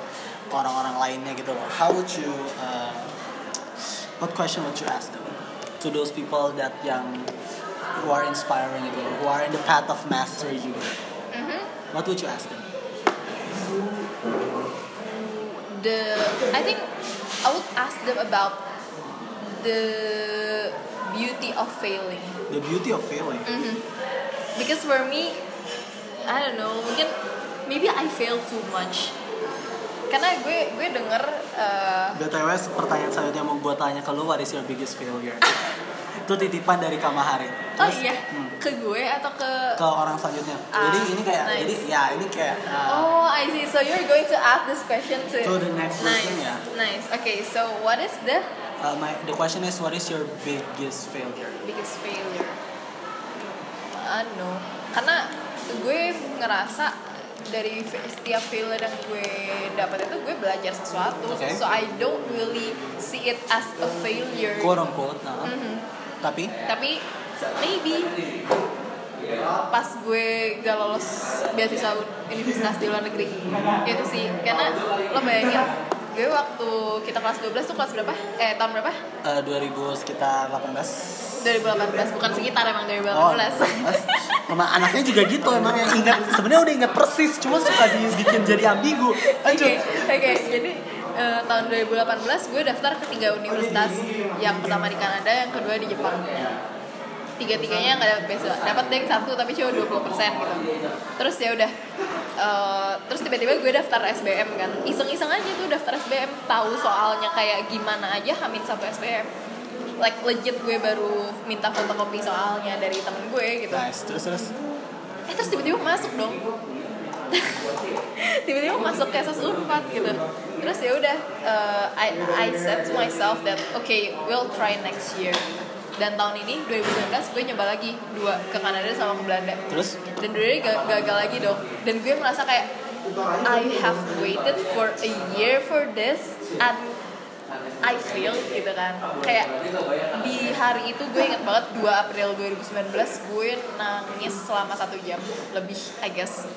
Speaker 2: orang-orang lainnya gitu loh, how would you, uh, what question would you ask them? To those people that yang who are inspiring loh, who are in the path of mastery juga? What would you ask them?
Speaker 3: the I think I would ask them about the beauty of failing
Speaker 2: The beauty of failing.
Speaker 3: Mhm. because for me I don't know mungkin maybe I fail too much karena gue gue denger uh,
Speaker 2: BTW pertanyaan selanjutnya mau gue tanya ke lu, what is your biggest failure? *laughs* Itu titipan dari Kamahari.
Speaker 3: oh
Speaker 2: Terus,
Speaker 3: iya
Speaker 2: hmm,
Speaker 3: ke gue atau ke
Speaker 2: ke orang selanjutnya.
Speaker 3: Ah,
Speaker 2: jadi ini kayak,
Speaker 3: nice.
Speaker 2: jadi ya ini kayak. uh,
Speaker 3: Oh, I see. So you're going to ask this question to
Speaker 2: To the next
Speaker 3: nice,
Speaker 2: person, ya.
Speaker 3: Nice. Okay. So what is the
Speaker 2: Uh, my the question is what is your biggest failure?
Speaker 3: biggest failure anu karena gue ngerasa dari setiap failure yang gue dapat itu gue belajar sesuatu
Speaker 2: Oke.
Speaker 3: so I don't really see it as a failure
Speaker 2: Quote unquote. Nah.
Speaker 3: Mhm.
Speaker 2: Tapi
Speaker 3: tapi maybe pas gue gak lolos beasiswa universitas di luar negeri itu sih karena lo bayangin gue waktu kita kelas 12 tuh kelas berapa? eh tahun berapa?
Speaker 2: uh, 2000 sekitar 18
Speaker 3: 2018 bukan sekitar emang 2018
Speaker 2: Oh, Emang anaknya juga gitu emang yang ingat sebenarnya udah ingat persis cuma suka dibikin jadi ambigu. Lanjut.
Speaker 3: Oke, oke. Jadi eh, tahun 2018 gue daftar ke tiga universitas. Yang pertama di Kanada, yang kedua di Jepang. Tiga-tiganya nggak dapat beasiswa. Dapat deh satu tapi cuma 20% gitu. Terus ya udah. eh, terus tiba-tiba gue daftar SBM kan. Iseng-iseng aja tuh daftar SBM, tahu soalnya kayak gimana aja Hamin satu SBM. Like legit gue baru minta fotokopi soalnya dari temen gue gitu
Speaker 2: Nice. Terus terus.
Speaker 3: eh terus tiba-tiba masuk dong *laughs* tiba-tiba masuk ke SS Unpad gitu terus ya udah uh, I I said to myself that okay we'll try next year dan tahun ini 2019 gue nyoba lagi dua ke Kanada sama ke Belanda.
Speaker 2: Terus?
Speaker 3: Dan dua ga- gagal lagi dong. Dan gue merasa kayak I have waited for a year for this and I failed gitu kan. Kayak di hari itu gue inget banget 2 April 2019 gue nangis selama satu jam lebih I guess.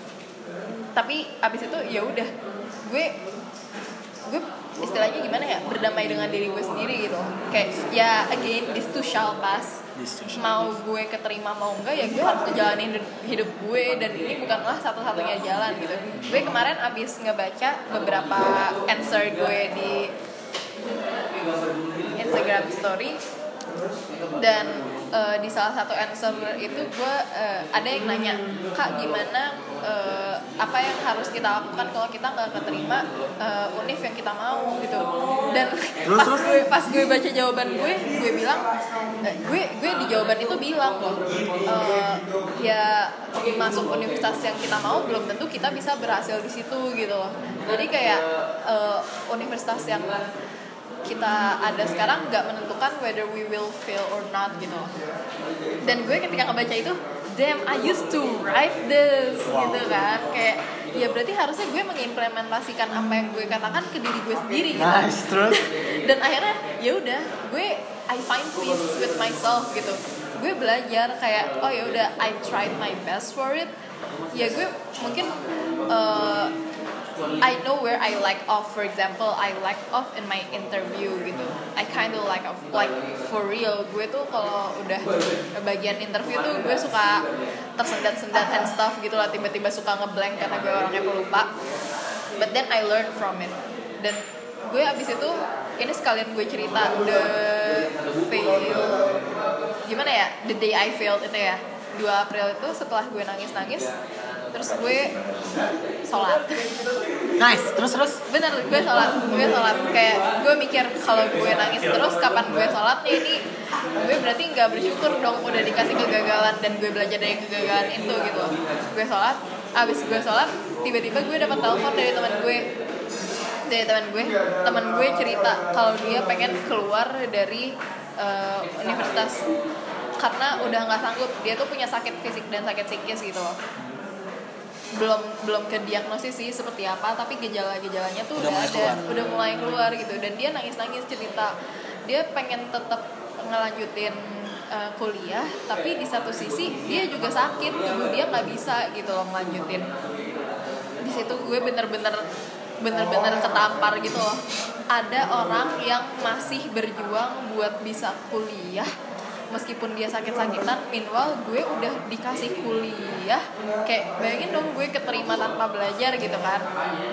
Speaker 3: Tapi abis itu ya udah. Gue gue istilahnya gimana ya berdamai dengan diri gue sendiri gitu. Kayak ya again this too shall pass.
Speaker 2: This too shall
Speaker 3: mau gue keterima mau enggak ya gue harus ngejalanin hidup gue. Dan ini bukanlah satu-satunya jalan gitu. Gue kemarin abis ngebaca beberapa answer gue di Instagram story. Dan eh, di salah satu answer itu gue eh, ada yang nanya kak gimana eh, apa yang harus kita lakukan kalau kita nggak keterima eh, univ yang kita mau? Gitu. Dan
Speaker 2: Terus,
Speaker 3: pas
Speaker 2: terus?
Speaker 3: gue pas gue baca jawaban gue gue bilang eh, gue gue di jawaban itu bilang loh eh, ya masuk universitas yang kita mau belum tentu kita bisa berhasil di situ gitu loh. Jadi kayak eh, universitas yang kita ada sekarang nggak menentukan whether we will fail or not gitu. Dan gue ketika ngebaca itu damn I used to write this
Speaker 2: Wow.
Speaker 3: gitu kan. Kayak ya berarti harusnya gue mengimplementasikan apa yang gue katakan ke diri gue sendiri gitu.
Speaker 2: Nice. Terus? *laughs*
Speaker 3: Dan akhirnya ya udah gue I find peace with myself gitu. Gue belajar kayak oh ya udah I tried my best for it. Ya gue mungkin uh, I know where I lack off for example I lack off in my interview gitu. I kind of like off like for real. Gue tuh kalau udah bagian interview tuh gue suka tersendat-sendat and stuff gitu lah. Tiba-tiba suka ngeblank karena gue orangnya pelupa. But then I learn from it. Dan gue abis itu ini sekalian gue cerita the fail gimana ya? The day I failed itu ya. 2 April itu setelah gue nangis-nangis terus gue sholat.
Speaker 2: Nice. Terus terus.
Speaker 3: bener gue sholat. Gue sholat. Kayak gue mikir kalau gue nangis terus kapan gue sholat nih ini gue berarti nggak bersyukur dong udah dikasih kegagalan dan gue belajar dari kegagalan itu gitu. Gue sholat. Abis gue sholat tiba-tiba gue dapat telepon dari teman gue. Dari teman gue. Teman gue cerita kalau dia pengen keluar dari eh, universitas. Karena udah nggak sanggup. Dia tuh punya sakit fisik dan sakit psikis gitu. loh belum belum ke diagnosis sih seperti apa tapi gejala-gejalanya tuh
Speaker 2: Udah
Speaker 3: udah,
Speaker 2: mulai
Speaker 3: ada
Speaker 2: keluar.
Speaker 3: udah mulai keluar gitu. Dan dia nangis-nangis cerita. Dia pengen tetap ngelanjutin uh, kuliah tapi di satu sisi dia juga sakit tubuh dia nggak bisa gitu loh ngelanjutin. Di situ gue bener-bener bener-bener ketampar gitu loh. Ada orang yang masih berjuang buat bisa kuliah meskipun dia sakit-sakitan meanwhile gue udah dikasih kuliah kayak bayangin dong gue keterima tanpa belajar gitu kan.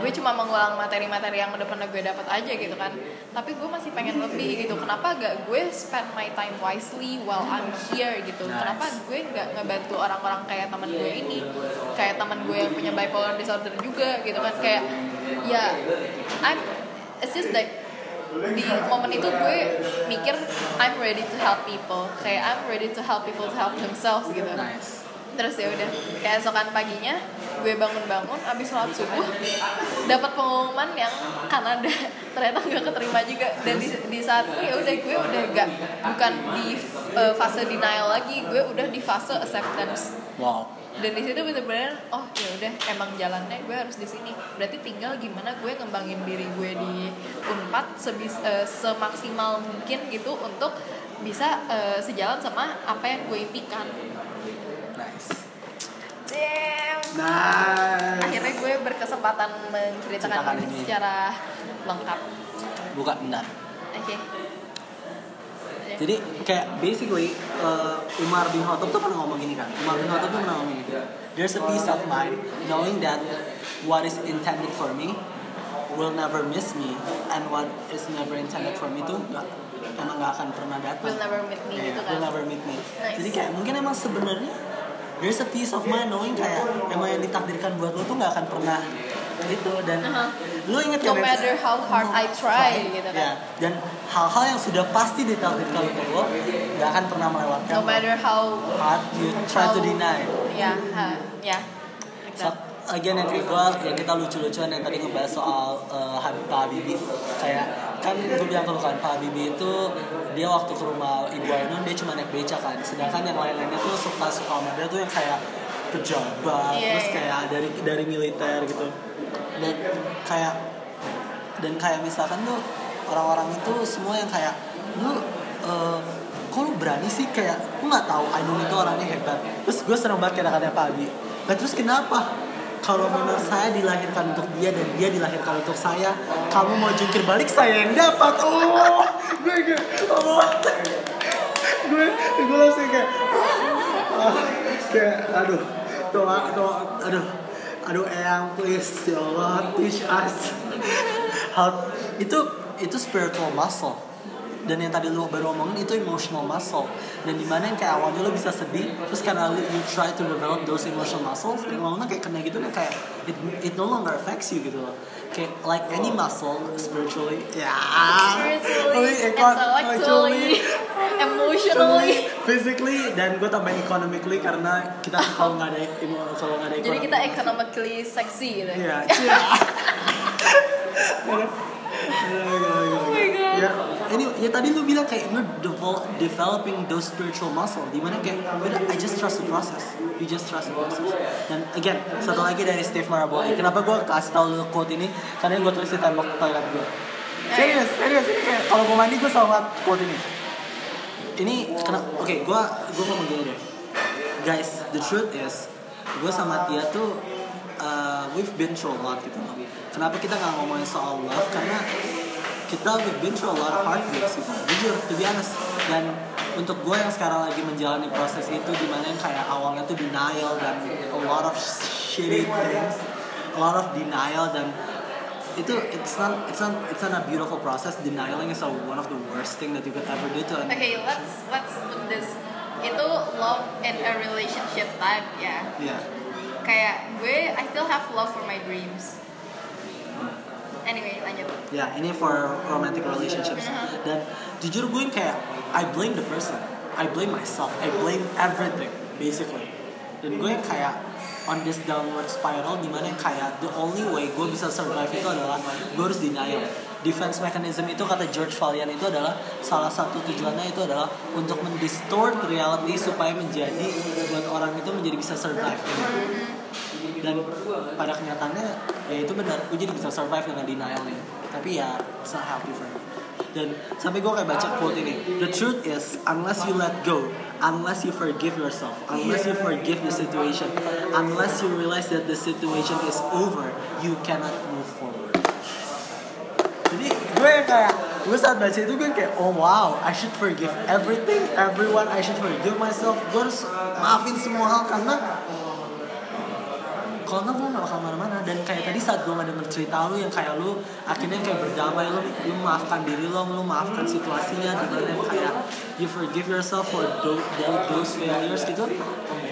Speaker 3: Gue cuma mengulang materi-materi yang udah pernah gue dapat aja gitu kan. Tapi gue masih pengen lebih gitu kenapa gak gue spend my time wisely while I'm here gitu? Kenapa gue nggak ngebantu orang-orang kayak teman gue ini? Kayak teman gue yang punya bipolar disorder juga gitu kan kayak ya I'm it's just like di momen itu gue mikir I'm ready to help people. Kayak I'm ready to help people to help themselves gitu.
Speaker 2: Nice.
Speaker 3: terus ya udah keesokan paginya gue bangun-bangun abis sholat subuh dapat pengumuman yang Kanada. *laughs* Ternyata nggak keterima juga. Dan di, di saat itu ya udah gue udah gak bukan di uh, fase denial lagi. Gue udah di fase acceptance.
Speaker 2: Wow
Speaker 3: dan di situ bener-bener oh ya udah emang jalannya gue harus di sini. Berarti tinggal gimana gue ngembangin diri gue di unpad sebis uh, semaksimal mungkin gitu untuk bisa uh, sejalan sama apa yang gue impikan.
Speaker 2: Nice.
Speaker 3: Damn.
Speaker 2: nice.
Speaker 3: Akhirnya gue berkesempatan menceritakan
Speaker 2: Ceritakan
Speaker 3: ini
Speaker 2: ini.
Speaker 3: secara lengkap.
Speaker 2: Buka bentar.
Speaker 3: Oke
Speaker 2: Jadi kayak basically uh, Umar bin Khattab tuh pernah ngomong gini kan. Umar bin Khattab tuh pernah ngomong gini. There's a peace of mind knowing that what is intended for me will never miss me and what is never intended for me tuh gak, emang gak akan pernah datang.
Speaker 3: will never meet me
Speaker 2: Iya,
Speaker 3: gitu kan
Speaker 2: will never meet me.
Speaker 3: Nice.
Speaker 2: Jadi kayak mungkin emang sebenarnya there's a peace of mind knowing kayak emang yang ditakdirkan buat lo tuh gak akan pernah gitu. Dan
Speaker 3: Uh-huh.
Speaker 2: lo inget
Speaker 3: no
Speaker 2: kan,
Speaker 3: matter how hard I try gitu kan.
Speaker 2: Ya, dan hal-hal yang sudah pasti ditakdirkan untuk lo gak akan pernah melewatkan
Speaker 3: no matter how
Speaker 2: hard you try to
Speaker 3: how-
Speaker 2: deny.
Speaker 3: Ya ha, ya. Like
Speaker 2: so, again yang kedua yang kita lucu-lucuan yang tadi ngebahas soal uh, Habib Pak Habibie. Kayak kan gue bilang ke lu kan Pak Habibie itu dia waktu ke rumah Ibu Ainun dia cuma naik beca kan. Sedangkan yang lain-lainnya tuh suka-suka sama dia tuh yang kayak pejabat
Speaker 3: Iya,
Speaker 2: terus
Speaker 3: iya.
Speaker 2: kayak dari dari militer gitu dan kayak dan kayak misalkan tuh orang-orang itu semua yang kayak lu eh, kok lu berani sih kayak lu nggak tahu Ainun itu orangnya hebat. Terus gue seneng banget kata-kata Pak Abi. Nah terus kenapa? Kalau memang saya dilahirkan untuk dia dan dia dilahirkan untuk saya kamu mau jungkir balik saya yang dapat. Oh gue gue oh gue gue langsung kayak ah, kayak aduh doa doa aduh aduh eyang please ya Allah teach us itu itu spiritual muscle dan yang tadi lu baru omongin itu emotional muscle dan di mana yang kayak awalnya lu bisa sedih terus karena lu you try to develop those emotional muscles dan lama kayak kena gitu kan kayak it, it no longer affects you gitu loh kayak like any muscle spiritually ya
Speaker 3: spiritually,
Speaker 2: eh,
Speaker 3: intellectually, emotionally.
Speaker 2: physically dan gue tambahin economically karena kita kalau nggak ada emo- kalau nggak ada
Speaker 3: Jadi kita economically sexy gitu.
Speaker 2: Iya, cia. *laughs*
Speaker 3: Oh my God.
Speaker 2: Ya, ini ya tadi lu bilang kayak lu devel- developing those spiritual muscle di mana kayak udah I just trust the process. You just trust the process. Dan again satu lagi dari Steve Maraboli kenapa gue kasih tau lu quote ini? Karena gue tulis di tembok toilet gue serius serius kalau mau mandi gue selalu quote ini. Ini kenapa oke gue gue ngomong gini deh. Guys the truth is gue sama Tia tuh uh, we've been through a lot gitu loh. Kenapa kita nggak ngomongin soal love? Karena kita we've been through a lot of heartbreaks gitu jujur to be honest dan untuk gue yang sekarang lagi menjalani proses itu di mana yang kayak awalnya tuh denial dan a lot of shitty things a lot of denial dan itu it's not it's not it's not a beautiful process denying is a, one of the worst thing that you could ever do to an
Speaker 3: Okay, let's let's put this. Itu love in a relationship type ya.
Speaker 2: yeah
Speaker 3: Kayak gue, I still have love for my dreams. Anyway, lanjut.
Speaker 2: Ya, ini for romantic relationships. Dan jujur gue kayak I blame the person, I blame myself, I blame everything basically. Dan gue kayak on this downward spiral di mana kayak the only way gue bisa survive itu adalah gue harus denial. Defense mechanism itu kata George Valiant itu adalah salah satu tujuannya itu adalah untuk mendistort reality supaya menjadi buat orang itu menjadi bisa survive. Dan pada kenyataannya ya itu benar. Gue jadi bisa survive dengan denial nih tapi ya it's not happy for me. Dan sampai gue kayak baca quote ini the truth is unless you let go unless you forgive yourself unless you forgive the situation unless you realize that the situation is over you cannot move forward. Jadi gue kayak gue saat baca itu gue kayak oh wow I should forgive everything everyone I should forgive myself. Gue harus maafin semua hal karena kalau nggak gue gak bakal mana-mana dan kayak tadi saat gue ngedenger cerita lu yang kayak lu akhirnya kayak berdamai lu lu maafkan diri lo lu maafkan situasinya di mana yang kayak you forgive yourself for those, those failures gitu.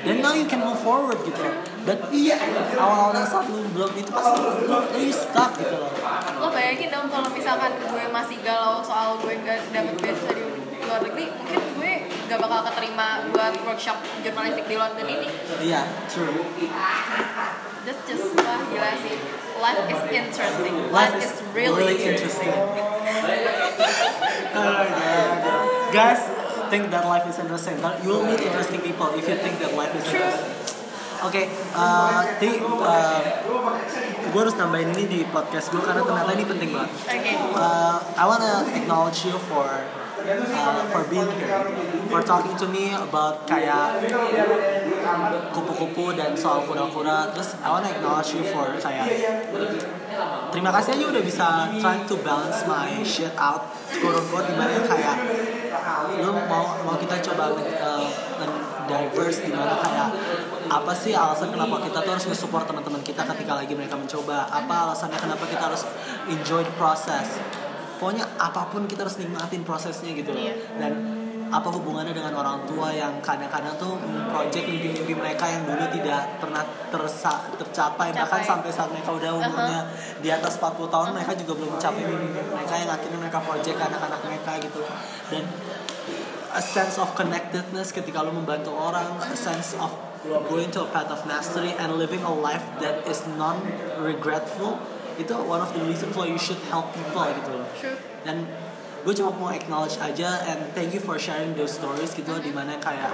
Speaker 2: Dan now you can move forward gitu. But iya awal-awalnya saat lu belum itu pasti lu, lu stuck gitu loh.
Speaker 3: Lo bayangin dong kalau misalkan gue masih galau soal gue gak dapet beasiswa di luar negeri mungkin gue gak bakal keterima buat workshop jurnalistik di London ini.
Speaker 2: Iya, true.
Speaker 3: Just just wah gila sih life is interesting
Speaker 2: Life
Speaker 3: life,
Speaker 2: is
Speaker 3: is really,
Speaker 2: really interesting. Oh my God. Guys, think that life is interesting. You will meet interesting people if you think that life is
Speaker 3: True.
Speaker 2: interesting. Oke, uh, Ti, uh, gue harus nambahin ini di podcast gue karena ternyata ini penting banget.
Speaker 3: oke
Speaker 2: Uh, I wanna acknowledge you for uh, for being here, for talking to me about kayak kupu-kupu dan soal kura-kura. Terus I wanna acknowledge you for kayak. Terima kasih aja udah bisa trying to balance my shit out quote unquote di mana kayak. Lu mau mau kita coba uh, diverse di mana kayak apa sih alasan kenapa kita tuh harus nge-support teman-teman kita ketika lagi mereka mencoba? Apa alasannya kenapa kita harus enjoy the process pokoknya apa pun kita harus nikmatin prosesnya gitu loh.
Speaker 3: Iya.
Speaker 2: dan apa hubungannya dengan orang tua yang kadang-kadang tuh project mimpi-mimpi mereka yang dulu tidak pernah tersa tercapai. Bahkan
Speaker 3: Capai.
Speaker 2: sampai saat mereka udah umurnya di atas 40 tahun mereka juga belum mencapai mimpi mereka yang akhirnya mereka project ke anak-anak mereka gitu. Dan a sense of connectedness ketika lo membantu orang a sense of going to a path of mastery and living a life that is non regretful itu one of the reasons why you should help people gitu loh.
Speaker 3: True.
Speaker 2: Dan gue cuma mau acknowledge aja and thank you for sharing those stories gitu di mana kayak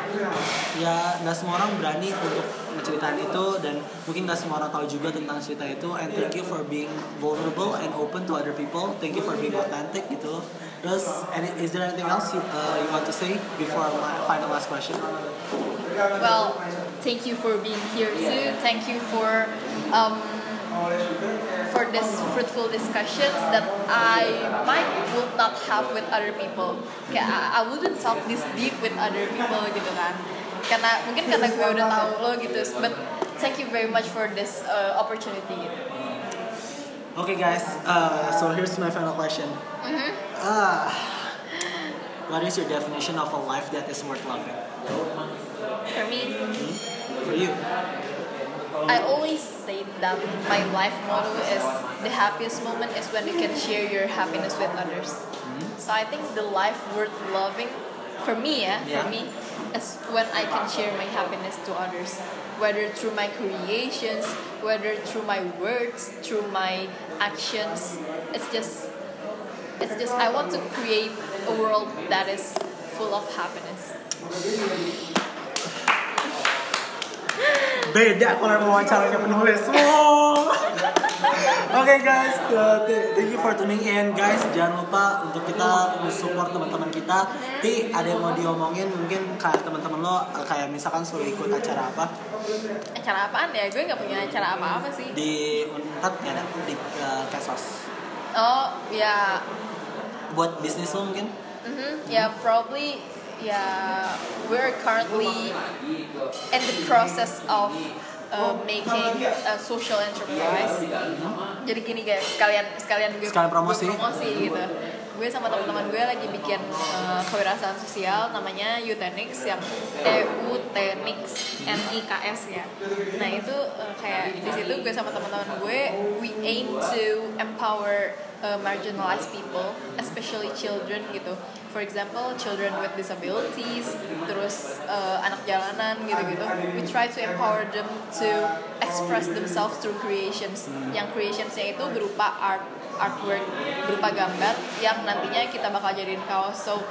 Speaker 2: ya nggak semua orang berani untuk menceritain itu dan mungkin nggak semua orang tahu juga tentang cerita itu and thank you for being vulnerable and open to other people. Thank you for being authentic gitu. Terus and is there anything else you, uh, you want to say before my final last question?
Speaker 3: Well thank you for being here too. Thank you for um, for this fruitful discussions that I might would not have with other people. Kayak I, I wouldn't talk this deep with other people gitu kan karena mungkin karena gue udah tahu lo gitu but thank you very much for this uh, opportunity. Gitu.
Speaker 2: okay guys uh, so here's my final question. Uh, what is your definition of a life that is worth loving?
Speaker 3: For me?
Speaker 2: For you
Speaker 3: I always say that my life motto is the happiest moment is when you can share your happiness with others. Mm-hmm. So I think the life worth loving, for me, eh, yeah,
Speaker 2: Yeah.
Speaker 3: for me, is when I can share my happiness to others, whether through my creations, whether through my words, through my actions. It's just, it's just I want to create a world that is full of happiness.
Speaker 2: Beda kalau yang wawancaranya penulis wow. Oke guys, uh, th- thank you for tuning in guys. Jangan lupa untuk kita support teman-teman kita. Ti, ada yang mau diomongin mungkin kayak teman-teman lo kayak misalkan suruh ikut acara apa
Speaker 3: Acara apaan ya? Gue nggak punya acara apa-apa sih.
Speaker 2: di Unpad nggak ada di uh, Kesos.
Speaker 3: Oh, ya
Speaker 2: Buat bisnis lo mungkin?
Speaker 3: Mm-hmm. Yeah, probably. Yeah, we're currently in the process of uh, making a social enterprise. Jadi gini guys, sekalian sekalian gue
Speaker 2: Sekalian promosi.
Speaker 3: gue promosi gitu. Gue sama teman-teman gue lagi bikin uh, kewirausahaan sosial namanya Utenix yang E U T Nix N I K S ya. Nah itu uh, kayak di situ gue sama teman-teman gue we aim to empower uh, marginalized people, especially children gitu. For example, children with disabilities, terus uh, anak jalanan gitu-gitu. We try to empower them to express themselves through creations. Yang creationsnya itu berupa art, artwork, berupa gambar yang nantinya kita bakal jadiin kaos. So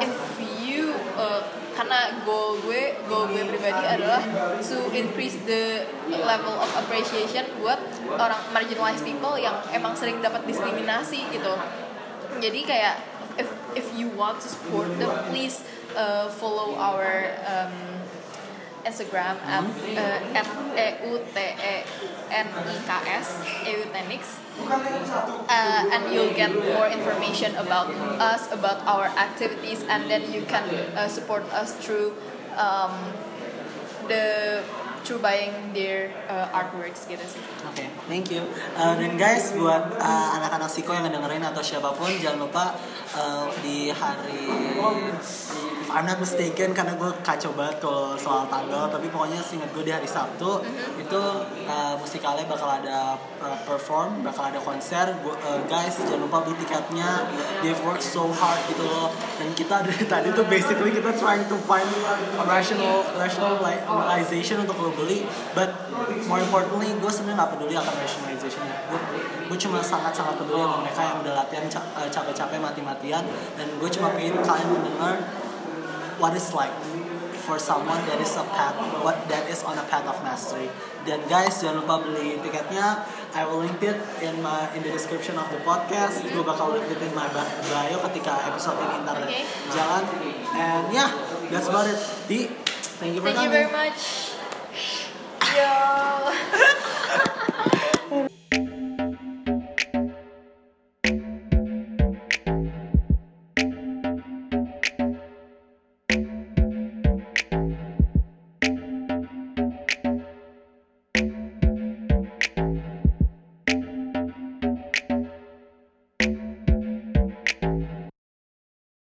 Speaker 3: if you uh, karena goal gue goal gue pribadi adalah to increase the level of appreciation buat orang marginalized people yang emang sering dapat diskriminasi gitu jadi kayak if you want to support them please uh, follow our um, Instagram at uh, at e t e eutenix uh, and you'll get more information about us about our activities and then you can uh, support us through um, the through buying their uh, artworks gitu sih.
Speaker 2: Oke, thank you. Uh, dan guys, buat uh, anak-anak Siko yang ngedengerin atau siapa pun, jangan lupa uh, di hari if I'm not mistaken karena gue kacau banget kalau soal tanggal tapi pokoknya seingat gue di hari Sabtu itu uh, musikalnya bakal ada uh, perform bakal ada konser. Gua- uh, guys jangan lupa beli tiketnya. They've worked so hard gitu loh. Dan kita dari *laughs* tadi tuh basically kita trying to find a rational rational like realization untuk lo beli. But more importantly gue sebenarnya nggak peduli akan rationalization gue gue cuma sangat sangat peduli sama mereka yang udah latihan uh, capek-capek mati-matian. Dan gue cuma pengen kalian mendengar what is like for someone that is a path what that is on a path of mastery. Dan guys jangan lupa beli tiketnya. I will link it in my in the description of the podcast. Gue bakal link it in my bi- bio ketika episode ini ntar
Speaker 3: Okay.
Speaker 2: jalan. And yeah that's about it. Di thank you for
Speaker 3: Thank you
Speaker 2: coming.
Speaker 3: very much. Yo. *laughs*